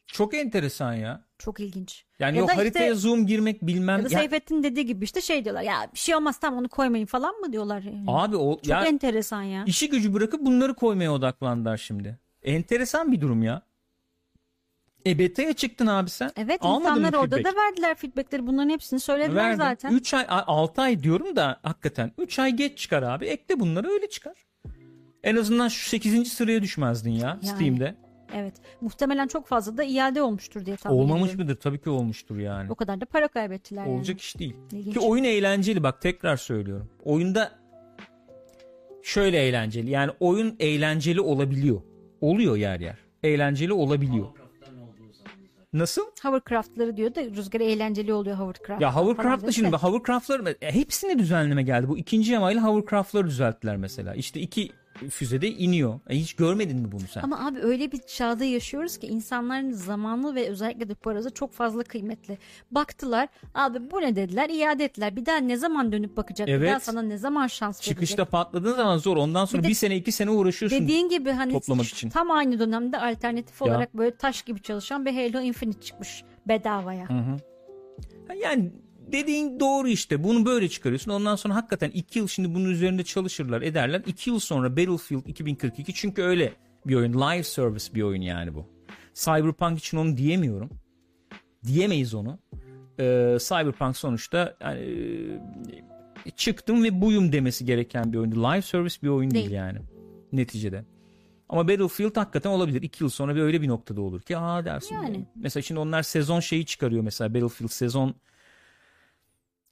Çok enteresan ya. Çok ilginç. Yani Ya o haritaya işte- zoom girmek bilmem. Ya da Seyfettin dediği gibi işte şey diyorlar ya bir şey olmaz tamam onu koymayın falan mı diyorlar yani. abi o Çok ya enteresan ya. işi gücü bırakıp bunları koymaya odaklandılar şimdi. Enteresan bir durum ya. E beta'ya çıktın abi sen. Evet Almadın insanlar orada feedback? da verdiler feedbackleri bunların hepsini söylediler Verdim. zaten. 3 ay 6 ay diyorum da hakikaten 3 ay geç çıkar abi. Ekle bunları öyle çıkar. En azından şu 8. sıraya düşmezdin ya Yani. Steam'de. Evet muhtemelen çok fazla da iade olmuştur diye tahmin Olmamış ediyorum. mıdır? Tabii ki olmuştur yani. O kadar da para kaybettiler Olacak iş değil. İlginç. Ki oyun eğlenceli bak tekrar söylüyorum. Oyunda şöyle eğlenceli. Yani oyun eğlenceli olabiliyor. Oluyor yer yer. Eğlenceli olabiliyor. Nasıl? Hovercraft'ları diyor da rüzgar eğlenceli oluyor Hovercraft. Ya Hovercraft'la şimdi de. bak Hovercraft'lar e, hepsine düzenleme geldi. Bu ikinci yamayla Hovercraft'ları düzelttiler mesela. İşte iki füzede iniyor. E, hiç görmedin mi bunu sen? Ama abi öyle bir çağda yaşıyoruz ki insanların zamanı ve özellikle de parası çok fazla kıymetli. Baktılar abi bu ne dediler iade ettiler. Bir daha ne zaman dönüp bakacak? Bir Evet. daha sana ne zaman şans Çıkışta verecek? patladığın zaman zor. Ondan sonra Bir bir, sene iki sene uğraşıyorsun. Dediğin gibi hani toplamak için. tam aynı dönemde alternatif Ya. olarak böyle taş gibi çalışan bir Halo Infinite çıkmış bedavaya. Ha, Yani dediğin doğru işte. Bunu böyle çıkarıyorsun. Ondan sonra hakikaten iki yıl şimdi bunun üzerinde çalışırlar ederler. İki yıl sonra Battlefield 2042 çünkü öyle bir oyun. Live service bir oyun yani bu. Cyberpunk için onu diyemiyorum. Diyemeyiz onu. Ee, Cyberpunk sonuçta yani, e, çıktım ve buyum demesi gereken bir oyun. Live service bir oyun değil, Değil. yani neticede. Ama Battlefield hakikaten olabilir. İki yıl sonra bir öyle bir noktada olur ki aa dersin. Yani. Mesela şimdi onlar sezon şeyi çıkarıyor mesela Battlefield sezon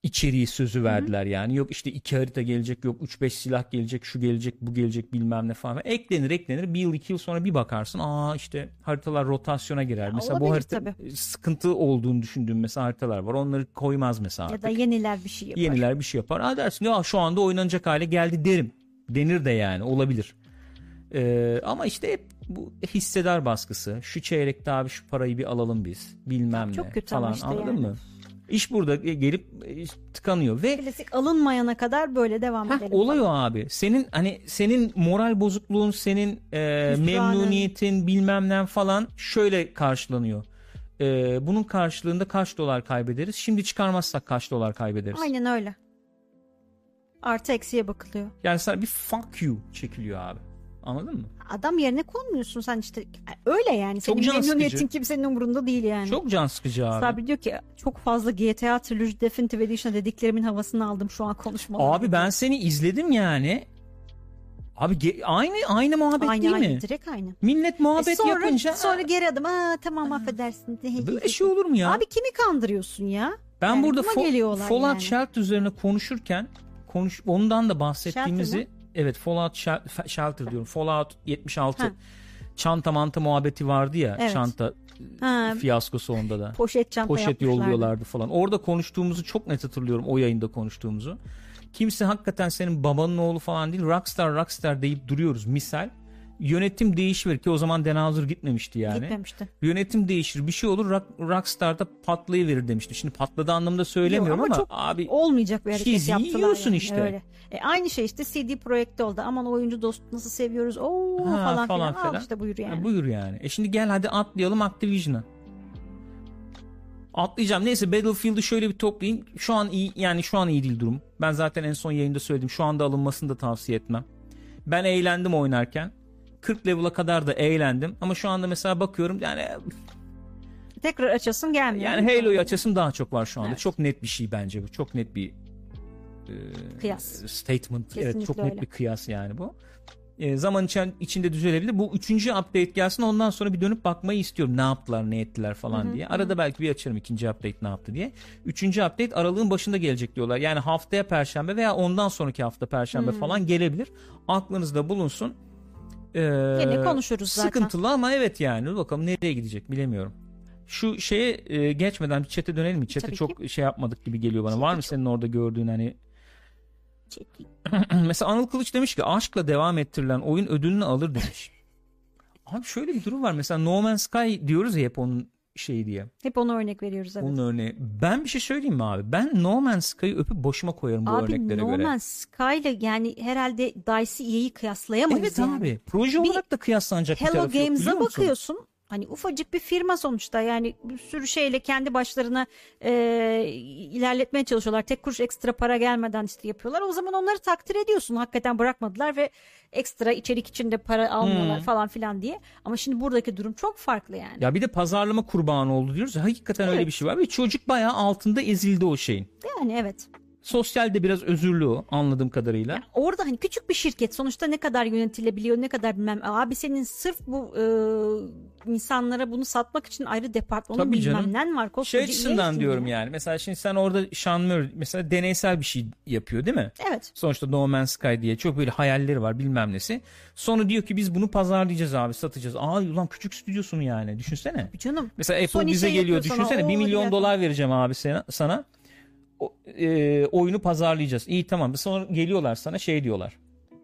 içeriği sözü verdiler yani. Yok işte iki harita gelecek yok 3-5 silah gelecek şu gelecek bu gelecek bilmem ne falan. Eklenir eklenir bir yıl iki yıl sonra bir bakarsın aa işte haritalar rotasyona girer. mesela bu harita tabii. sıkıntı olduğunu düşündüğüm mesela haritalar var. Onları koymaz mesela Ya artık. da yeniler bir şey yapar. Yeniler bir şey yapar. Aa dersin ya şu anda oynanacak hale geldi derim. Denir de yani olabilir. Ee, ama işte hep bu hissedar baskısı. Şu çeyrekte abi şu parayı bir alalım biz. Bilmem Çok ne kötü falan işte anladın yani. mı? İş burada gelip e, tıkanıyor ve Klasik alınmayana kadar böyle devam Heh, edelim. oluyor abi. Senin hani senin moral bozukluğun, senin e, memnuniyetin bilmem ne falan şöyle karşılanıyor. E, bunun karşılığında kaç dolar kaybederiz? Şimdi çıkarmazsak kaç dolar kaybederiz? Aynen öyle. Artı eksiye bakılıyor. Yani sana bir fuck you çekiliyor abi. Anladın mı? Adam yerine konmuyorsun sen işte. Öyle yani. Çok Senin memnuniyetin kimsenin umurunda değil yani. Çok can sıkıcı abi. Sabri diyor ki çok fazla GTA Trilogy Definitive Edition dediklerimin havasını aldım şu an konuşmalarda. Abi ben seni izledim yani. Abi aynı aynı muhabbet aynı değil aynı mi? direkt aynı. Millet muhabbet E sonra, yapınca sonra geri adım. Aa tamam affedersin. böyle şey olur mu ya? Abi kimi kandırıyorsun ya? ben yani burada Fo- Fallout yani. Shelter üzerine konuşurken konuş ondan da bahsettiğimizi evet Fallout Shelter diyorum. Fallout 76 Ha. çanta manta muhabbeti vardı ya Evet. çanta Ha, fiyaskosu onda da. poşet çanta poşet yolluyorlardı falan. Orada konuştuğumuzu çok net hatırlıyorum o yayında konuştuğumuzu. Kimse hakikaten senin babanın oğlu falan değil rockstar rockstar deyip duruyoruz misal. Yönetim değişir ki o zaman Dan Houser gitmemişti yani. Gitmemişti. Yönetim değişir bir şey olur rock, Rockstar'da patlayıverir demişti. Şimdi patladı anlamda söylemiyorum Yok, ama ama, çok abi Olmayacak bir hareket yaptılar yiyorsun yani, işte. Öyle. E, aynı şey işte CD Projekt'te oldu. Aman oyuncu dost nasıl seviyoruz. Oo Ha, falan, falan filan. Al işte buyur yani. Ha, buyur yani. E şimdi gel hadi atlayalım Activision'a. Atlayacağım. Neyse Battlefield'ı şöyle bir toplayayım. Şu an iyi yani şu an iyi değil durum. Ben zaten en son yayında söyledim. Şu anda alınmasını da tavsiye etmem. Ben eğlendim oynarken. 40 level'a kadar da eğlendim. Ama şu anda mesela bakıyorum yani Tekrar açasın gelmiyor. Yani Halo'yu açasım daha çok var şu anda. Evet. Çok net bir şey bence bu. Çok net bir Kıyas. statement. evet Kesinlikle çok net öyle. bir kıyas yani bu. E, zaman içen, içinde düzelebilir. Bu üçüncü update gelsin ondan sonra bir dönüp bakmayı istiyorum. Ne yaptılar ne ettiler falan diye. Arada belki bir açarım ikinci update ne yaptı diye. Üçüncü update aralığın başında gelecek diyorlar. Yani haftaya perşembe veya ondan sonraki hafta perşembe falan gelebilir. Aklınızda bulunsun. Ee, Yine konuşuruz zaten. Sıkıntılı ama evet yani. Bakalım nereye gidecek bilemiyorum. Şu şeye e, geçmeden bir chat'e dönelim mi? Chat'e Tabii çok şey yapmadık gibi geliyor bana. Chat'e Var mı çok- senin orada gördüğün hani Mesela Anıl Kılıç demiş ki aşkla devam ettirilen oyun ödülünü alır demiş. Abi şöyle bir durum var. Mesela No Man's Sky diyoruz ya hep onun şeyi diye. Hep ona örnek veriyoruz evet. Onun örneği. Ben bir şey söyleyeyim mi abi? Ben No Man's Sky'ı öpüp başıma koyarım bu Abi örneklere No göre. Man's Sky ile yani herhalde DICE EA'yi kıyaslayamayız Evet yani. abi. Proje Bir olarak da kıyaslanacak bir Hello tarafı yok, Games'a bakıyorsun. Hani ufacık bir firma sonuçta yani bir sürü şeyle kendi başlarına e, ilerletmeye çalışıyorlar. Tek kuruş ekstra para gelmeden işte yapıyorlar. O zaman onları takdir ediyorsun. Hakikaten bırakmadılar ve ekstra içerik içinde para almıyorlar Hmm. falan filan diye. Ama şimdi buradaki durum çok farklı yani. Ya bir de pazarlama kurbanı oldu diyoruz. Hakikaten öyle Evet. bir şey var. Ve çocuk bayağı altında ezildi o şeyin. Yani evet. Sosyalde biraz özürlü o anladığım kadarıyla. Orada hani küçük bir şirket sonuçta ne kadar yönetilebiliyor ne kadar bilmem. Abi senin sırf bu e, insanlara bunu satmak için ayrı departmanın Tabii bilmem canım. nen var. Şey Koskoca açısından EA'sin diyorum ya. yani. Mesela şimdi sen orada Murray mesela deneysel bir şey yapıyor değil mi? Evet. Sonuçta No Man's Sky diye çok böyle hayalleri var bilmem nesi. Sonra diyor ki biz bunu pazarlayacağız abi satacağız. Aa ulan küçük stüdyosun yani düşünsene. Canım Mesela Apple Sony bize şey geliyor sana, düşünsene "Oo, 1 milyon dolar vereceğim abi sana. sana. E, oyunu pazarlayacağız. İyi tamam. Sonra geliyorlar sana şey diyorlar.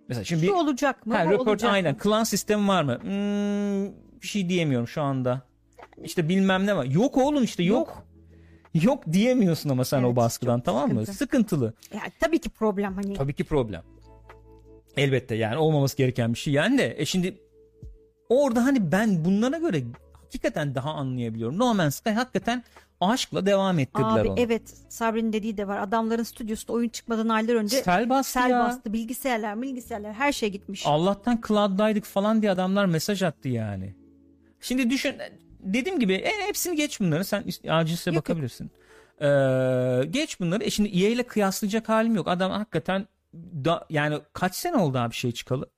Mesela şimdi şu olacak mı? ha, röport olacak aynen mı? klan sistemi var mı? Hmm, bir şey diyemiyorum şu anda. İşte bilmem ne var. Yok oğlum işte yok. Yok, diyemiyorsun ama sen Evet, o baskıdan tamam mı? sıkıntı. Sıkıntılı. Ya, tabii ki problem hani. Tabii ki problem. Elbette yani olmaması gereken bir şey yani de. E şimdi orada hani ben bunlara göre hakikaten daha anlayabiliyorum. No Man's Sky hakikaten aşkla devam ettirdiler Abi onu. evet Sabri'nin dediği de var. Adamların stüdyosunda oyun çıkmadan aylar önce Sel bastı sel ya. bastı. Bilgisayarlar, bilgisayarlar her şey gitmiş. Allah'tan cloud'daydık falan diye adamlar mesaj attı yani. Şimdi düşün dediğim gibi en hepsini geç bunları sen acilse bakabilirsin. Ee, geç bunları. E şimdi EA ile kıyaslayacak halim yok. Adam hakikaten da, yani kaç sene oldu abi şey çıkalı?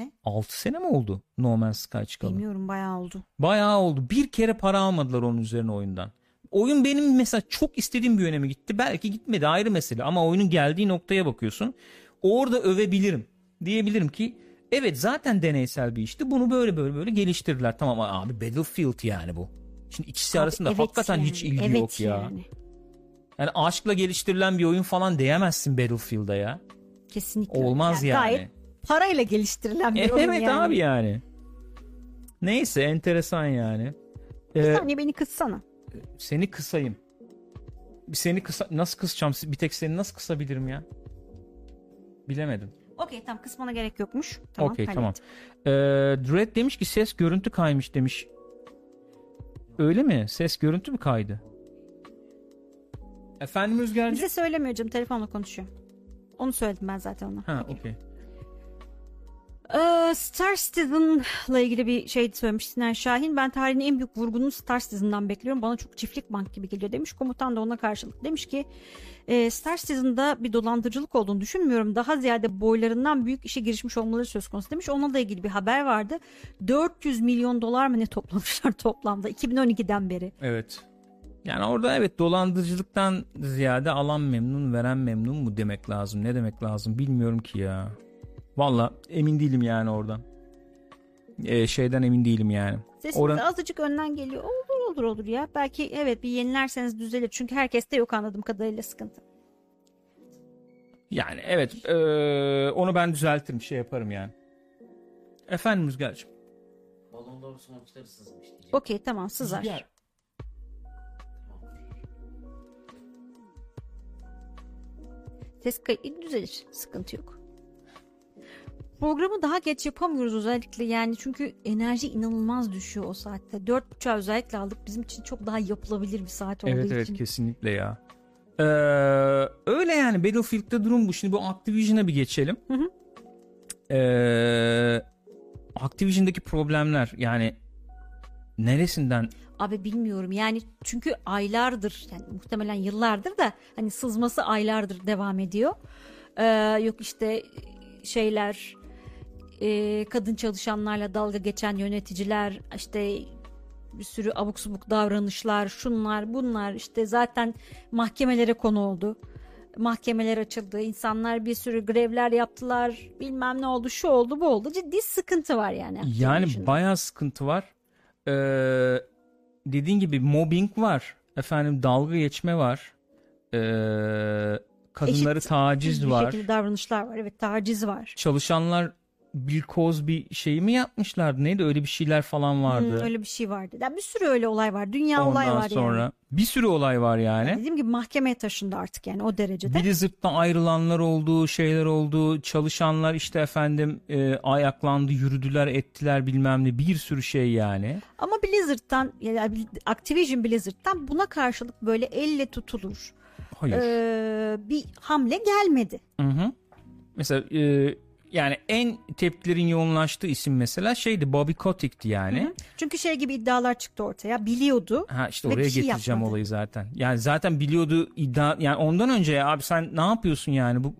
Ne? 6 sene mi oldu No Man's Sky çıkalı? Bilmiyorum bayağı oldu. Bayağı oldu. Bir kere para almadılar onun üzerine oyundan. Oyun benim mesela çok istediğim bir yöne mi gitti? Belki gitmedi ayrı mesele ama oyunun geldiği noktaya bakıyorsun. Orada övebilirim. Diyebilirim ki evet zaten deneysel bir işti. Bunu böyle böyle böyle geliştirdiler. Tamam abi Battlefield yani bu. Şimdi ikisi Abi arasında evet hakikaten yani, hiç ilgi evet yok ya. Yani. Yani aşkla geliştirilen bir oyun falan diyemezsin Battlefield'a ya. Kesinlikle. Olmaz yani. Gayet parayla geliştirilen bir Evet oyun yani. abi yani. Neyse enteresan yani. Bir Ee, saniye beni kıssana. Seni kısayım. Bir Seni kısa nasıl kısacağım? Bir tek seni nasıl kısabilirim ya? Bilemedim. Okey tamam kısmana gerek yokmuş. Tamam, Okey tamam. Ee, Dread demiş ki ses görüntü kaymış demiş. Öyle mi? Ses görüntü mü kaydı? Efendim Rüzgarcı? Bize söylemiyor canım telefonla konuşuyor. Onu söyledim ben zaten ona. Ha okey. Ee, Star Citizen'la ilgili bir şey söylemiş Sinan Şahin. Ben tarihin en büyük vurgununu Star Citizen'dan bekliyorum. Bana çok çiftlik bank gibi geliyor demiş. Komutan da ona karşılık demiş ki e, Star Citizen'da bir dolandırıcılık olduğunu düşünmüyorum. Daha ziyade boylarından büyük işe girişmiş olmaları söz konusu demiş. Onunla da ilgili bir haber vardı. 400 milyon dolar mı ne toplamışlar toplamda 2012'den beri. Evet. Yani orada evet dolandırıcılıktan ziyade alan memnun veren memnun mu demek lazım? Ne demek lazım bilmiyorum ki ya. Valla emin değilim yani oradan. Ee, şeyden emin değilim yani. Sesiniz Oran- azıcık önden geliyor. Olur olur olur ya. Belki evet bir yenilerseniz düzelir. Çünkü herkeste yok anladığım kadarıyla sıkıntı. Yani evet ee, onu ben düzeltirim şey yaparım yani. Efendim Rüzgar'cığım. Balon doğru sonuçları sızmış diyeceğim. Okey tamam sızar. Rüzgar. Ses kayıt düzelir. Sıkıntı yok. Programı daha geç yapamıyoruz özellikle yani çünkü enerji inanılmaz düşüyor o saatte. Dört buçuğa özellikle aldık. Bizim için çok daha yapılabilir bir saat olduğu Evet evet için. kesinlikle ya. Ee, öyle yani Battlefield'de durum bu. Şimdi bu Activision'a bir geçelim. Hı hı. Ee, Activision'daki problemler yani neresinden Abi bilmiyorum yani çünkü aylardır yani muhtemelen yıllardır da hani sızması aylardır devam ediyor. Ee, yok işte şeyler e, kadın çalışanlarla dalga geçen yöneticiler işte bir sürü abuk subuk davranışlar şunlar bunlar işte zaten mahkemelere konu oldu. Mahkemeler açıldı. insanlar bir sürü grevler yaptılar. Bilmem ne oldu, şu oldu, bu oldu. Ciddi sıkıntı var yani. Yani Activision'da. bayağı sıkıntı var. Ee, dediğin gibi mobbing var. Efendim dalga geçme var. Ee, kadınları Eşit taciz bir var. şekilde davranışlar var. Evet taciz var. Çalışanlar Bill Cosby şeyi mi yapmışlardı? Neydi? Öyle bir şeyler falan vardı. Hı, öyle bir şey vardı. Yani bir sürü öyle olay var. Dünya olay Ondan var sonra yani. bir sürü olay var yani. Dediğim gibi mahkemeye taşındı artık yani o derecede. Blizzard'dan ayrılanlar oldu, şeyler oldu. Çalışanlar işte efendim e, ayaklandı, yürüdüler, ettiler bilmem ne. Bir sürü şey yani. Ama Blizzard'dan yani Activision Blizzard'dan buna karşılık böyle elle tutulur Hayır. ee, bir hamle gelmedi. Hı hı. Mesela e, yani en tepkilerin yoğunlaştığı isim mesela şeydi Bobby Kotick'ti yani. Hı. Çünkü şey gibi iddialar çıktı ortaya. Biliyordu. Ha işte oraya şey getireceğim yapmadı. olayı zaten. Yani zaten biliyordu iddia yani ondan önce ya abi sen ne yapıyorsun yani bu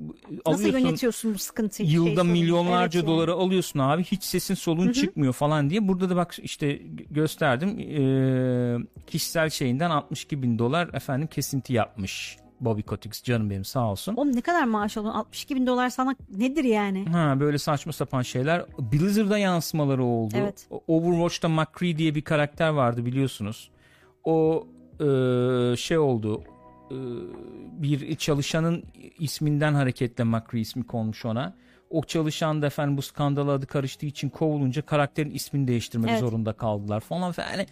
Nasıl alıyorsun yönetiyorsun bu sıkıntıyı? şey yılda sorunu? milyonlarca Evet yani. doları alıyorsun abi hiç sesin solun çıkmıyor falan diye. Burada da bak işte gö- gösterdim Ee, kişisel şeyinden 62 bin dolar efendim kesinti yapmış Bobby Kotick canım benim sağ olsun. Oğlum ne kadar maaş alıyorsun? 62 bin dolar sana nedir yani? Ha böyle saçma sapan şeyler. Blizzard'a yansımaları oldu. Evet. Overwatch'ta McCree diye bir karakter vardı biliyorsunuz. O e, şey oldu. e, bir çalışanın isminden hareketle McCree ismi konmuş ona. O çalışan da efendim bu skandala adı karıştığı için kovulunca karakterin ismini değiştirmek Evet. zorunda kaldılar falan. Yani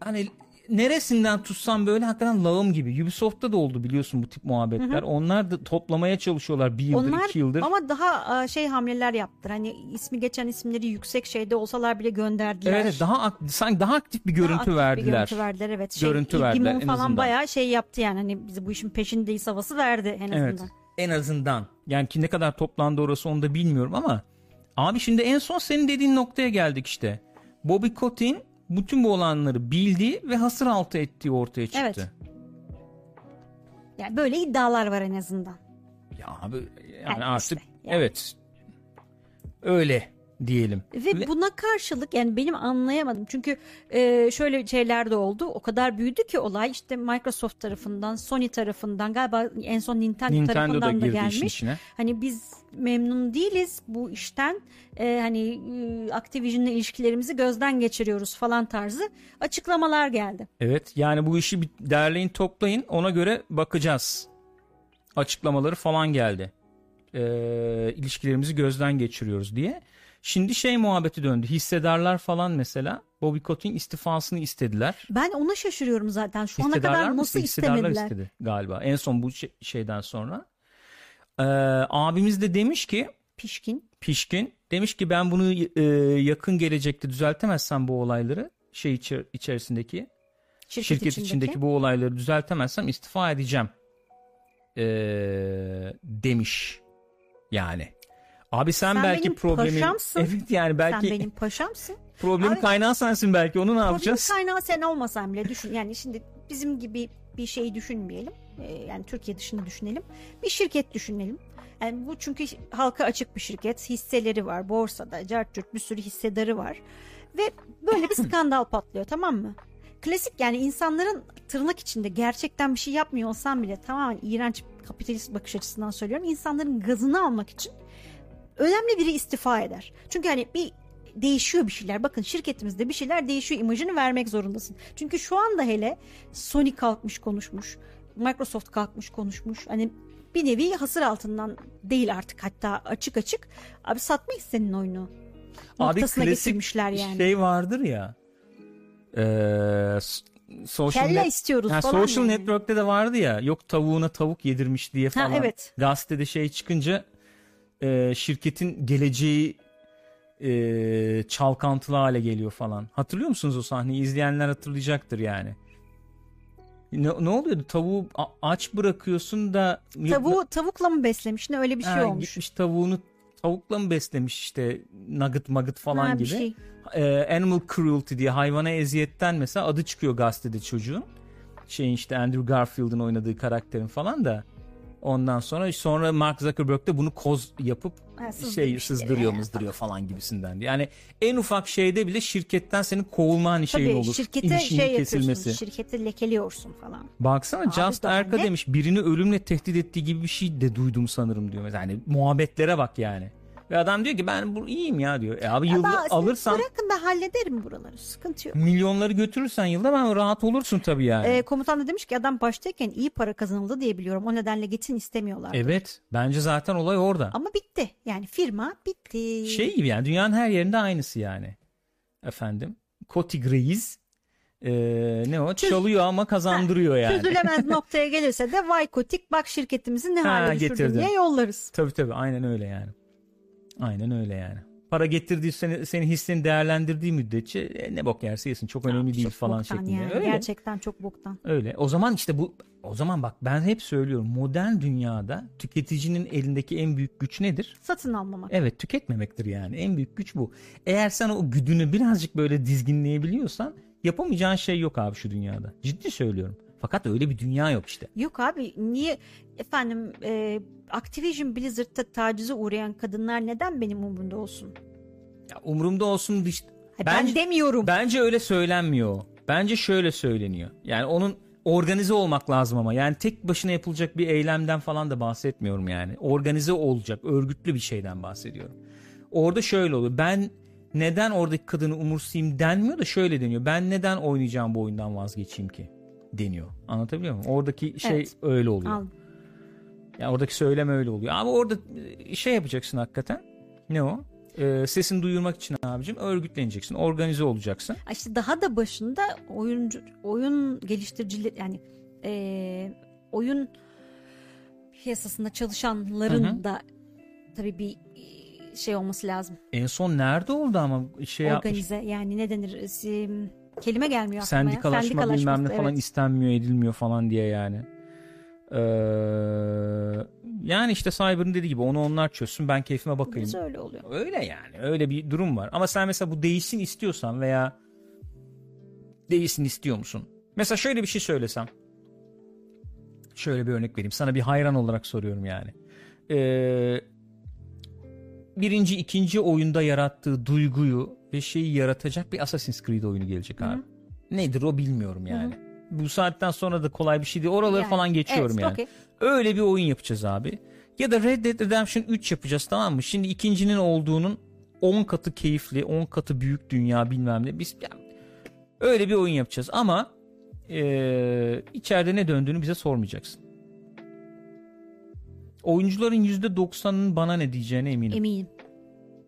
hani neresinden tutsam böyle hakikaten lağım gibi. Ubisoft'ta da oldu biliyorsun bu tip muhabbetler. Onlar da toplamaya çalışıyorlar bir yıldır Onlar iki yıldır. ama daha şey hamleler yaptılar. Hani ismi geçen isimleri yüksek şeyde olsalar bile gönderdiler. Evet daha sanki daha aktif bir Daha görüntü aktif bir verdiler. görüntü verdiler evet. Şey, Görüntü verdiler falan azından. bayağı şey yaptı yani. Hani biz bu işin peşindeyiz havası verdi en azından. Evet. En azından. Yani ki ne kadar toplandı orası onu da bilmiyorum ama abi şimdi en son senin dediğin noktaya geldik işte. Bobby Kotick'in bütün bu olanları bildiği ve hasır altı ettiği ortaya çıktı. Evet. Yani böyle iddialar var en azından. Ya abi yani Yani artık işte, yani. evet. Öyle diyelim. Ve, buna karşılık yani benim anlayamadım. Çünkü e, şöyle şeyler de oldu. O kadar büyüdü ki olay işte Microsoft tarafından, Sony tarafından galiba en son Nintendo, Nintendo da tarafından da işin gelmiş. Hani biz memnun değiliz bu işten. E, hani e, Activision'la ilişkilerimizi gözden geçiriyoruz falan tarzı açıklamalar geldi. Evet yani bu işi bir derleyin toplayın ona göre bakacağız. Açıklamaları falan geldi. Ee, ilişkilerimizi gözden geçiriyoruz diye. Şimdi şey muhabbeti döndü. Hissedarlar falan mesela Bobby Kotick'in istifasını istediler. Ben ona şaşırıyorum zaten. Şu ana Hissedarlar kadar nasıl Hissedarlar istemediler? istedi galiba. En son bu şey- şeyden sonra. Ee, abimiz de demiş ki Pişkin. Pişkin demiş ki ben bunu e, yakın gelecekte düzeltemezsem bu olayları şey içer- içerisindeki Şirket, şirket içindeki. içindeki bu olayları düzeltemezsem istifa edeceğim ee, demiş yani. Abi sen, Sen belki benim problemi paşamsın. evet yani belki Sen benim paşamsın. problemi Abi- kaynağı sensin belki onu ne Problem yapacağız? kaynağı sen olmasan bile düşün. Yani şimdi bizim gibi bir şeyi düşünmeyelim. Ee, yani Türkiye dışında düşünelim. Bir şirket düşünelim. Yani bu çünkü halka açık bir şirket. Hisseleri var borsada. Cart bir sürü hissedarı var. Ve böyle bir skandal patlıyor tamam mı? Klasik yani insanların tırnak içinde gerçekten bir şey yapmıyor olsam bile tamamen iğrenç kapitalist bakış açısından söylüyorum. İnsanların gazını almak için önemli biri istifa eder. Çünkü hani bir değişiyor bir şeyler. Bakın şirketimizde bir şeyler değişiyor imajını vermek zorundasın. Çünkü şu anda hele Sony kalkmış konuşmuş. Microsoft kalkmış konuşmuş. Hani bir nevi hasır altından değil artık hatta açık açık. Abi satmayız senin oyunu. Abi Noktasına klasik yani. şey vardır ya. Ee, social Kelle net- istiyoruz Ha, falan. social yani. network'te de vardı ya. Yok tavuğuna tavuk yedirmiş diye falan. evet. Gazetede şey çıkınca e, şirketin geleceği e, çalkantılı hale geliyor falan. Hatırlıyor musunuz o sahneyi? İzleyenler hatırlayacaktır yani. Ne, ne oluyordu? Tavuğu aç bırakıyorsun da Tavuğu tavukla mı beslemiş ne öyle bir şey Ha, olmuş. Gitmiş tavuğunu tavukla mı beslemiş işte nugget magıt falan Ha, gibi. şey. Ee, animal cruelty diye hayvana eziyetten mesela adı çıkıyor gazetede çocuğun. Şeyin işte Andrew Garfield'ın oynadığı karakterin falan da. Ondan sonra sonra Mark Zuckerberg de bunu koz yapıp Ha, sızdırmış şey yere. sızdırıyor mızdırıyor falan gibisinden. Yani en ufak şeyde bile şirketten senin kovulman şeyin Tabii olur. şirkete şey kesilmesi. şirketi lekeliyorsun falan. Baksana Abi Just Erka demiş birini ölümle tehdit ettiği gibi bir şey de duydum sanırım diyor. Yani muhabbetlere bak yani. Ve adam diyor ki ben bu iyiyim ya diyor. E abi yılda Ama alırsan Bırakın ben hallederim buraları sıkıntı yok. milyonları götürürsen yılda ben rahat olursun tabii yani. Ee, komutan da demiş ki adam baştayken iyi para kazanıldı diye biliyorum. O nedenle gitsin istemiyorlar. evet bence zaten olay orada. Ama bitti. Yani firma bitti. Şey gibi yani dünyanın her yerinde aynısı yani. Efendim. Kotig Reis e, ne o? Çalıyor ama kazandırıyor yani. Çözülemez noktaya gelirse de vay kotik bak şirketimizi ne Ha, hale düşürdün getirdim. diye yollarız. Tabii tabii aynen öyle yani. Aynen öyle yani. Para getirdiği seni, senin hissini değerlendirdiği müddetçe e, ne bok yerse yesin çok önemli değil Çok falan şeklinde. Yani. Öyle. Gerçekten çok boktan. Öyle. O zaman işte bu o zaman bak ben hep söylüyorum modern dünyada tüketicinin elindeki en büyük güç nedir? Satın almamak. Evet tüketmemektir yani. En büyük güç bu. Eğer sen o güdünü birazcık böyle dizginleyebiliyorsan yapamayacağın şey yok abi şu dünyada. Ciddi söylüyorum. Fakat öyle bir dünya yok işte. Yok abi niye efendim e, Activision Blizzard'ta tacize uğrayan kadınlar neden benim umurumda olsun? Ya umurumda olsun dış... Ha, Bence- ben demiyorum. Bence öyle söylenmiyor. Bence şöyle söyleniyor. Yani onun organize olmak lazım ama. Yani tek başına yapılacak bir eylemden falan da bahsetmiyorum yani. Organize olacak, örgütlü bir şeyden bahsediyorum. Orada şöyle oluyor. Ben neden oradaki kadını umursayayım denmiyor da şöyle deniyor. Ben neden oynayacağım bu oyundan vazgeçeyim ki deniyor. Anlatabiliyor muyum? Oradaki şey Evet. öyle oluyor. Al. Yani oradaki söylem öyle oluyor. Ama orada e, şey yapacaksın hakikaten. Ne o? Ee, sesini duyurmak için abicim örgütleneceksin, organize olacaksın. İşte daha da başında oyuncu oyun geliştiriciler yani e, oyun piyasasında çalışanların Hı hı. da tabii bir e, şey olması lazım. En son nerede oldu ama şey yapmış. Organize yani ne denir? Kelime gelmiyor aklıma ya. Sendikalaşma bilmem ne Sendikalaşması, falan evet. istenmiyor edilmiyor falan diye yani. Ee, yani işte Cyber'ın dediği gibi onu onlar çözsün ben keyfime bakayım. Biraz öyle oluyor. Öyle yani öyle bir durum var. Ama sen mesela bu değişsin istiyorsan veya değişsin istiyor musun? Mesela şöyle bir şey söylesem. Şöyle bir örnek vereyim. Sana bir hayran olarak soruyorum yani. Ee, birinci, ikinci oyunda yarattığı duyguyu ve şeyi yaratacak bir Assassin's Creed oyunu gelecek abi. Nedir o bilmiyorum yani. Bu saatten sonra da kolay bir şey değil. Oraları Yani, falan geçiyorum evet, yani. okey. Öyle bir oyun yapacağız abi. Ya da Red Dead Redemption 3 yapacağız tamam mı? Şimdi ikincinin olduğunun 10 katı keyifli, 10 katı büyük dünya bilmem ne. Biz yani öyle bir oyun yapacağız ama eee, içeride ne döndüğünü bize sormayacaksın. Oyuncuların %90'ının bana ne diyeceğine eminim. Eminim.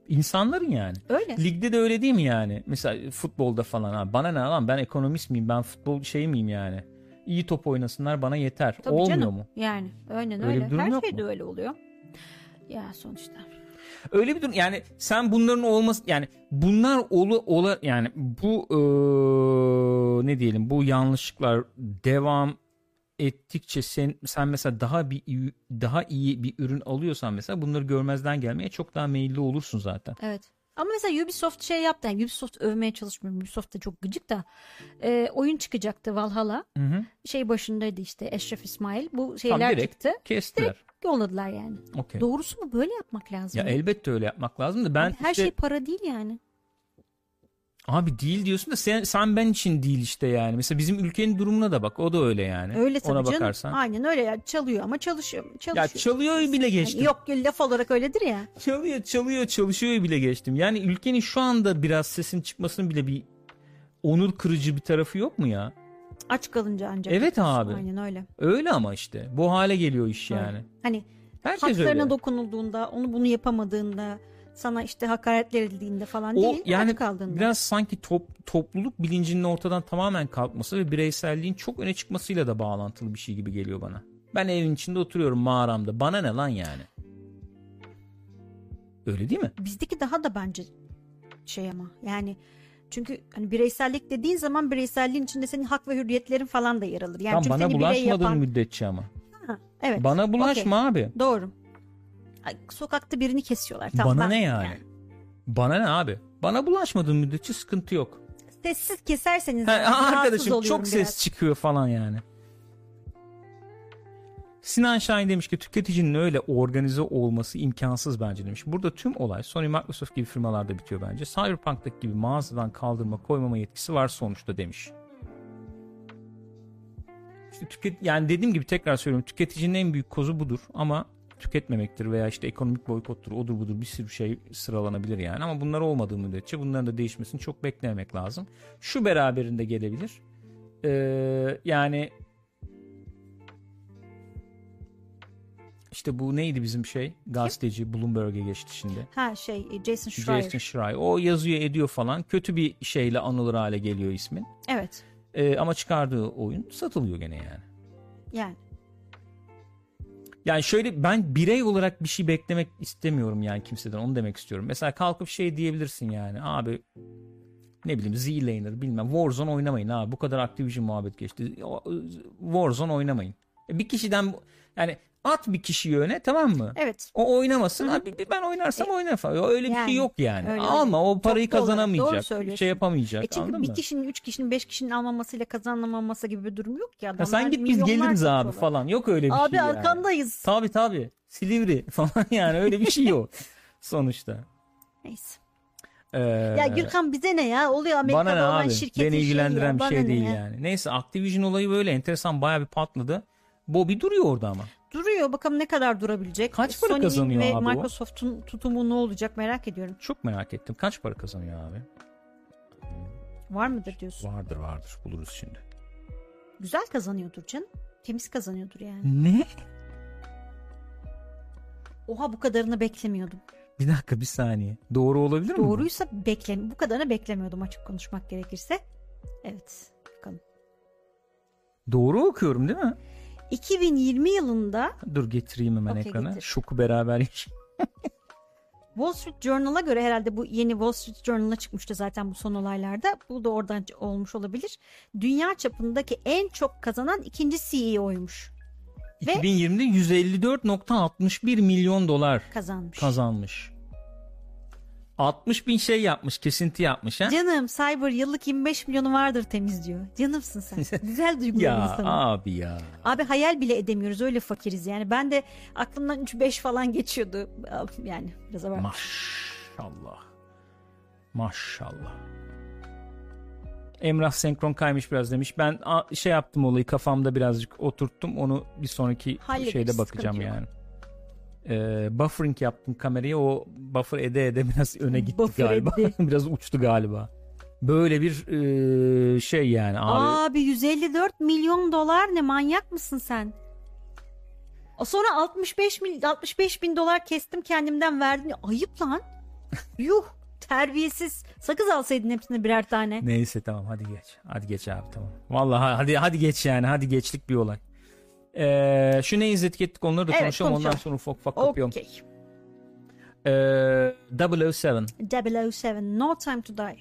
İnsanların yani. Öyle. Ligde de öyle değil mi yani? Mesela futbolda falan ha bana ne lan ben ekonomist miyim? Ben futbol şey miyim yani? İyi top oynasınlar bana yeter. Tabii Olmuyor canım. mu? Yani aynen Öyle öyle. Her şeyde mu? öyle oluyor. Ya sonuçta. Öyle bir durum yani sen bunların olması yani bunlar olu ola yani bu eee, ne diyelim bu yanlışlıklar devam ettikçe sen sen mesela daha bir iyi- daha iyi bir ürün alıyorsan mesela bunları görmezden gelmeye çok daha meyilli olursun zaten. Evet. Ama mesela Ubisoft şey yaptı. Yani Ubisoft övmeye çalışmıyorum. Ubisoft da çok gıcık da. Ee, oyun çıkacaktı Valhalla. Hı hı. Şey başındaydı işte Eşref İsmail. Bu şeyler direkt çıktı. Kestiler. Direkt yolladılar yani. Okey. Doğrusunu böyle yapmak lazım. Ya elbette öyle yapmak lazım da ben Her işte şey para değil yani. Abi değil diyorsun da sen, sen ben için değil işte yani. Mesela bizim ülkenin durumuna da bak o da öyle yani. Öyle tabii Ona canım. bakarsan. Aynen öyle ya. Çalıyor ama çalışıyor. çalışıyor. Ya çalıyor bile geçtim. Yani yok laf olarak öyledir ya. Çalıyor çalıyor çalışıyor bile geçtim. Yani ülkenin şu anda biraz sesin çıkmasının bile bir onur kırıcı bir tarafı yok mu ya? Aç kalınca ancak. Evet yapıyorsun. abi. Aynen öyle. Öyle ama işte. Bu hale geliyor iş yani. Hani Herkes haklarına öyle. dokunulduğunda, onu bunu yapamadığında, sana işte hakaretler edildiğinde falan O değil, yani kaldığında. biraz sanki top, topluluk bilincinin ortadan tamamen kalkması ve bireyselliğin çok öne çıkmasıyla da bağlantılı bir şey gibi geliyor bana. Ben evin içinde oturuyorum mağaramda. Bana ne lan yani? Öyle değil mi? Bizdeki daha da bence şey ama yani çünkü hani bireysellik dediğin zaman bireyselliğin içinde senin hak ve hürriyetlerin falan da yer alır. Yani Tam çünkü bana bulaşmadığın yapan... müddetçe ama. Ha, evet. Bana bulaşma abi. Doğru. Sokakta birini kesiyorlar. Tamam, Bana ben- ne yani? Bana ne abi? Bana bulaşmadığın müddetçe sıkıntı yok. Sessiz keserseniz Ha, arkadaşım çok biraz. ses çıkıyor falan yani. Sinan Şahin demiş ki tüketicinin öyle organize olması imkansız bence demiş. Burada tüm olay Sony Microsoft gibi firmalarda bitiyor bence. Cyberpunk'taki gibi mağazadan kaldırma koymama yetkisi var sonuçta demiş. İşte tüket yani dediğim gibi tekrar söylüyorum tüketicinin en büyük kozu budur ama tüketmemektir veya işte ekonomik boykottur odur budur bir sürü şey sıralanabilir yani ama bunlar olmadığı müddetçe bunların da değişmesini çok beklememek lazım. Şu beraberinde gelebilir. Ee, yani işte bu neydi bizim şey gazeteci Bloomberg'e geçti şimdi. Ha şey Jason Schreier. Jason Schreier. O yazıyor ediyor falan. Kötü bir şeyle anılır hale geliyor ismin. Evet. Ee, ama çıkardığı oyun satılıyor gene yani. Yani Yani şöyle ben birey olarak bir şey beklemek istemiyorum yani kimseden onu demek istiyorum. Mesela kalkıp şey diyebilirsin yani abi ne bileyim Z-Laner bilmem Warzone oynamayın abi bu kadar Activision muhabbet geçti. Warzone oynamayın. E, Bir kişiden yani at bir kişiyi öne tamam mı? evet. O oynamasın. Abi ben oynarsam oynar falan. Öyle bir E, yani, şey yok yani. öyle Alma o parayı Çok doğru, doğru kazanamayacak. söylüyorsun. şey yapamayacak. E çünkü anladın bir mı? kişinin, üç kişinin, beş kişinin almamasıyla kazanamaması gibi bir durum yok ki. Adamlar sen git biz geliriz abi satıyorlar. falan. Yok öyle bir Abi şey yani. arkandayız. Tabi tabi. Silivri falan yani öyle bir şey yok. Sonuçta. Neyse. Ee, Ya Gürkan bize ne ya? Oluyor Amerika'da bana ne olan abi? şirketin Beni ilgilendiren şeyi ya. bir şey değil ya? yani. Neyse Activision olayı böyle enteresan bayağı bir patladı. Bobby duruyor orada ama. Duruyor bakalım ne kadar durabilecek. Kaç para Sony'nin kazanıyor ve abi? Microsoft'un tutumu ne olacak merak ediyorum. Çok merak ettim. Kaç para kazanıyor abi? Var mıdır diyorsun? Vardır vardır buluruz şimdi. Güzel kazanıyordur canım. Temiz kazanıyordur yani. Ne? Oha bu kadarını beklemiyordum. Bir dakika bir saniye. Doğru olabilir mi? Doğruysa beklem bu kadarını beklemiyordum açık konuşmak gerekirse. Evet. Bakalım. Doğru okuyorum değil mi? 2020 yılında Dur getireyim hemen Okey, ekrana. getir. Şoku beraber yaş- Wall Street Journal'a göre herhalde bu yeni Wall Street Journal'a çıkmıştı zaten bu son olaylarda. Bu da oradan olmuş olabilir. Dünya çapındaki en çok kazanan ikinci CEO'ymuş. Ve- 2020'de 154.61 milyon dolar Kazanmış. kazanmış. 60 bin şey yapmış, kesinti yapmış ha. Canım Cyber yıllık 25 milyonu vardır temiz diyor. Canımsın sen. Güzel duygular Ya insanın. abi ya. Abi hayal bile edemiyoruz öyle fakiriz yani. Ben de aklımdan 3-5 falan geçiyordu. Yani biraz abartmış. Maşallah. Maşallah. Emrah senkron kaymış biraz demiş. Ben şey yaptım olayı kafamda birazcık oturttum. Onu bir sonraki Hallederiz, şeyde bakacağım sıkıntı yok. Ee, buffering yaptım kamerayı. O buffer ede ede biraz öne gitti Buffer galiba. biraz uçtu galiba. Böyle bir e, şey yani abi. Abi 154 milyon dolar ne manyak mısın sen? Sonra 65 mil 65 bin dolar kestim kendimden verdin. Ayıp lan. Yuh terbiyesiz. Sakız alsaydın hepsini birer tane. Neyse tamam hadi geç. Hadi geç abi tamam. Vallahi hadi hadi geç yani. Hadi geçlik bir olay. Ee, şu ne izledik ettik onları da Evet, konuşalım. Ondan konuşalım. sonra ufak ufak kapıyorum. Okey. Ee, 007. 007 No Time to Die.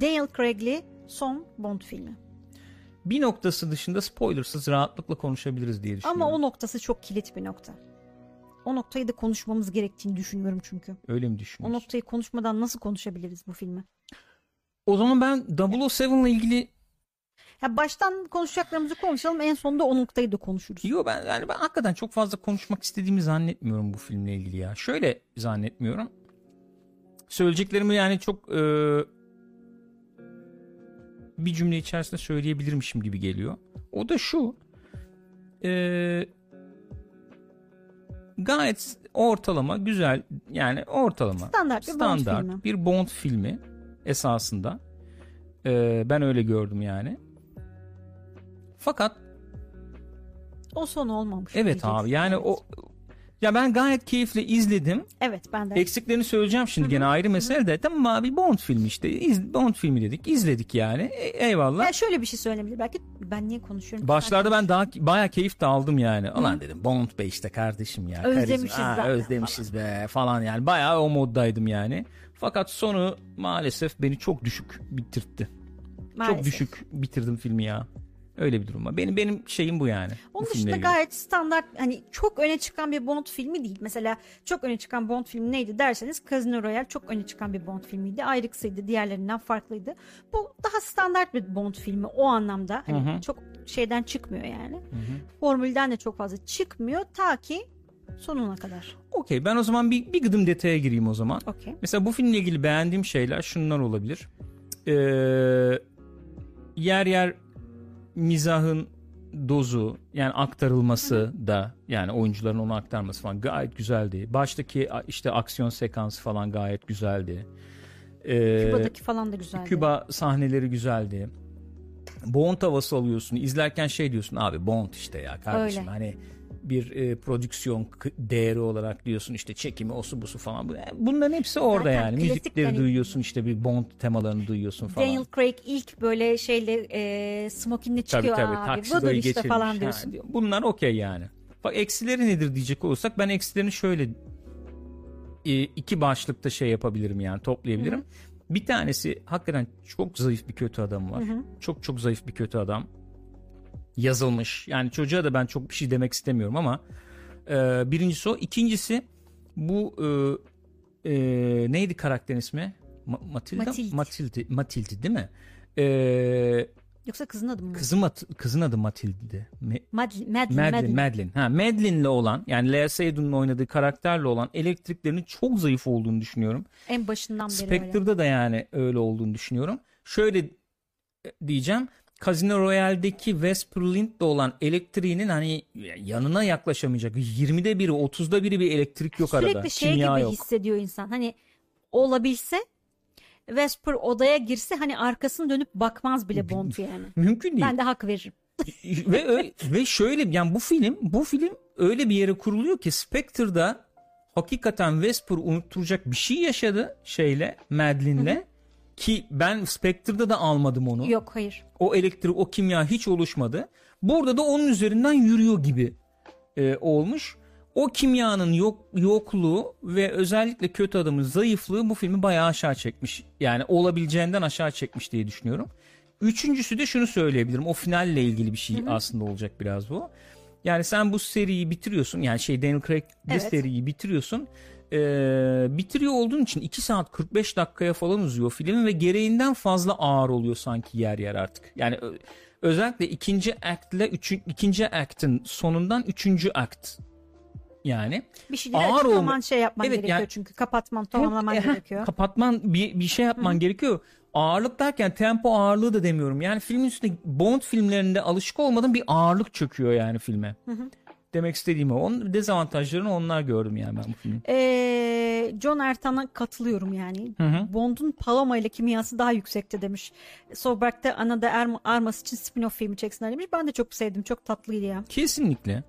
Daniel Craig'li son Bond filmi. Bir noktası dışında spoilersız rahatlıkla konuşabiliriz diye düşünüyorum. Ama o noktası çok kilit bir nokta. O noktayı da konuşmamız gerektiğini düşünüyorum çünkü. Öyle mi O düşünüyorsun? noktayı konuşmadan nasıl konuşabiliriz bu filmi? O zaman ben 007 ile ilgili Ya baştan konuşacaklarımızı konuşalım en sonunda o noktayı da konuşuruz. Yo ben yani ben hakikaten çok fazla konuşmak istediğimi zannetmiyorum bu filmle ilgili ya. Şöyle zannetmiyorum. Söyleyeceklerimi yani çok e, bir cümle içerisinde söyleyebilirmişim gibi geliyor. O da şu. E, gayet ortalama, güzel yani ortalama. Standart bir Bond filmi. bir Bond filmi esasında. E, ben öyle gördüm yani. Fakat O son olmamış. Evet abi yani Evet. o ya ben gayet keyifle izledim. Evet ben de. Eksiklerini söyleyeceğim şimdi gene ayrı mesele de. Tamam abi Bond filmi işte. İz, Bond filmi dedik. izledik yani. E- eyvallah. Ya şöyle bir şey söyleyebilir. Belki ben niye konuşuyorum? Başlarda ben daha bayağı keyif de aldım yani. Ulan dedim Bond be işte kardeşim ya. Özlemişiz Karizma, ha, Özlemişiz be falan yani. Bayağı o moddaydım yani. Fakat sonu maalesef beni çok düşük bitirtti. Çok Maalesef. düşük bitirdim filmi ya. Öyle bir durum var. Benim benim şeyim bu yani. Onun bu dışında gayet standart hani çok öne çıkan bir Bond filmi değil. Mesela çok öne çıkan Bond filmi neydi derseniz Casino Royale çok öne çıkan bir Bond filmiydi. Ayrıksıydı, diğerlerinden farklıydı. Bu daha standart bir Bond filmi o anlamda. Hani Hı hı. çok şeyden çıkmıyor yani. Formülden de çok fazla çıkmıyor ta ki sonuna kadar. Okey ben o zaman bir, bir gıdım detaya gireyim o zaman. Okey. Mesela bu filmle ilgili beğendiğim şeyler şunlar olabilir. Ee, yer yer mizahın dozu yani aktarılması da yani oyuncuların onu aktarması falan gayet güzeldi. Baştaki işte aksiyon sekansı falan gayet güzeldi. Ee, Küba'daki falan da güzeldi. Küba sahneleri güzeldi. Bond havası alıyorsun. İzlerken şey diyorsun abi Bond işte ya kardeşim Öyle. hani bir e, prodüksiyon değeri olarak diyorsun işte çekimi osu busu falan. Bu- Bunların hepsi orada Zaten yani. Müzikleri hani- duyuyorsun işte bir Bond temalarını duyuyorsun falan. Daniel Craig ilk böyle şeyle e, smokinle tabii çıkıyor tabii abi. taksidoyu Budur işte geçirmiş. falan Ha, diyorsun. bunlar okey yani. Bak eksileri nedir diyecek olursak ben eksilerini şöyle e, iki başlıkta şey yapabilirim yani toplayabilirim. Bir tanesi hakikaten çok zayıf bir kötü adam var. Çok çok zayıf bir kötü adam. Yazılmış. Yani çocuğa da ben çok bir şey demek istemiyorum ama e, birincisi o. İkincisi bu e, e, neydi karakterin ismi? Ma- Matilda? Matilde. Matilde. Matilde değil mi? E, Yoksa kızın adı mı? kızı Mat- kızın adı Matilde. Me- Madeline. Madeline. Madeline, Madeline. Ha, Madeline'le olan yani Lea Seydoun'un oynadığı karakterle olan elektriklerinin çok zayıf olduğunu düşünüyorum. En başından beri öyle. Spectre'da da yani öyle olduğunu düşünüyorum. Şöyle e, diyeceğim. Casino Royale'deki Vesper Lind'de olan elektriğinin hani yanına yaklaşamayacak. 20'de biri 30'da biri bir elektrik yok Sürekli arada. şey Kimya gibi yok. hissediyor insan. Hani olabilse Vesper odaya girse hani arkasını dönüp bakmaz bile Bond yani. Mümkün değil. Ben de hak veririm. ve ve şöyle yani bu film bu film öyle bir yere kuruluyor ki Spectre'da hakikaten Vesper unutturacak bir şey yaşadı şeyle Madeline'le ki ben Spectre'da da almadım onu. Yok hayır. O elektrik o kimya hiç oluşmadı. Burada da onun üzerinden yürüyor gibi e, olmuş. O kimyanın yok yokluğu ve özellikle kötü adamın zayıflığı bu filmi bayağı aşağı çekmiş. Yani olabileceğinden aşağı çekmiş diye düşünüyorum. Üçüncüsü de şunu söyleyebilirim. O finalle ilgili bir şey aslında olacak biraz bu. Yani sen bu seriyi bitiriyorsun. Yani şey Daniel Craig Evet. seriyi bitiriyorsun. Ee, bitiriyor olduğun için 2 saat 45 dakikaya falan uzuyor film ve gereğinden fazla ağır oluyor sanki yer yer artık. Yani özellikle ikinci actle üçün, ikinci act'in sonundan üçüncü act yani Bir şeyleri Ağır olma- şey yapman Evet, gerekiyor yani- çünkü kapatman tamamlaman gerekiyor. Kapatman bir, bir şey yapman gerekiyor. Ağırlık derken tempo ağırlığı da demiyorum. Yani filmin üstünde Bond filmlerinde alışık olmadan bir ağırlık çöküyor yani filme. Demek istediğim o. Onun dezavantajlarını onlar gördüm yani ben bu filmin. Ee, John Ertan'a katılıyorum yani. hı. Bond'un Paloma ile kimyası daha yüksekti demiş. Soberg'de Ana da Erm- Armas için spin-off filmi çeksinler demiş. Ben de çok sevdim. Çok tatlıydı ya. Kesinlikle.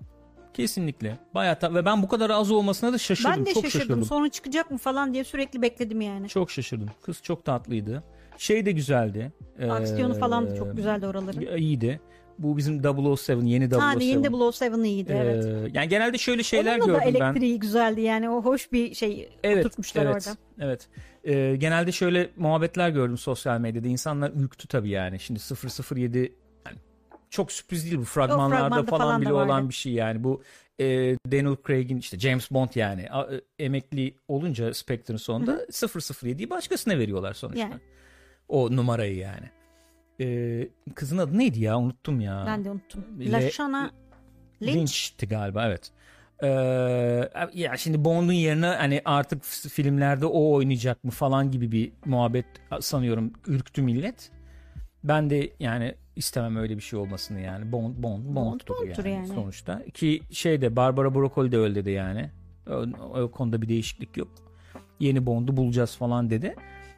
Kesinlikle. Bayağı ta- ve ben bu kadar az olmasına da şaşırdım. ben de çok şaşırdım. şaşırdım. Sonra çıkacak mı falan diye sürekli bekledim yani. Çok şaşırdım. Kız çok tatlıydı. Şey de güzeldi. Aksiyonu falan da Ee, çok güzeldi oraların. İyiydi. Bu bizim 007 yeni 007. Ha yeni de 007 iyiydi evet. Ee, yani genelde şöyle şeyler Onun da gördüm ben. elektriği güzeldi yani o hoş bir şey Evet, oturtmuşlar evet, orada. Evet. Ee, genelde şöyle muhabbetler gördüm sosyal medyada. İnsanlar ürktü tabii yani. Şimdi 007 yani çok sürpriz değil bu fragmanlarda fragmanda falan, falan da bile olan bir şey yani. Bu e, Daniel Craig'in işte James Bond yani a- e, emekli olunca Spectre'ın sonunda 007'yi başkasına veriyorlar sonuçta. Yani. O numarayı yani. Ee, kızın adı neydi ya? Unuttum ya. Ben de unuttum. Le- Lashana Lynch. Lynch'ti galiba evet. Ee, ya şimdi Bond'un yerine hani artık filmlerde o oynayacak mı falan gibi bir muhabbet sanıyorum ürktü millet. Ben de yani istemem öyle bir şey olmasını yani. Bond Bond Bond'dur Bond'dur yani, yani. sonuçta. Ki şeyde Barbara Broccoli de öyle dedi yani. O, o konuda bir değişiklik yok. Yeni Bond'u bulacağız falan dedi.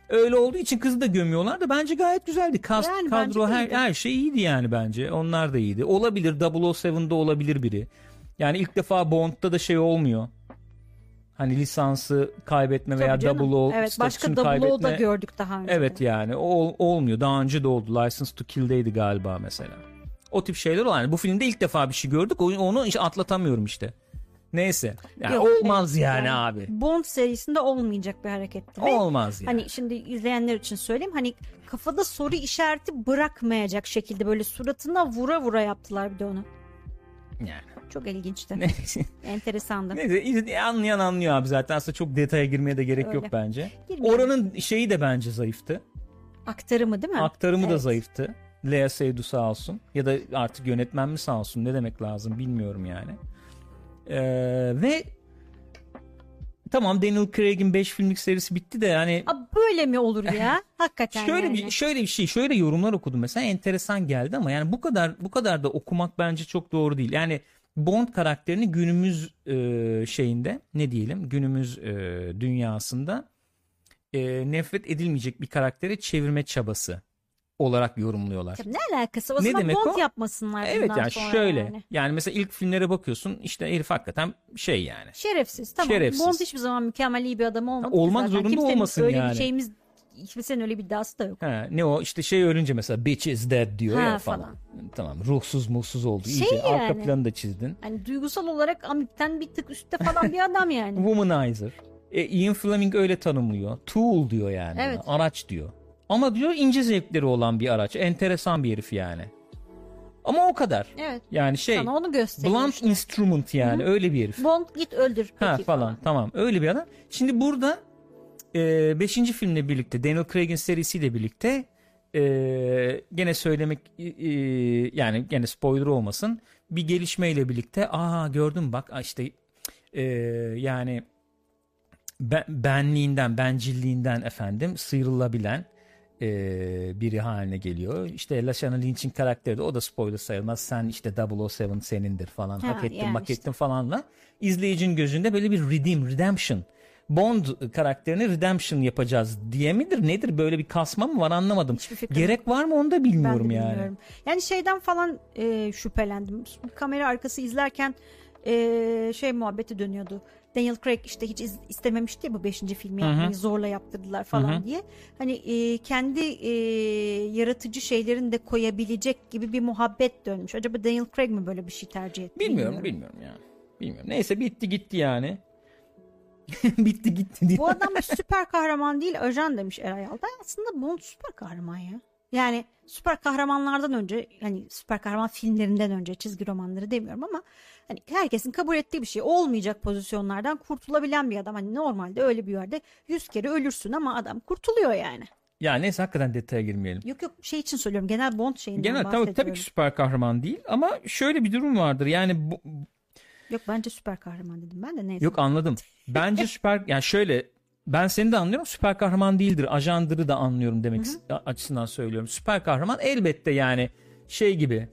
Öyle olduğu için kızı da gömüyorlar da bence gayet güzeldi. Kast, Yani kadro her, iyiydi. her şey iyiydi yani bence. Onlar da iyiydi. Olabilir 007'de olabilir biri. Yani ilk defa Bond'da da şey olmuyor. Hani lisansı kaybetme veya canım. double o Evet başka Double O'da kaybetme. gördük daha önce. Evet yani o olmuyor. Daha önce de oldu. License to Kill'deydi galiba mesela. O tip şeyler olan. Yani bu filmde ilk defa bir şey gördük. O- Onu atlatamıyorum işte. Neyse. Yani Yok, olmaz evet, yani, yani abi. Bond serisinde olmayacak bir hareketti. Olmaz yani. Hani şimdi izleyenler için söyleyeyim hani kafada soru işareti bırakmayacak şekilde böyle suratına vura vura yaptılar bir de onu. yani. Çok ilginçti. Enteresandı. Neyse anlayan anlıyor abi zaten aslında çok detaya girmeye de gerek Öyle. yok bence. Girmeyelim. Oranın şeyi de bence zayıftı. Aktarımı değil mi? Aktarımı da Evet. zayıftı. Lea Seydoux sağ olsun. Ya da artık yönetmen mi sağ olsun ne demek lazım bilmiyorum yani. Ee, ve tamam Daniel Craig'in 5 filmlik serisi bitti de yani Aa, böyle mi olur ya? Hakikaten şöyle yani. bir şöyle bir şey şöyle yorumlar okudum mesela enteresan geldi ama yani bu kadar bu kadar da okumak bence çok doğru değil. Yani Bond karakterini günümüz e, şeyinde ne diyelim günümüz e, dünyasında e, nefret edilmeyecek bir karaktere çevirme çabası olarak yorumluyorlar. Tabii ne alakası? O Ne zaman demek Bond o? yapmasınlar Evet bundan yani sonra şöyle yani. yani. mesela ilk filmlere bakıyorsun işte herif hakikaten şey yani. Şerefsiz tamam. Şerefsiz. Bond hiçbir zaman mükemmel iyi bir adam olmadı. ki olmak zaten. zorunda Kimsenin olmasın öyle yani. bir şeyimiz kimsenin öyle bir iddiası da yok. Ha, ne o işte şey ölünce mesela bitch is dead diyor Ha, ya falan. falan. Tamam ruhsuz muhsuz oldu. Şey İyice arka yani. planı da çizdin. Hani duygusal olarak Amik'ten bir tık üstte falan bir adam yani. Womanizer. E, Ian Fleming öyle tanımlıyor. Tool diyor yani. Evet. Araç diyor. Ama diyor ince zevkleri olan bir araç. Enteresan bir herif yani. Ama o kadar. evet. Yani şey Sana onu gösteriyor blunt işte. instrument yani öyle bir herif. Bond git öldür peki Ha falan tamam öyle bir adam. Şimdi burada 5. filmle birlikte Daniel Craig'in serisiyle birlikte e, gene söylemek e, e, yani gene spoiler olmasın bir gelişmeyle birlikte aa gördüm bak işte e, yani ben, benliğinden bencilliğinden efendim sıyrılabilen e, biri haline geliyor. İşte Lashana Lynch'in karakteri de o da spoiler sayılmaz. Sen işte 007 senindir falan. Ha, hak ettin, yani hak işte. ettin falanla. izleyicinin gözünde böyle bir redeem, redemption. Bond karakterini redemption yapacağız diye midir? Nedir? Böyle bir kasma mı var anlamadım. Gerek var mı onu da Ben bilmiyorum de yani. bilmiyorum. Yani şeyden falan e, şüphelendim. Kamera arkası izlerken e, şey muhabbeti dönüyordu. Daniel Craig işte hiç iz- istememişti ya bu 5. filmi yapmayı zorla yaptırdılar falan Hı hı. diye. Hani e, kendi e, yaratıcı şeylerini de koyabilecek gibi bir muhabbet dönmüş. Acaba Daniel Craig mi böyle bir şey tercih etti? Bilmiyorum, bilmiyorum yani. Bilmiyorum. Neyse bitti gitti yani. bitti gitti diye. Bu adam süper kahraman değil ajan demiş Eray Altay. Aslında Bond süper kahraman ya. Yani süper kahramanlardan önce hani süper kahraman filmlerinden önce çizgi romanları demiyorum ama hani herkesin kabul ettiği bir şey olmayacak pozisyonlardan kurtulabilen bir adam. Hani normalde öyle bir yerde yüz kere ölürsün ama adam kurtuluyor yani. Ya neyse hakikaten detaya girmeyelim. Yok yok şey için söylüyorum genel Bond şeyinden Genel tabii, bahsediyorum. tabii ki süper kahraman değil ama şöyle bir durum vardır. Yani bu, Yok bence süper kahraman dedim ben de neyse. yok anladım. Bence süper yani şöyle ben seni de anlıyorum. Süper kahraman değildir. Ajandırı da anlıyorum demek açısından söylüyorum. Süper kahraman elbette yani şey gibi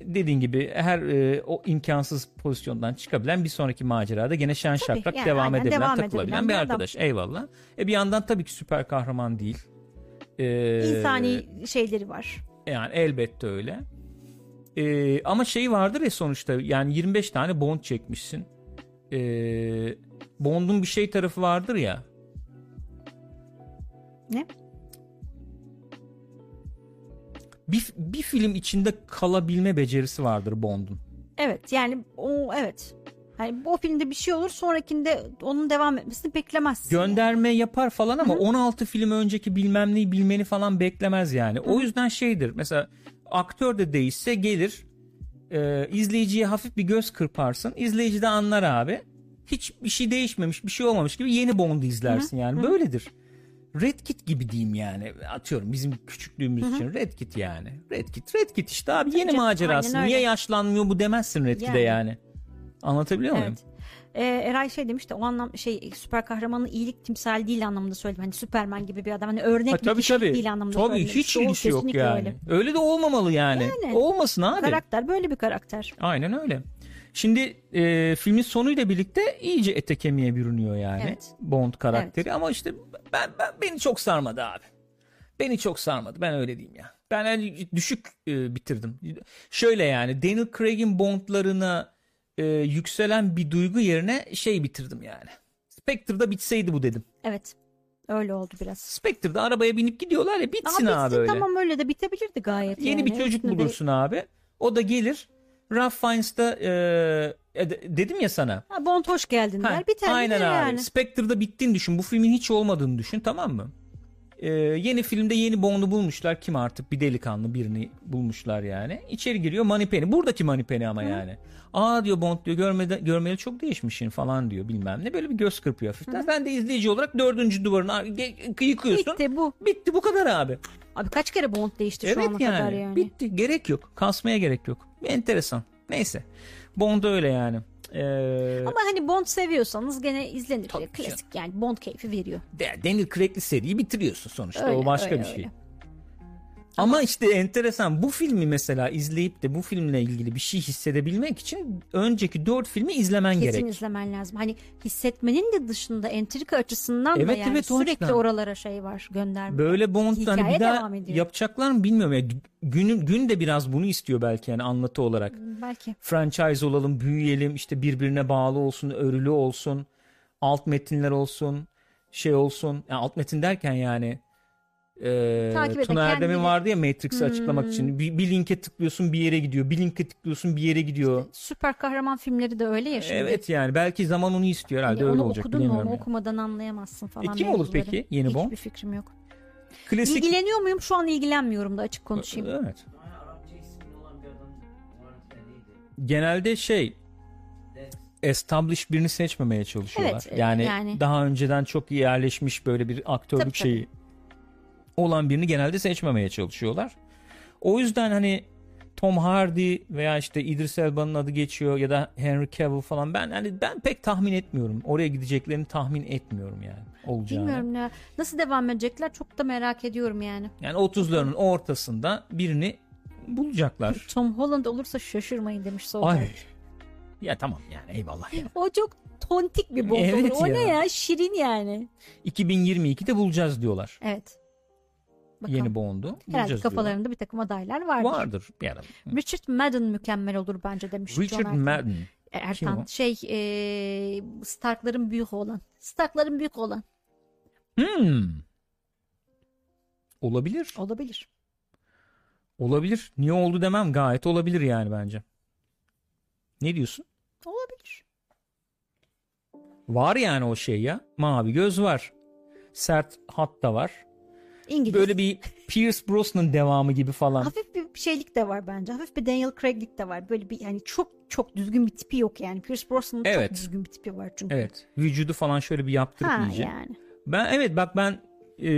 dediğin gibi her e, o imkansız pozisyondan çıkabilen bir sonraki macerada gene şen Tabii, şakrak yani devam edebilen devam takılabilen edebilen bir adam. arkadaş. Eyvallah. E bir yandan tabii ki süper kahraman değil. E, İnsani şeyleri var. Yani elbette öyle. Ee, ama şey vardır ya sonuçta yani 25 tane Bond çekmişsin. Ee, Bond'un bir şey tarafı vardır ya. Ne? Bir, bir film içinde kalabilme becerisi vardır Bond'un. Evet yani o evet. Hani o filmde bir şey olur sonrakinde onun devam etmesini beklemezsin. Gönderme yapar falan ama 16 film önceki bilmem neyi bilmeni falan beklemez yani. O yüzden şeydir mesela aktör de değişse gelir e, izleyiciye hafif bir göz kırparsın. İzleyici de anlar abi. Hiç bir şey değişmemiş bir şey olmamış gibi yeni Bond'u izlersin yani böyledir. Red Kit gibi diyeyim yani. Atıyorum bizim küçüklüğümüz için Red Kit yani. Red Kit, Red Kit işte abi yeni canım, macerası. Niye yaşlanmıyor bu demezsin Red Kit'e Yani. yani. Anlatabiliyor muyum? Evet. Ee, Eray şey demiş de o anlam şey süper kahramanın iyilik timsali değil anlamında söyledim. Hani Süperman gibi bir adam hani örnek Ha, bir tabii kişilik tabii. değil anlamında Tabii söylemek hiç ilgisi yok yani. Öyle. Öyle. de olmamalı yani. Yani. Olmasın abi. Karakter böyle bir karakter. Aynen öyle. Şimdi e, filmin sonuyla birlikte iyice ete kemiğe bürünüyor yani Evet. Bond karakteri ama işte ben, ben beni çok sarmadı abi. Beni çok sarmadı. Ben öyle diyeyim ya. Ben hani düşük e, bitirdim. Şöyle yani Daniel Craig'in Bond'larına e, yükselen bir duygu yerine şey bitirdim yani. Spectre'da bitseydi bu dedim. Evet. Öyle oldu biraz. Spectre'da arabaya binip gidiyorlar ya bitsin Abi, abi, bitsin, öyle. Tamam öyle de bitebilirdi gayet. Yeni yani. bir çocuk Üstüne de- bulursun abi. O da gelir. Ralph Fiennes'ta e, E, de- dedim ya sana. Ha, Bond hoş geldin Ha, der. Biter aynen abi. yani. Spectre'da bittiğini düşün. Bu filmin hiç olmadığını düşün tamam mı? Ee, yeni filmde yeni Bond'u bulmuşlar. Kim artık bir delikanlı birini bulmuşlar yani. İçeri giriyor Moneypenny. Buradaki Moneypenny ama yani. Aa diyor Bond diyor görmede, görmeli çok değişmişsin falan diyor bilmem ne. Böyle bir göz kırpıyor hafiften. Sen de izleyici olarak dördüncü duvarını yıkıyorsun. Bitti bu. Bitti bu kadar abi. Abi kaç kere Bond değişti şu ana Evet yani. kadar yani. Bitti. Gerek yok. Kasmaya gerek yok. Enteresan. Neyse. Bond öyle yani. Ee, Ama hani Bond seviyorsanız gene izlenir. Klasik yani Bond keyfi veriyor. Daniel Craig'li seriyi bitiriyorsun sonuçta. Öyle, o başka öyle, bir şey. öyle. Ama işte enteresan bu filmi mesela izleyip de bu filmle ilgili bir şey hissedebilmek için önceki dört filmi izlemen Kesin gerek. izlemen lazım. Hani hissetmenin de dışında entrika açısından da Evet, yani evet, sürekli açıdan. oralara şey var gönderme. Böyle Bond hani bir daha yapacaklar mı bilmiyorum. Yani gün, gün de biraz bunu istiyor belki yani anlatı olarak. Belki. franchise olalım, büyüyelim, işte birbirine bağlı olsun, örülü olsun, alt metinler olsun, şey olsun. Yani alt metin derken yani e, Takip Tuna Erdem'in kendini- vardı ya Matrix'i Hmm. açıklamak için. Bir, bir linke tıklıyorsun bir yere gidiyor. Bir linke tıklıyorsun bir yere gidiyor. Süper kahraman filmleri de öyle ya şimdi. Evet yani belki zaman onu istiyor herhalde Hani öyle onu olacak okudun mu onu yani. okumadan anlayamazsın falan. E kim olur peki yeni Bond? Hiçbir fikrim yok. Klasik. İlgileniyor muyum? Şu an ilgilenmiyorum da açık konuşayım. Evet. Genelde şey Dex. established birini seçmemeye çalışıyorlar. Evet, yani, yani. daha önceden çok yerleşmiş böyle bir aktörlük Tabii, tabii. Olan birini genelde seçmemeye çalışıyorlar. O yüzden hani Tom Hardy veya işte İdris Elba'nın adı geçiyor ya da Henry Cavill falan ben hani ben pek tahmin etmiyorum. Oraya gideceklerini tahmin etmiyorum yani olacağını. Bilmiyorum ne. Nasıl devam edecekler çok da merak ediyorum yani. Yani 30'larının ortasında birini bulacaklar. Tom Holland olursa şaşırmayın demiş Solberg. Ay. Ya tamam yani eyvallah. ya. O çok tontik bir Bond Evet olur. O ya. ne ya? Şirin yani. 2022'de bulacağız diyorlar. Evet. Bakalım. Yeni Bond'u. Herhalde Bulacağız diyorlar. kafalarında bir takım adaylar vardır. Vardır ara. Richard Madden mükemmel olur bence demiş John Richard Ertan. Madden. Ertan Kim o? şey e, Stark'ların büyük olan. Stark'ların büyük olan. Hmm. Olabilir. Olabilir. Olabilir. Niye oldu demem gayet olabilir yani bence. Ne diyorsun? Olabilir. Var yani o şey ya. Mavi göz var. Sert hat da var. İngiliz. Böyle bir Pierce Brosnan devamı gibi falan. Hafif bir şeylik de var bence. Hafif bir Daniel Craig'lik de var. Böyle bir yani çok çok düzgün bir tipi yok yani. Pierce Brosnan'ın Evet. çok düzgün bir tipi var çünkü. Evet. Vücudu falan şöyle bir yaptırıp Ha iyice. yani. Ben evet bak ben e,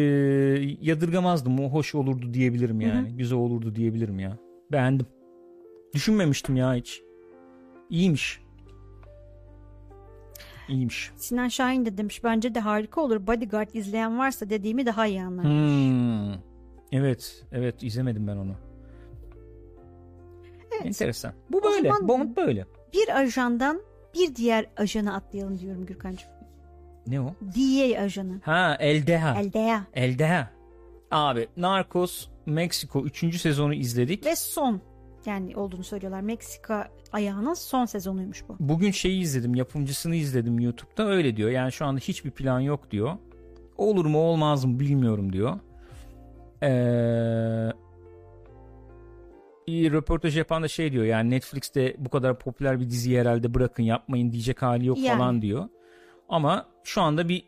yadırgamazdım. O hoş olurdu diyebilirim yani. Güzel olurdu diyebilirim ya. Beğendim. Düşünmemiştim ya hiç. İyiymiş. İyiymiş. Sinan Şahin de demiş bence de harika olur. Bodyguard izleyen varsa dediğimi daha iyi anlar. Hmm. Evet, evet izlemedim ben onu. Enteresan. Bu böyle. Bond böyle. Bir ajandan bir diğer ajana atlayalım diyorum Gürkan'cığım. Ne o? DEA ajanı. Ha, Eldeha. Eldeya. Eldeha. Abi Narcos Meksiko 3. sezonu izledik. Ve son yani olduğunu söylüyorlar. Meksika ayağının son sezonuymuş bu. Bugün şeyi izledim, yapımcısını izledim YouTube'da. Öyle diyor. Yani şu anda hiçbir plan yok diyor. Olur mu olmaz mı bilmiyorum diyor. Ee, iyi röportaj yapan da şey diyor. Yani Netflix'te bu kadar popüler bir diziyi herhalde bırakın yapmayın diyecek hali yok Yani. falan diyor. Ama şu anda bir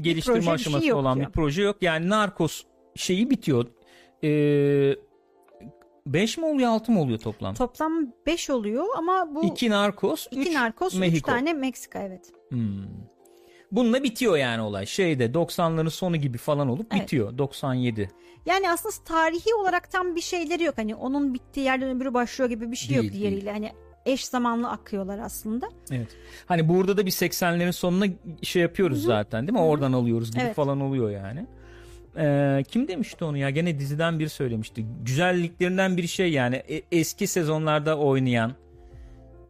geliştirme proje, bir aşaması şey yok olan diyor. bir proje yok. Yani Narcos şeyi bitiyor. Ee, 5 mi oluyor 6 mı oluyor toplam? Toplam 5 oluyor ama bu 2 Narcos, 3 iki narkoz, 3 Mexico. tane Meksika evet. Hmm. Bununla bitiyor yani olay. Şeyde 90'ların sonu gibi falan olup Evet. bitiyor. 97. Yani aslında tarihi olarak tam bir şeyleri yok. Hani onun bittiği yerden öbürü başlıyor gibi bir şey Değil, yok diğeriyle. Hani eş zamanlı akıyorlar aslında. Evet. Hani burada da bir 80'lerin sonuna şey yapıyoruz zaten değil mi? Oradan alıyoruz gibi Evet. falan oluyor yani. Ee, kim demişti onu ya? Gene diziden biri söylemişti. Güzelliklerinden bir şey yani E- eski sezonlarda oynayan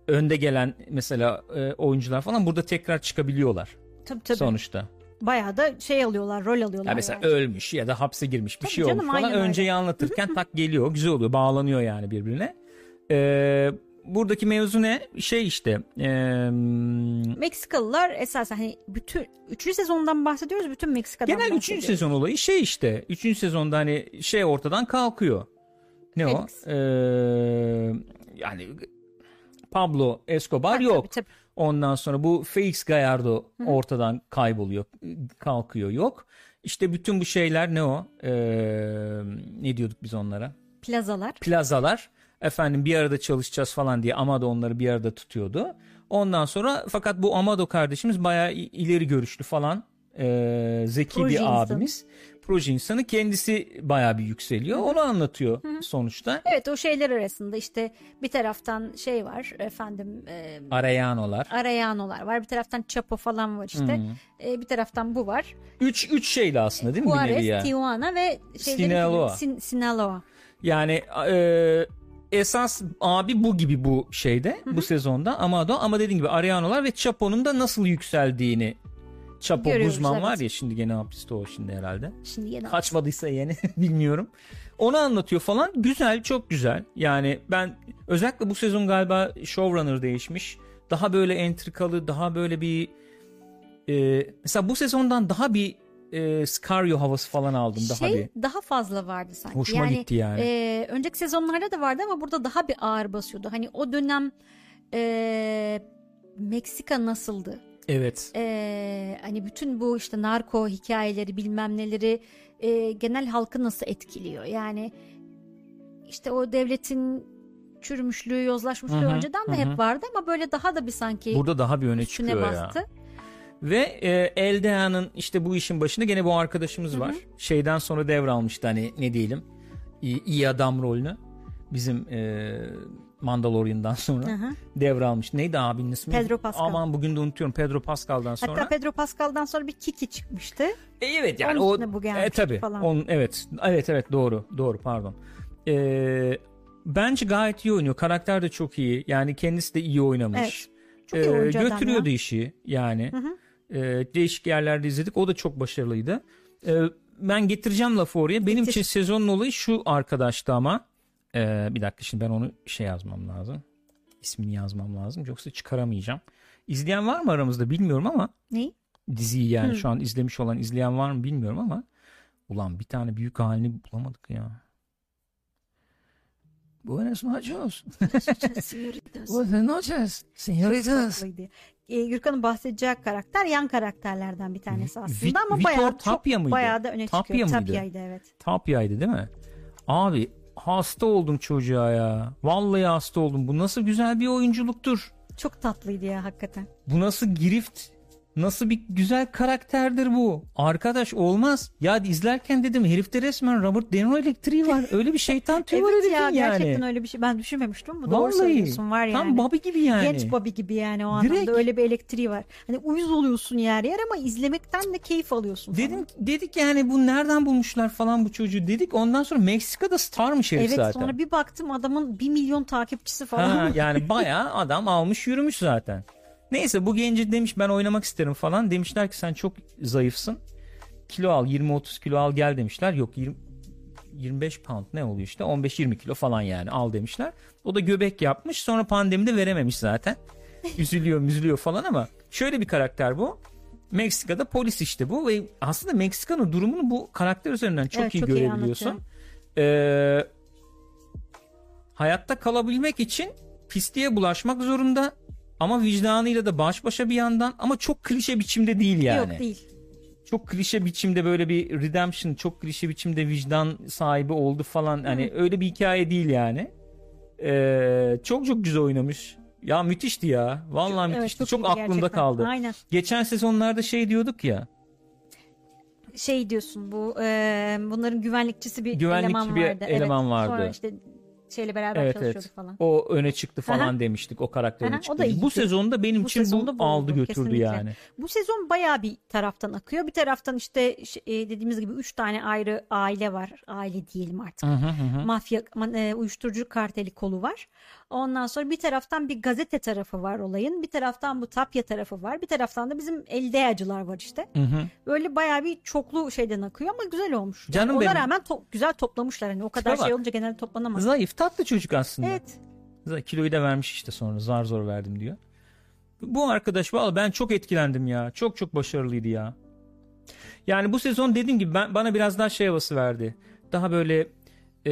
önde gelen mesela e, oyuncular falan burada tekrar çıkabiliyorlar Tabii tabii. sonuçta. Bayağı da şey alıyorlar, rol alıyorlar. Ya mesela yani. ölmüş ya da hapse girmiş bir Tabii şey canım, olmuş falan. öyle. Önceyi anlatırken tak geliyor. Güzel oluyor. Bağlanıyor yani birbirine. Ee, buradaki mevzu ne? Şey işte. ee, Meksikalılar esasen hani bütün 3. sezondan bahsediyoruz. Bütün Meksika'dan genel 3. bahsediyoruz. sezon olayı şey işte. 3. sezonda hani şey ortadan kalkıyor. Ne o? Felix. Ee, yani Pablo Escobar Ha, yok. tabii, tabii. Ondan sonra bu Felix Gallardo ortadan kayboluyor, kalkıyor yok. İşte bütün bu şeyler ne o? Ee, ne diyorduk biz onlara? Plazalar. Plazalar. Efendim bir arada çalışacağız falan diye Amado onları bir arada tutuyordu. Ondan sonra fakat bu Amado kardeşimiz bayağı ileri görüşlü falan. ee, zeki Proje bir insanı. abimiz. Proje insanı kendisi bayağı bir yükseliyor. Onu anlatıyor sonuçta. Evet o şeyler arasında işte bir taraftan şey var efendim e, Arayanolar. Arayanolar var bir taraftan Chapo falan var işte E, bir taraftan bu var. Üç, üç şeyli aslında değil mi Juarez, ya? Tijuana ve şeyleri- Sinaloa. Sin- Sinaloa. Yani e, esas abi bu gibi bu şeyde bu sezonda Amado ama dediğim gibi Ariano'lar ve Chapo'nun da nasıl yükseldiğini Chapo Görüyoruz, Guzman var evet. ya şimdi gene hapiste o şimdi herhalde. Şimdi yeni Kaçmadıysa yeni bilmiyorum. Onu anlatıyor falan. Güzel çok güzel. Yani ben özellikle bu sezon galiba showrunner değişmiş. Daha böyle entrikalı daha böyle bir e, mesela bu sezondan daha bir e, Scario havası falan aldım. Daha şey bir daha fazla vardı sanki. Hoşuma gitti yani. e, önceki sezonlarda da vardı ama burada daha bir ağır basıyordu. Hani o dönem e, Meksika nasıldı? evet. E, hani bütün bu işte narko hikayeleri bilmem neleri e, genel halkı nasıl etkiliyor? Yani işte o devletin çürümüşlüğü, yozlaşmışlığı Hı hı, önceden de hı hep vardı ama böyle daha da bir sanki Burada daha bir öne üstüne çıkıyor ya. Ve e, Eldea'nın işte bu işin başında gene bu arkadaşımız var. Şeyden sonra devralmıştı hani ne diyelim iyi, iyi adam rolünü. Bizim e, Mandalorian'dan sonra Hı hı. devralmış. Neydi abinin ismi? Pedro Pascal. Aman bugün de unutuyorum. Pedro Pascal'dan sonra. Hatta Pedro Pascal'dan sonra bir Kiki çıkmıştı. E, evet yani Onun o bu e, tabii. falan. Onun, evet. Evet evet doğru. Doğru pardon. E, bence gayet iyi oynuyor. Karakter de çok iyi. Yani kendisi de iyi oynamış. Evet. Çok iyi adam götürüyordu ya. işi yani. Hı hı. Ee, değişik yerlerde izledik. O da çok başarılıydı. Ee, ben getireceğim lafı oraya. Benim Getir. için sezonun olayı şu arkadaştı ama. Ee, bir dakika şimdi ben onu şey yazmam lazım. İsmini yazmam lazım. Yoksa çıkaramayacağım. İzleyen var mı aramızda bilmiyorum ama Neyi? diziyi yani Hı. şu an izlemiş olan izleyen var mı bilmiyorum ama ulan bir tane büyük halini bulamadık ya. Buenas noches. Buenas noches. Señoritas. Tatlıydı. Ee, Gürkan'ın bahsedeceği karakter yan karakterlerden bir tanesi aslında ama Vitor bayağı çok Tapia mıydı? bayağı da öne Tapia çıkıyor. mıydı? Tapia'ydı evet. Tapya'ydı değil mi? Abi hasta oldum çocuğa ya. Vallahi hasta oldum. Bu nasıl güzel bir oyunculuktur. Çok tatlıydı ya hakikaten. Bu nasıl girift. Nasıl bir güzel karakterdir bu. Arkadaş olmaz. Ya izlerken dedim herifte resmen Robert De Niro elektriği var. Öyle bir şeytan tüyü var evet herifin ya yani. gerçekten öyle bir şey ben düşünmemiştim. Bu doğru Vallahi. söylüyorsun var Tam yani. Bobby gibi yani. Genç Bobby gibi yani o Direkt. anlamda öyle bir elektriği var. Hani uyuz oluyorsun yer yer ama izlemekten de keyif alıyorsun falan. Dedim dedik yani bu nereden bulmuşlar falan bu çocuğu dedik. Ondan sonra Meksika'da starmış herif Evet zaten. sonra bir baktım adamın bir milyon takipçisi falan. Ha, yani bayağı adam almış yürümüş zaten. Neyse bu genci demiş ben oynamak isterim falan. Demişler ki sen çok zayıfsın. Kilo al 20-30 kilo al gel demişler. Yok 20, 25 pound ne oluyor işte 15-20 kilo falan yani al demişler. O da göbek yapmış sonra pandemide verememiş zaten. Üzülüyor müzülüyor falan ama şöyle bir karakter bu. Meksika'da polis işte bu ve aslında Meksika'nın durumunu bu karakter üzerinden çok Evet, iyi çok iyi görebiliyorsun. Ee, hayatta kalabilmek için pisliğe bulaşmak zorunda ama vicdanıyla da baş başa bir yandan ama çok klişe biçimde değil yani. Yok değil. Çok klişe biçimde böyle bir redemption, çok klişe biçimde vicdan sahibi oldu falan. Hani öyle bir hikaye değil yani. Ee, çok çok güzel oynamış. Ya müthişti ya. Vallahi Evet, müthişti. çok iyiydi aklımda gerçekten. kaldı. Aynen. Geçen sezonlarda şey diyorduk ya. şey diyorsun bu e, bunların güvenlikçisi bir Güvenlikçi eleman bir vardı. eleman evet. vardı. Sonra işte şeyle beraber Evet, çalışıyordu evet. falan. O öne çıktı falan Aha. demiştik. O karakter öne çıktı. Bu sezonda benim Bu için sezonda bu aldı oldu, götürdü kesinlikle. yani. Bu sezon bayağı bir taraftan akıyor. Bir taraftan işte e, dediğimiz gibi üç tane ayrı aile var. Aile diyelim artık. Hı hı hı. Mafya, e, uyuşturucu karteli kolu var. Ondan sonra bir taraftan bir gazete tarafı var olayın. Bir taraftan bu Tapya tarafı var. Bir taraftan da bizim eldeyacılar var işte. Hı hı. Böyle bayağı bir çoklu şeyden akıyor ama güzel olmuş. Yani Canım ona benim. rağmen to- güzel toplamışlar. Hani o kadar Tipe şey bak. olunca genelde toplanamaz. Zayıf tatlı çocuk aslında. Evet. Z- Kiloyu da vermiş işte sonra zar zor verdim diyor. Bu arkadaş valla ben çok etkilendim ya. Çok çok başarılıydı ya. Yani bu sezon dediğim gibi ben, bana biraz daha şey havası verdi. Daha böyle e,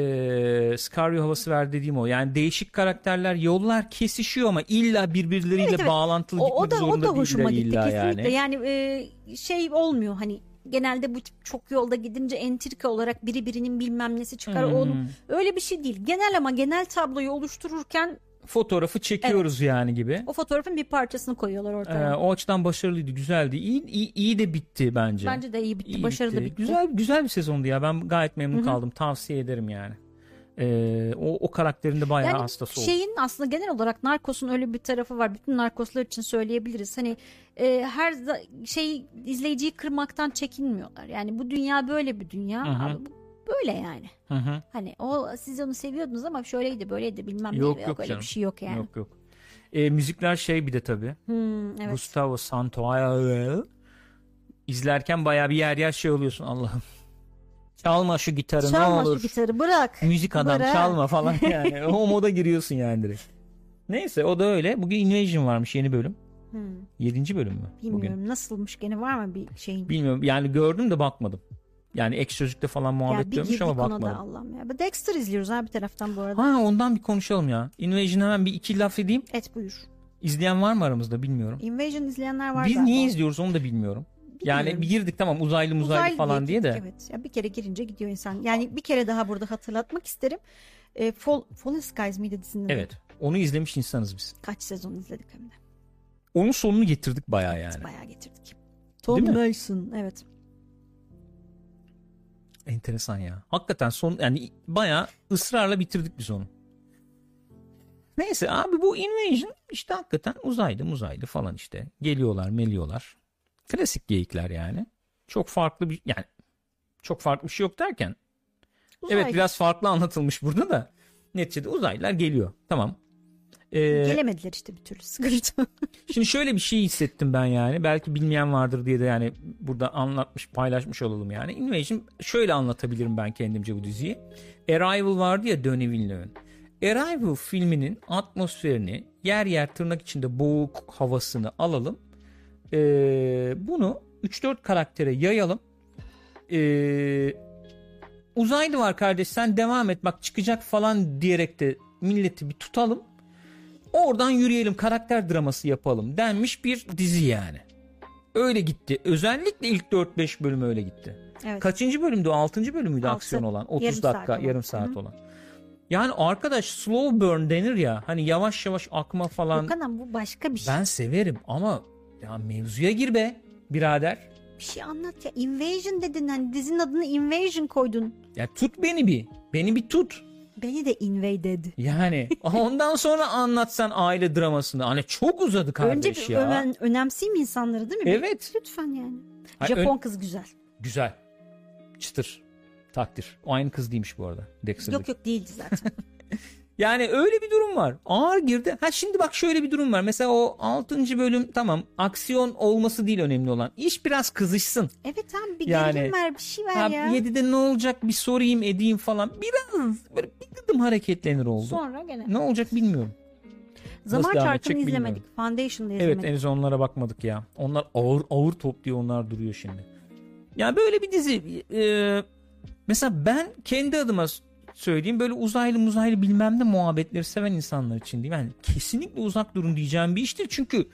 Scario havası ver dediğim o. Yani değişik karakterler yollar kesişiyor ama illa birbirleriyle Evet, evet. bağlantılı O, gitmek o da zorunda o da hoşuma gitti illa kesinlikle. yani. Yani, e, şey olmuyor hani genelde bu tip çok yolda gidince entrika olarak biri birinin bilmem nesi çıkar. Hmm. Onun öyle bir şey değil. Genel ama genel tabloyu oluştururken Fotoğrafı çekiyoruz yani gibi. o fotoğrafın bir parçasını koyuyorlar Ee, ortaya. o açıdan başarılıydı, güzeldi. İyi, iyi, iyi de bitti bence. Bence de iyi bitti. İyi başarılı bitti. bitti. Güzel güzel bir sezondu ya. Ben gayet memnun Hı hı. kaldım. Tavsiye ederim yani. Ee, o, o karakterin de bayağı Yani hastası oldum. şeyin aslında genel olarak Narcos'un öyle bir tarafı var. Bütün narkoslar için söyleyebiliriz. Hani e, her şey izleyiciyi kırmaktan çekinmiyorlar. Yani bu dünya böyle bir dünya. Hı hı. Abi böyle yani. Hı hı. Hani o siz onu seviyordunuz ama şöyleydi böyleydi bilmem Yok, ne. yok öyle canım. bir şey yok yani. Yok yok. Ee, müzikler şey bir de tabii. Hmm, evet. Gustavo Santaolalla. İzlerken bayağı bir yer yer şey oluyorsun Allah'ım. Çalma şu gitarı Çalma ne şu olur. gitarı bırak. Müzik adam Bırak. çalma falan yani. o moda giriyorsun yani direkt. Neyse o da öyle. Bugün Invasion varmış yeni bölüm. Hmm, Yedinci bölüm mü? bilmiyorum Bugün. nasılmış gene var mı bir şeyin? Bilmiyorum yani gördüm de bakmadım. Yani ek sözlükte falan muhabbet ya girdik ama bakmadım. Allah'ım ya. Dexter izliyoruz ha bir taraftan bu arada. Ha ondan bir konuşalım ya. Invasion hemen bir iki laf edeyim. Et buyur. İzleyen var mı aramızda bilmiyorum. Invasion izleyenler var Biz galiba. niye izliyoruz onu da bilmiyorum. Yani Bilmiyorum. bir girdik tamam uzaylı muzaylı falan diye de. gittik, Evet. Ya bir kere girince gidiyor insan. Yani bir kere daha burada hatırlatmak isterim. E, Fall, Fallen Skies miydi dizinin? Evet. Onu izlemiş insanız biz. Kaç sezon izledik hem de. Onun sonunu getirdik bayağı yani. Bayağı getirdik. Tom mi? Nelson evet. Enteresan ya. Hakikaten son yani bayağı ısrarla bitirdik biz onu. Neyse abi bu Invasion işte hakikaten uzaylı muzaylı falan işte. Geliyorlar meliyorlar. Klasik geyikler yani. Çok farklı bir yani çok farklı bir şey yok derken Uzay. evet biraz farklı anlatılmış burada da neticede uzaylılar geliyor. Tamam. Ee, Gelemediler işte bir türlü sıkıntı. Şimdi şöyle bir şey hissettim ben yani. Belki bilmeyen vardır diye de yani burada anlatmış, paylaşmış olalım yani. Invasion şöyle anlatabilirim ben kendimce bu diziyi. Arrival vardı ya Denis Villeneuve'ın. Arrival filminin atmosferini yer yer tırnak içinde boğuk havasını alalım. Ee, bunu 3-4 karaktere yayalım. Ee, uzaylı var kardeş sen devam et bak çıkacak falan diyerek de milleti bir tutalım. Oradan yürüyelim karakter draması yapalım denmiş bir dizi yani. Öyle gitti. Özellikle ilk 4-5 bölüm öyle gitti. evet. Kaçıncı bölümdü? 6. bölümüydü Altı. aksiyon olan. 30 Yarım saat dakika, olan. yarım saat Hı. olan. Yani arkadaş slow burn denir ya. Hani yavaş yavaş akma falan. Okan ama bu başka bir şey. Ben severim ama ya mevzuya gir be birader. Bir şey anlat ya. Invasion dedin hani dizinin adını Invasion koydun. Ya tut beni bir. Beni bir tut. Beni de invaded. Yani ondan sonra anlatsan aile dramasını. Hani çok uzadı kardeş Önce bir ya. öven, önemseyim insanları değil mi? Evet. Lütfen yani. Hayır, Japon ön- kız güzel. Güzel. Çıtır. Takdir. O aynı kız değilmiş bu arada. Dexter'daki. Yok yok değildi zaten. Yani öyle bir durum var. Ağır girdi. Ha şimdi bak şöyle bir durum var. Mesela o 6. bölüm tamam aksiyon olması değil önemli olan. İş biraz kızışsın. evet abi bir Yani- gerilim ver bir şey ver Ha, ya. 7'de ne olacak bir sorayım edeyim falan. Biraz böyle bir gıdım hareketlenir oldu. Sonra gene. Ne olacak bilmiyorum. Zaman çarkını izlemedik. Foundation'da Evet izlemedik. henüz onlara bakmadık ya. Onlar ağır ağır topluyor onlar duruyor şimdi. Ya böyle bir dizi e, mesela ben kendi adıma söyleyeyim böyle uzaylı muzaylı bilmem ne muhabbetleri seven insanlar için değil. Yani kesinlikle uzak durun diyeceğim bir iştir çünkü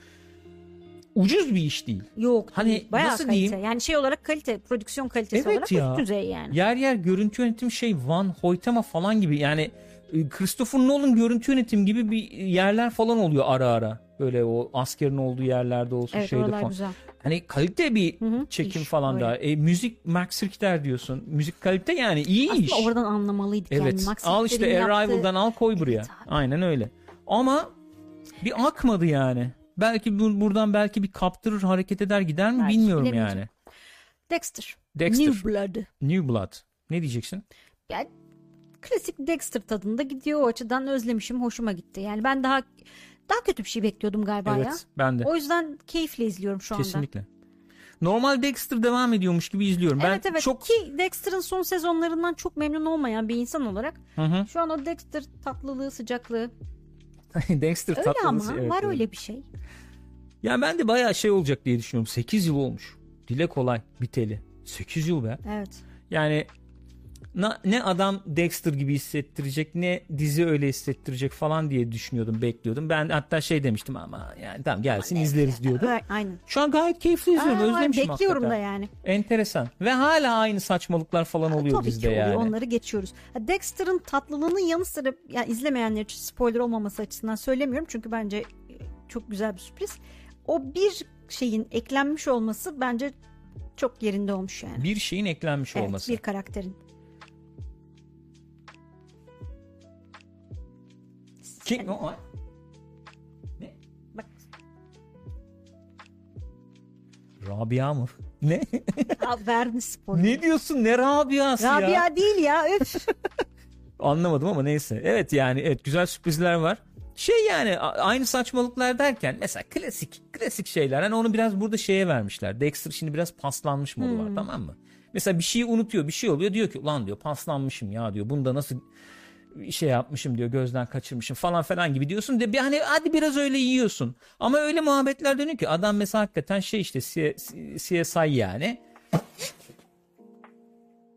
ucuz bir iş değil. Yok. Hani değil. Bayağı nasıl kalite. diyeyim? Yani şey olarak kalite, prodüksiyon kalitesi Evet olarak ya. üst düzey yani. Yer yer görüntü yönetim şey Van Hoytema falan gibi yani e, Christopher Nolan görüntü yönetim gibi bir yerler falan oluyor ara ara. Böyle o askerin olduğu yerlerde olsun Evet şeyde falan. güzel. Hani kalite bir Hı hı, çekim iş, falan öyle. da. E, müzik Max Richter diyorsun. Müzik kalite yani iyi Aslında iş. oradan anlamalıydık evet. yani. Max al işte yaptığı- Arrival'dan al koy buraya. Evet abi. Aynen öyle. Ama bir akmadı yani. Belki bu, buradan belki bir kaptırır hareket eder gider mi Belki, bilmiyorum yani. Dexter. Dexter. New Blood. New Blood. Ne diyeceksin? Yani klasik Dexter tadında gidiyor o açıdan özlemişim hoşuma gitti. Yani ben daha daha kötü bir şey bekliyordum galiba ya. evet ben de. O yüzden keyifle izliyorum şu anda. Kesinlikle. Normal Dexter devam ediyormuş gibi izliyorum. Evet ben evet çok ki Dexter'ın son sezonlarından çok memnun olmayan bir insan olarak Hı hı. şu an o Dexter tatlılığı sıcaklığı Dexter öyle tatlılısı, ama evet, var evet. öyle bir şey. Ya ben de bayağı şey olacak diye düşünüyorum. 8 yıl olmuş. Dile kolay biteli. 8 yıl be. Evet. Yani ne adam Dexter gibi hissettirecek ne dizi öyle hissettirecek falan diye düşünüyordum bekliyordum. Ben hatta şey demiştim ama yani tamam gelsin izleriz diyordum. Aynen. Şu an gayet keyifli izliyorum Aa, özlemişim bekliyorum da yani. Enteresan ve hala aynı saçmalıklar falan oluyor Tabii bizde oluyor. yani. Onları geçiyoruz. Dexter'ın tatlılığının yanı sıra yani izlemeyenler için spoiler olmaması açısından söylemiyorum. Çünkü bence e, çok güzel bir sürpriz. O bir şeyin eklenmiş olması bence çok yerinde olmuş yani. Bir şeyin eklenmiş evet, olması. bir karakterin. Kim o? Bak Rabia mı? Ne? Verdin spoiler. ne diyorsun? Ne Rabia'sı ya? Rabia değil ya öf. Anlamadım ama neyse. Evet yani evet güzel sürprizler var. Şey yani aynı saçmalıklar derken mesela klasik klasik şeyler. Hani onu biraz burada şeye vermişler. Dexter şimdi biraz paslanmış modu Hmm. var tamam mı? Mesela bir şeyi unutuyor bir şey oluyor diyor ki ulan diyor paslanmışım ya diyor. Bunda nasıl şey yapmışım diyor gözden kaçırmışım falan falan gibi diyorsun de bir hani hadi biraz öyle yiyorsun. Ama öyle muhabbetler dönüyor ki adam mesela hakikaten şey işte C- C- CSI yani.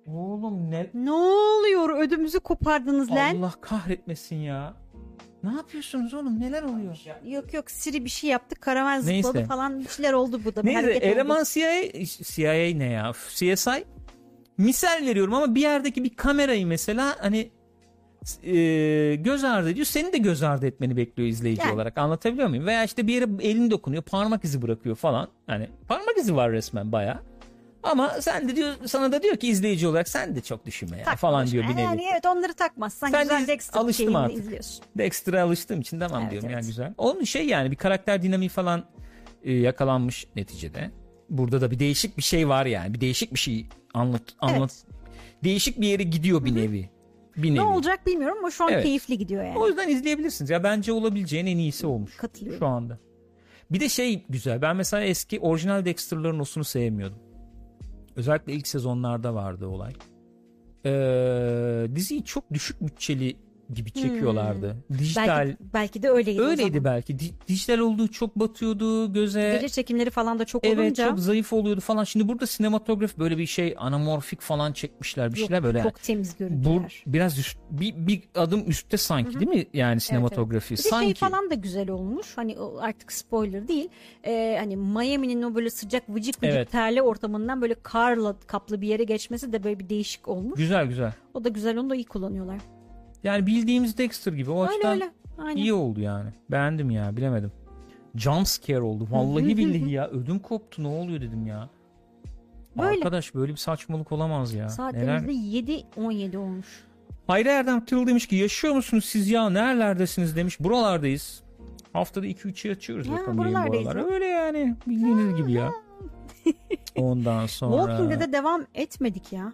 Oğlum ne ne oluyor ödümüzü kopardınız lan. Allah kahretmesin ya. Ne yapıyorsunuz oğlum? Neler oluyor? Yok yok Siri bir şey yaptı karavan Neyse. zıpladı falan bir şeyler oldu burada. Bir Neyse hareket oldu. eleman CIA, CIA ne ya? CSI misal veriyorum ama bir yerdeki bir kamerayı mesela hani e, göz ardı ediyor. Seni de göz ardı etmeni bekliyor izleyici Yani. olarak. Anlatabiliyor muyum? Veya işte bir yere elini dokunuyor, parmak izi bırakıyor falan. Hani parmak izi var resmen baya. Ama sen de diyor sana da diyor ki izleyici olarak sen de çok düşünme ya Takma falan diyor bir nevi. Yani evet onları takmazsan Sen güzel Dexter alıştım artık. izliyorsun. Dexter'a alıştığım için tamam Evet, diyorum evet. yani güzel. Onun şey yani bir karakter dinamiği falan e, yakalanmış neticede. Burada da bir değişik bir şey var yani. Bir değişik bir şey anlat anlat. Değişik bir yere gidiyor bir nevi. Bir nevi. Ne olacak bilmiyorum ama şu an Evet. keyifli gidiyor yani. O yüzden izleyebilirsiniz. Ya bence olabileceğin en iyisi olmuş Katılıyorum. şu anda. Bir de şey güzel. Ben mesela eski orijinal Dexter'ların osunu sevmiyordum. Özellikle ilk sezonlarda vardı olay. Ee, diziyi çok düşük bütçeli gibi çekiyorlardı. Dijital Hmm. Belki, belki de öyleydi Öyleydi belki. Di- dijital olduğu çok batıyordu göze. Gece çekimleri falan da çok evet olunca çok zayıf oluyordu falan. Şimdi burada sinematografi böyle bir şey anamorfik falan çekmişler bir yok, şeyler böyle. çok temiz Bu görüntüler. biraz üst, bir, bir adım üstte sanki değil mi yani sinematografi? Bir de sanki. şey falan da güzel olmuş. Hani artık spoiler değil. Ee, hani Miami'nin o böyle sıcak vıcık vıcık Evet. terli ortamından böyle karla kaplı bir yere geçmesi de böyle bir değişik olmuş. Güzel güzel. O da güzel onu da iyi kullanıyorlar. Yani bildiğimiz Dexter gibi o Öyle açıdan öyle. Aynen. iyi oldu yani. Beğendim ya bilemedim. Jump scare oldu. Vallahi billahi ya ödüm koptu ne oluyor dedim ya. Böyle. Arkadaş böyle bir saçmalık olamaz ya. Saatimizde 7.17 olmuş. Hayri Erdem Tırıl demiş ki yaşıyor musunuz siz ya nerelerdesiniz demiş. Buralardayız. Haftada 2-3 açıyoruz Ya, bakalım buralardayız aralar. ya. Öyle yani bildiğiniz gibi ya. Ondan sonra Walking Dead'e devam etmedik ya.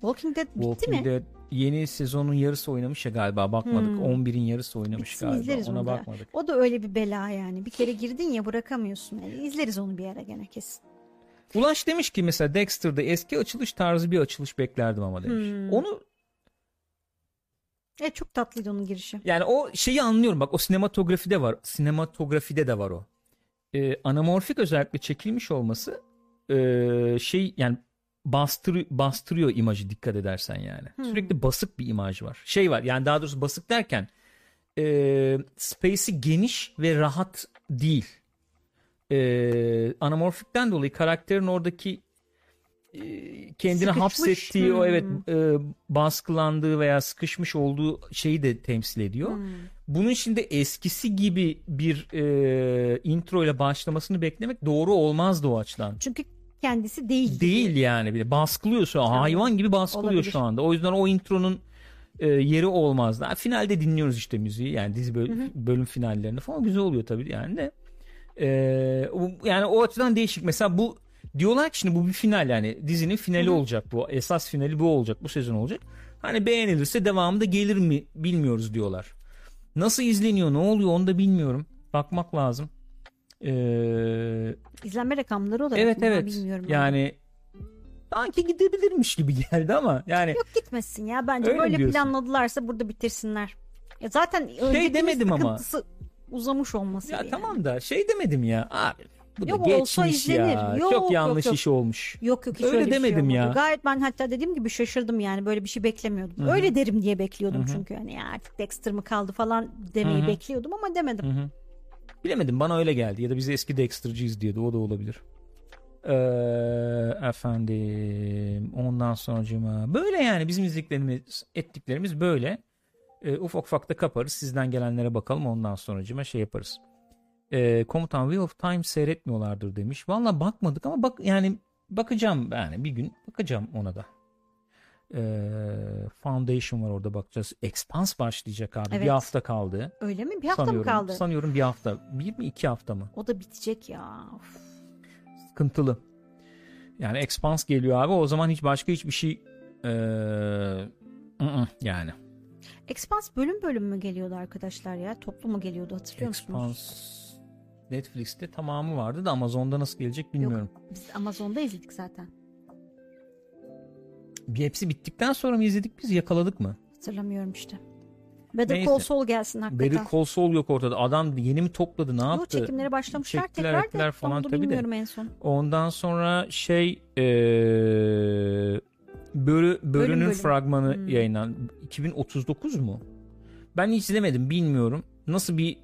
Walking Dead bitti Walking mi? Dead yeni sezonun yarısı oynamış ya galiba bakmadık. Hmm. 11'in yarısı oynamış Bitsin, galiba. Ona da. bakmadık. O da öyle bir bela yani. Bir kere girdin ya bırakamıyorsun. Yani izleriz onu bir ara gene kesin. Ulaş demiş ki mesela Dexter'da eski açılış tarzı bir açılış beklerdim ama demiş. Hmm. Onu Evet çok tatlıydı onun girişi. yani o şeyi anlıyorum bak o sinematografide var. Sinematografide de var o. Ee, anamorfik özellikle çekilmiş olması ee, şey yani bastır, bastırıyor imajı dikkat edersen yani. Hmm. Sürekli basık bir imaj var. Şey var yani daha doğrusu basık derken ee, space'i geniş ve rahat değil. Ee, anamorfikten dolayı karakterin oradaki e, kendini Sıkışmış. hapsettiği o Hmm. evet e, baskılandığı veya sıkışmış olduğu şeyi de temsil ediyor. Hmm. Bunun şimdi eskisi gibi bir e, intro ile başlamasını beklemek doğru olmazdı o açıdan. Çünkü kendisi değil. Değil yani bir de baskılıyorsa hayvan gibi baskılıyor Olabilir. şu anda. O yüzden o intronun e, yeri olmazdı. Ha, finalde dinliyoruz işte müziği yani dizi böl- bölüm finallerinde falan güzel oluyor tabii yani de. E, yani o açıdan değişik. Mesela bu diyorlar ki şimdi bu bir final yani dizinin finali olacak bu. Esas finali bu olacak. Bu sezon olacak. Hani beğenilirse devamı da gelir mi bilmiyoruz diyorlar. Nasıl izleniyor ne oluyor onu da bilmiyorum. Bakmak lazım. Ee, İzlenme rakamları olarak evet mı? evet. Bilmiyorum. Yani sanki gidebilirmiş gibi geldi ama yani Yok gitmesin ya. Bence Öyle böyle diyorsun. planladılarsa burada bitirsinler. Ya zaten öncekinin demedim ama. uzamış olması. ya yani. tamam da şey demedim ya abi Bu da Yok, olsa geçmiş izlenir. ya. Yok, Çok yok, yanlış yok. iş olmuş. Yok yok hiç Öyle öyle, şey demedim olmadı. ya. Gayet ben hatta dediğim gibi şaşırdım yani böyle bir şey beklemiyordum. Öyle derim diye bekliyordum çünkü hani ya artık Dexter mı kaldı falan demeyi bekliyordum ama demedim. Bilemedim bana öyle geldi ya da biz eski Dexter'cıyız diyordu o da olabilir. Ee, efendim ondan sonra böyle yani bizim izlediklerimiz ettiklerimiz böyle. Ee, ufak ufak da kaparız sizden gelenlere bakalım ondan sonra şey yaparız. Ee, Komutan Wheel of Time seyretmiyorlardır demiş. Valla bakmadık ama bak yani bakacağım yani bir gün bakacağım ona da. Ee, Foundation var orada bakacağız. Expanse başlayacak abi. Bir Evet. hafta kaldı. Öyle mi? Bir hafta sanıyorum. mı kaldı? Sanıyorum bir hafta. Bir mi iki hafta mı? O da bitecek ya. Of. Sıkıntılı. Yani Expanse geliyor abi. O zaman hiç başka hiçbir şey ee, ı-ı, yani. Expanse bölüm bölüm mü geliyordu arkadaşlar ya? Toplu mu geliyordu hatırlıyor musunuz? Expanse Netflix'te tamamı vardı da Amazon'da nasıl gelecek bilmiyorum. Biz Amazon'da izledik zaten. Bir hepsi bittikten sonra mı izledik biz yakaladık mı? Hatırlamıyorum işte. Better Neyse. Call Saul gelsin hakikaten. Better Call Saul yok ortada. Adam yeni mi topladı ne Bu yaptı? çekimleri başlamışlar Çektiler, tekrar ettiler da falan tabii de. en son. Ondan sonra şey ee, Börü, Börü'nün bölüm. fragmanı Hmm. yayınlan 2039 mu? Ben hiç izlemedim bilmiyorum. Nasıl bir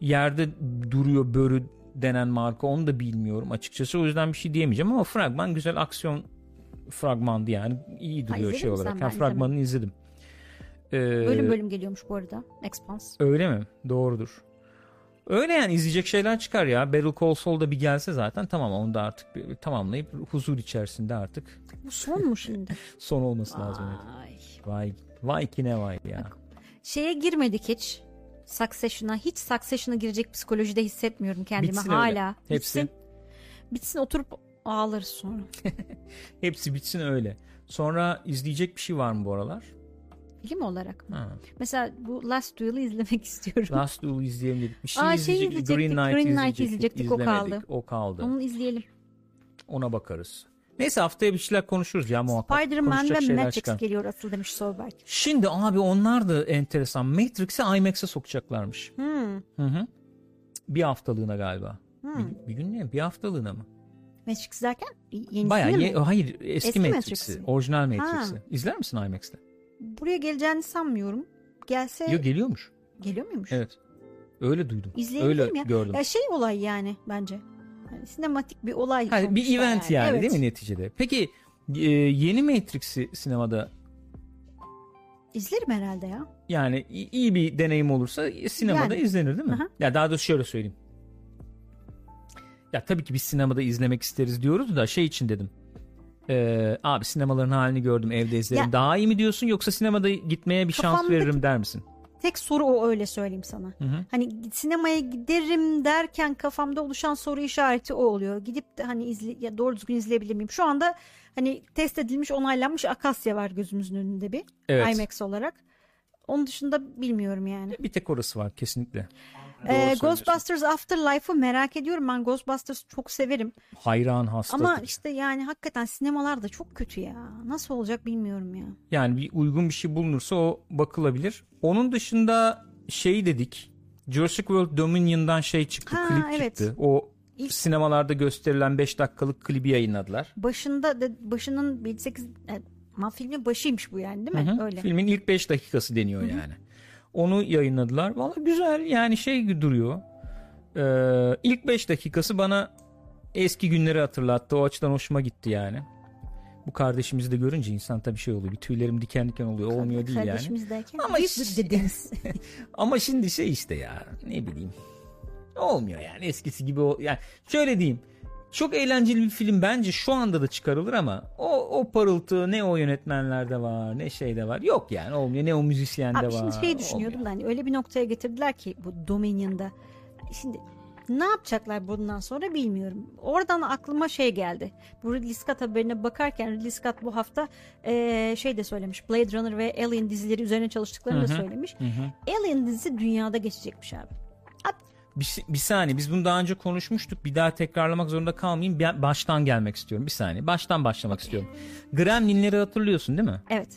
yerde duruyor Börü denen marka onu da bilmiyorum açıkçası. O yüzden bir şey diyemeyeceğim ama fragman güzel aksiyon fragmandı yani iyi duruyor şey mi olarak. sen? Ha, Ben fragmanını izledim. Ee, Bölüm bölüm geliyormuş bu arada. Expanse. Öyle mi? Doğrudur. Öyle yani izleyecek şeyler çıkar ya. Better Call Saul da bir gelse zaten tamam onu da artık bir tamamlayıp huzur içerisinde artık Bu son mu şimdi? son olması lazım. evet. Ay. Vay vay ki ne vay ya. Şeye girmedik hiç. Succession'a. Hiç Succession'a girecek psikolojide hissetmiyorum kendimi Bitsin öyle. hala. Hepsi. Bitsin. Bitsin oturup ağlarız sonra. Hepsi bitsin öyle. Sonra izleyecek bir şey var mı bu aralar? Film olarak mı? Ha. Mesela bu Last Duel'ı izlemek istiyorum. Last Duel izleyelim dedik. Bir şey Aa, şey izleyecek. izleyecektik, Green Knight, Green Knight izleyecektik. izleyecektik, o kaldı. O kaldı. Onu izleyelim. Ona bakarız. Neyse haftaya bir şeyler konuşuruz ya muhakkak. Spider-Man ve Matrix çıkar. geliyor asıl demiş Solberg. Şimdi abi onlar da enteresan. Matrix'i IMAX'e sokacaklarmış. Hmm. Hı hı. Bir haftalığına galiba. Hmm. Bir, bir gün ne? Bir haftalığına mı? Matrix derken yenisini Bayağı mi? ye- hayır eski, Eski Matrix'i. Matrix'i. Orijinal Ha. Matrix'i. İzler misin IMAX'te? Buraya geleceğini sanmıyorum. Gelse Yok geliyormuş. geliyor muymuş? Evet. Öyle duydum. İzleyebilirim Öyle ya. gördüm. Ya şey olay yani bence. Yani sinematik bir olay. Ha, bir sonuçta event yani, Evet. değil mi neticede? Peki e, yeni Matrix'i sinemada İzlerim herhalde ya. yani i- iyi bir deneyim olursa sinemada Yani. izlenir değil mi? Aha. Ya daha doğrusu şöyle söyleyeyim. Ya tabii ki biz sinemada izlemek isteriz diyoruz da şey için dedim. Ee, abi sinemaların halini gördüm evde izlerim. Ya- Daha iyi mi diyorsun yoksa sinemada gitmeye bir şans veririm der misin? Tek soru o öyle söyleyeyim sana. Hı hı. Hani sinemaya giderim derken kafamda oluşan soru işareti o oluyor. Gidip de hani izle, ya doğru düzgün izleyebilir miyim? Şu anda hani test edilmiş onaylanmış Akasya var gözümüzün önünde bir Evet. IMAX olarak. Onun dışında bilmiyorum yani. Bir tek orası var kesinlikle. Ee. Ghostbusters Afterlife'ı merak ediyorum. Ben Ghostbusters çok severim. Hayran hastası. Ama işte yani hakikaten sinemalar da çok kötü ya. Nasıl olacak bilmiyorum ya. Yani bir uygun bir şey bulunursa o bakılabilir. Onun dışında şey dedik. Jurassic World Dominion'dan şey çıktı, Ha, klip evet. çıktı. O İlk- sinemalarda gösterilen 5 dakikalık klibi yayınladılar. Başında da başının 8 e, ma filmin başıymış bu yani değil mi? Hı hı. Öyle. Filmin ilk 5 dakikası deniyor yani. Onu yayınladılar. Valla güzel yani şey duruyor. Ee, ilk 5 dakikası bana eski günleri hatırlattı. O açıdan hoşuma gitti yani. Bu kardeşimizi de görünce insan tabii şey oluyor. Tüylerim diken diken oluyor. Olmuyor değil yani. Kardeşimiz derken Ama ş- dedeniz. Ama şimdi şey işte ya ne bileyim. Olmuyor yani eskisi gibi o yani şöyle diyeyim. Çok eğlenceli bir film bence şu anda da çıkarılır ama o o parıltı ne o yönetmenlerde var ne şeyde var. Yok yani olmuyor. Ne o müzisyende Abi var. şimdi şey düşünüyordum da hani öyle bir noktaya getirdiler ki bu Dominion'da. Şimdi ne yapacaklar bundan sonra bilmiyorum. Oradan aklıma şey geldi. Bu Ridley Scott haberine bakarken Ridley Scott bu hafta eee, şey de söylemiş. Blade Runner ve Alien dizileri üzerine çalıştıklarını da Hı hı. söylemiş. Hı hı. Alien dizisi dünyada geçecekmiş abi. Bir, bir saniye biz bunu daha önce konuşmuştuk. Bir daha tekrarlamak zorunda kalmayayım. Ben baştan gelmek istiyorum. Bir saniye. Baştan başlamak istiyorum. Gremlinleri hatırlıyorsun değil mi? Evet.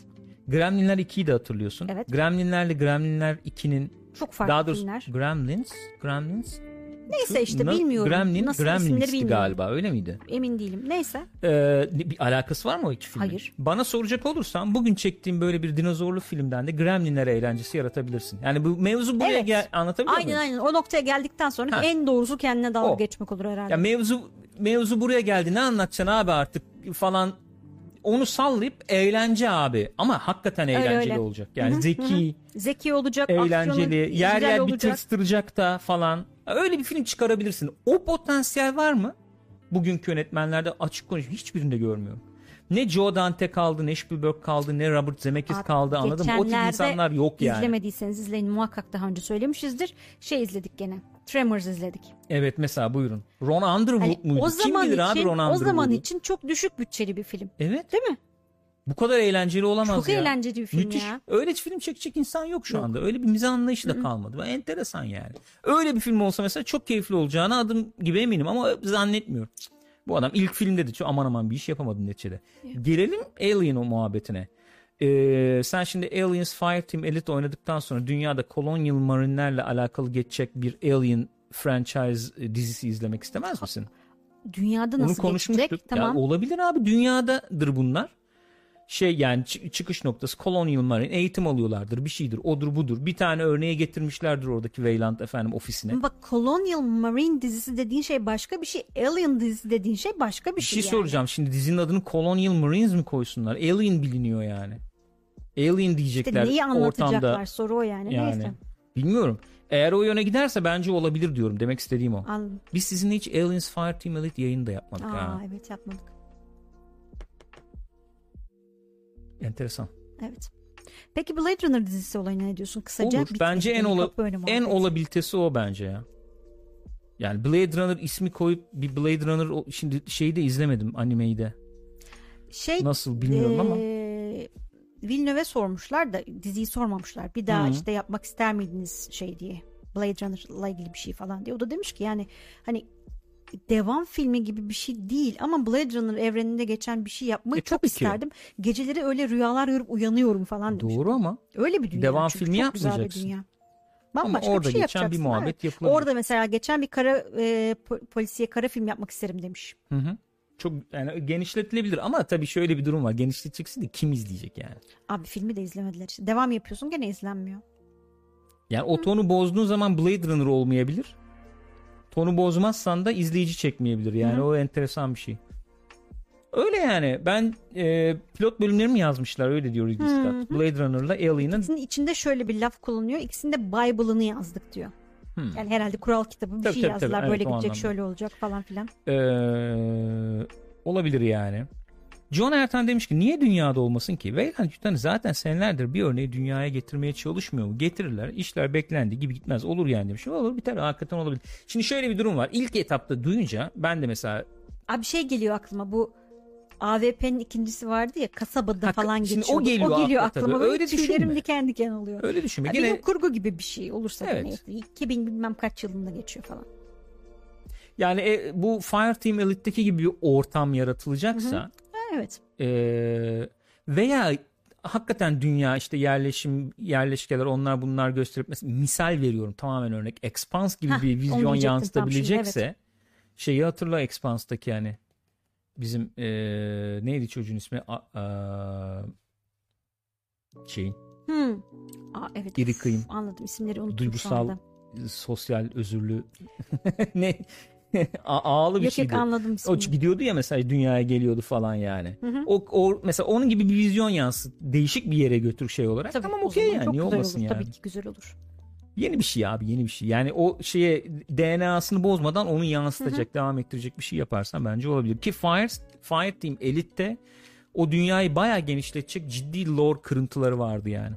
Gremlinler 2'yi de hatırlıyorsun. Evet. Gremlinlerle Gremlinler 2'nin Çok farklı daha doğrusu filmler. Gremlins, Gremlins Neyse işte Na- bilmiyorum. Gremlin, Nasıl Gremlins'ti bilmiyorum. galiba öyle miydi? Emin değilim. Neyse. Ee, bir alakası var mı o iki filmin? Hayır. Bana soracak olursan bugün çektiğim böyle bir dinozorlu filmden de Gremlinler eğlencesi yaratabilirsin. Yani bu mevzu buraya Evet. gel anlatabiliyor Aynen muyum? aynen. O noktaya geldikten sonra Ha. en doğrusu kendine dalga O. geçmek olur herhalde. Ya mevzu mevzu buraya geldi. Ne anlatacaksın abi artık falan onu sallayıp eğlence abi. Ama hakikaten Öyle, eğlenceli öyle. olacak. Yani zeki, Zeki olacak, eğlenceli, yer yer bir olacak. tırstıracak da falan. Öyle bir film çıkarabilirsin. O potansiyel var mı? Bugünkü yönetmenlerde açık konuşayım hiçbirinde görmüyorum. Ne Joe Dante kaldı, ne Spielberg kaldı, ne Robert Zemeckis Abi, kaldı anladın mı? O tip insanlar yok yani. İzlemediyseniz izleyin muhakkak daha önce söylemişizdir. Şey izledik gene. Tremors izledik. Evet mesela buyurun. Ron Underwood Hani muydu? o Kim zaman bilir için abi Ron o Underwood'u? zaman için çok düşük bütçeli bir film. Evet. Değil mi? Bu kadar eğlenceli olamaz Çok ya. eğlenceli bir film Müthiş. ya. Öyle film çekecek insan yok şu Yok. anda. Öyle bir mizah anlayışı da kalmadı. Bu enteresan yani. Öyle bir film olsa mesela çok keyifli olacağına adım gibi eminim ama zannetmiyorum. Bu adam ilk filmde de çok aman aman bir iş yapamadı neticede. Gelelim Alien o muhabbetine. Ee, sen şimdi Aliens Fireteam Elite oynadıktan sonra dünyada Colonial Marine'lerle alakalı geçecek bir Alien franchise e, dizisi izlemek istemez misin? Dünyada Onu nasıl konuşmuştuk. geçecek? Tamam. Ya olabilir abi dünyadadır bunlar. Şey yani çı- çıkış noktası Colonial Marine eğitim alıyorlardır bir şeydir odur budur. Bir tane örneğe getirmişlerdir oradaki Weyland efendim ofisine. Bak Colonial Marine dizisi dediğin şey başka bir şey. Alien dizisi dediğin şey başka bir Bir şey. şey yani. soracağım şimdi dizinin adını Colonial Marines mi koysunlar? Alien biliniyor yani. Alien İşte diyecekler neyi anlatacaklar ortamda. soru o yani. Yani Neyse. bilmiyorum. Eğer o yöne giderse bence olabilir diyorum. Demek istediğim o. Anladım. Biz sizinle hiç Aliens Fireteam Elite yayını da yapmadık Aa, ha. evet yapmadık. Enteresan. Evet. Peki Blade Runner dizisi olayına ne diyorsun? Kısaca Olur. bitmedi. Bence en ola, en olabilitesi o bence ya. Yani Blade Runner ismi koyup bir Blade Runner şimdi şeyi de izlemedim animeyi de. şey Nasıl bilmiyorum ama. eee, Villeneuve sormuşlar da diziyi sormamışlar. Bir daha Hı. işte yapmak ister miydiniz şey diye. Blade Runner'la ilgili bir şey falan diye. O da demiş ki yani hani devam filmi gibi bir şey değil ama Blade Runner evreninde geçen bir şey yapmayı E, çok tabii ki. isterdim. Geceleri öyle rüyalar görüp uyanıyorum falan demiş. Doğru ama Öyle bir dünya. Devam çünkü. filmi çok güzel bir yapmayacaksın. dünya. ama orada bir şey geçen bir muhabbet evet. yapılabilir. Orada mesela geçen bir kara e, po- polisiye kara film yapmak isterim demiş. Hı hı. Çok yani genişletilebilir ama tabii şöyle bir durum var. Genişleteceksin de kim izleyecek yani? Abi filmi de izlemediler. işte. Devam yapıyorsun gene izlenmiyor. Yani o tonu bozduğun zaman Blade Runner olmayabilir. Tonu bozmazsan da izleyici çekmeyebilir. Yani Hı hı. o enteresan bir şey. Öyle yani. Ben e, pilot bölümlerini mi yazmışlar öyle diyor Ridley Hı Scott. Blade Runner'la Alien'ın İkisinin içinde şöyle bir laf kullanıyor. İkisinde Bible'ını yazdık diyor. Hmm. Yani herhalde kural kitabı bir Tabii, şey tabii, yazdılar. tabii. Böyle Evet, gidecek şöyle olacak falan filan. Ee, olabilir yani. John Ertan demiş ki niye dünyada olmasın ki? Weyland Yutani zaten senelerdir bir örneği dünyaya getirmeye çalışmıyor mu? Getirirler. İşler beklendiği gibi gitmez. Olur yani demiş. Olur biter. Hakikaten olabilir. Şimdi şöyle bir durum var. İlk etapta duyunca ben de mesela Abi şey geliyor aklıma bu AVP'nin ikincisi vardı ya kasabada Ha, falan geçiyor. o geliyor o geliyor aklıma. Böyle Öyle düşünme. diken diken oluyor. öyle düşünme. Ya Gene Bilim kurgu gibi bir şey olursa Evet. neyse. 2000 bilmem kaç yılında geçiyor falan. yani e, bu Fireteam Elite'deki gibi bir ortam yaratılacaksa Ha, evet. e, veya hakikaten dünya işte yerleşim yerleşkeler onlar bunlar gösterip mesela misal veriyorum tamamen örnek Expanse gibi Hah, bir vizyon diyecektim tam yansıtabilecekse şeyi hatırla Expanse'daki yani bizim e, neydi çocuğun ismi A, a- şeyin Hmm. Aa, evet. İri kıyım. Anladım isimleri unuttum duygusal anda. sosyal özürlü ne ağlı bir Yok şeydi. yok anladım O ismini. gidiyordu ya mesela dünyaya geliyordu falan yani. Hı hı. O, o mesela onun gibi bir vizyon yansıt. Değişik bir yere götür şey olarak. Tabii, tamam o okey yani çok niye olmasın olur. yani. Tabii ki güzel olur. Yeni bir şey abi yeni bir şey. Yani o şeye DNA'sını bozmadan onu yansıtacak, devam ettirecek bir şey yaparsan bence olabilir. Ki Fire, Fire Team Elite'de o dünyayı bayağı genişletecek ciddi lore kırıntıları vardı yani.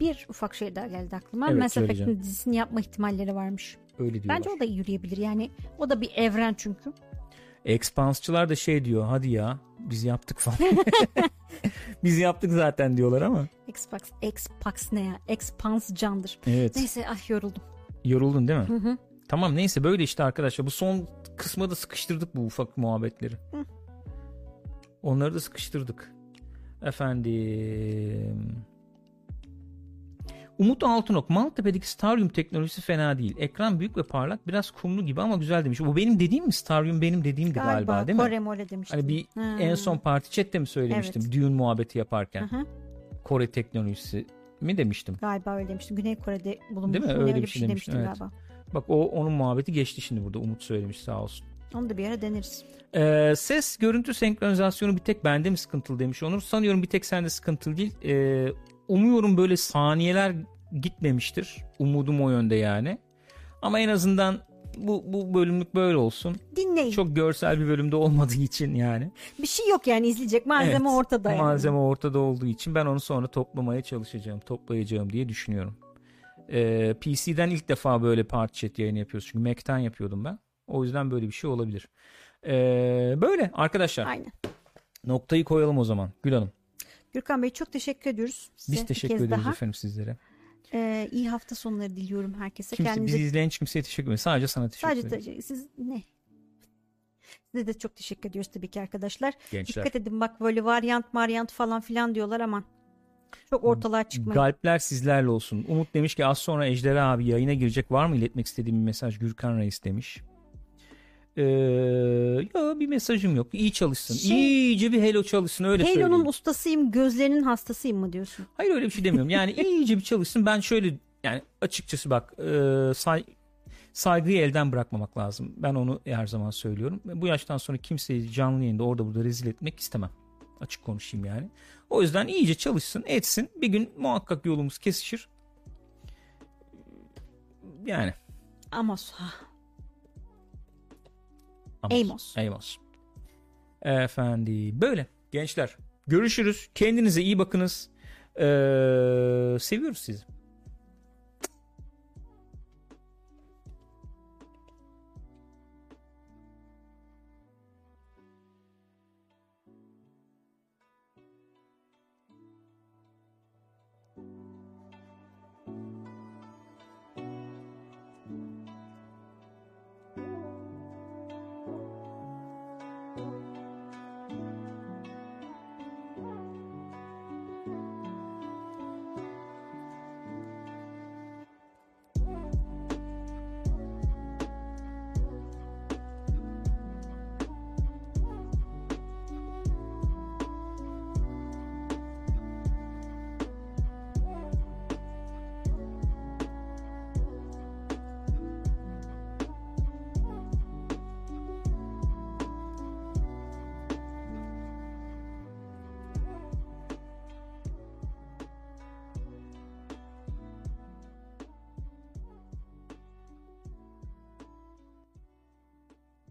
Bir ufak şey daha geldi aklıma. Evet, Mass. Effect'in dizisini yapma ihtimalleri varmış. Öyle diyorlar. Bence o da yürüyebilir. Yani o da bir evren çünkü. Expanse'çılar da şey diyor hadi ya biz yaptık falan. biz yaptık zaten diyorlar ama. Xbox, Xbox ne ya? Expanse candır. Evet. Neyse ah yoruldum. Yoruldun değil mi? Hı hı. Tamam neyse böyle işte arkadaşlar. Bu son kısma da sıkıştırdık bu ufak muhabbetleri. Hı. Onları da sıkıştırdık. Efendim. Umut Altınok Maltepe'deki Starium teknolojisi fena değil. Ekran büyük ve parlak biraz kumlu gibi ama güzel demiş. Bu benim dediğim mi? Starium benim dediğimdi galiba, Galiba, değil mi? Kore mole demiştim. Hani bir Ha. en son parti chatte mi söylemiştim? Düğün muhabbeti yaparken. Hı hı. Kore teknolojisi mi demiştim? Galiba öyle demiştim. Güney Kore'de bulunmuş. Değil mi? Ne Öyle bir şey demiştin, evet. galiba. Bak o onun muhabbeti geçti şimdi burada. Umut söylemiş sağ olsun. Onu da bir ara deneriz. Ee, ses görüntü senkronizasyonu bir tek bende mi sıkıntılı demiş Onur. Sanıyorum bir tek sende sıkıntılı değil. Ee, umuyorum böyle saniyeler gitmemiştir. Umudum o yönde yani. Ama en azından bu, bu bölümlük böyle olsun. Dinleyin. Çok görsel bir bölümde olmadığı için yani. Bir şey yok yani izleyecek. Malzeme Evet, ortada yani. Malzeme ortada olduğu için ben onu sonra toplamaya çalışacağım. Toplayacağım diye düşünüyorum. Ee, PC'den ilk defa böyle party chat yayını yapıyoruz. Çünkü Mac'ten yapıyordum ben. O yüzden böyle bir şey olabilir. Ee, böyle arkadaşlar. Aynen. Noktayı koyalım o zaman. Gül Hanım. Gürkan Bey çok teşekkür ediyoruz. Size Biz teşekkür ederiz daha. efendim sizlere. Ee, iyi hafta sonları diliyorum herkese. Kimse, Kendinize bizi izleyen hiç kimseye teşekkür ederim. Sadece sana teşekkür sadece ederim. te- siz ne? Size de çok teşekkür ediyoruz tabii ki arkadaşlar. Gençler. Dikkat edin bak böyle varyant varyant falan filan diyorlar aman. Çok ortalığa çıkmayın. Galpler sizlerle olsun. Umut demiş ki az sonra Ejder abi yayına girecek. Var mı iletmek istediğim bir mesaj? Gürkan Reis demiş. Ee, ya bir mesajım yok. İyi çalışsın. Şey- İyice bir hello çalışsın öyle Halo'nun söyleyeyim. ustasıyım, gözlerinin hastasıyım mı diyorsun? Hayır öyle bir şey demiyorum. Yani iyice bir çalışsın. Ben şöyle yani açıkçası bak e, say, saygıyı elden bırakmamak lazım. Ben onu her zaman söylüyorum. Bu yaştan sonra kimseyi canlı yayında orada burada rezil etmek istemem. Açık konuşayım yani. O yüzden iyice çalışsın, etsin. Bir gün muhakkak yolumuz kesişir. Yani. Amos. Amos. Amos. Amos. Efendim böyle gençler. Görüşürüz. Kendinize iyi bakınız. Ee, seviyoruz sizi.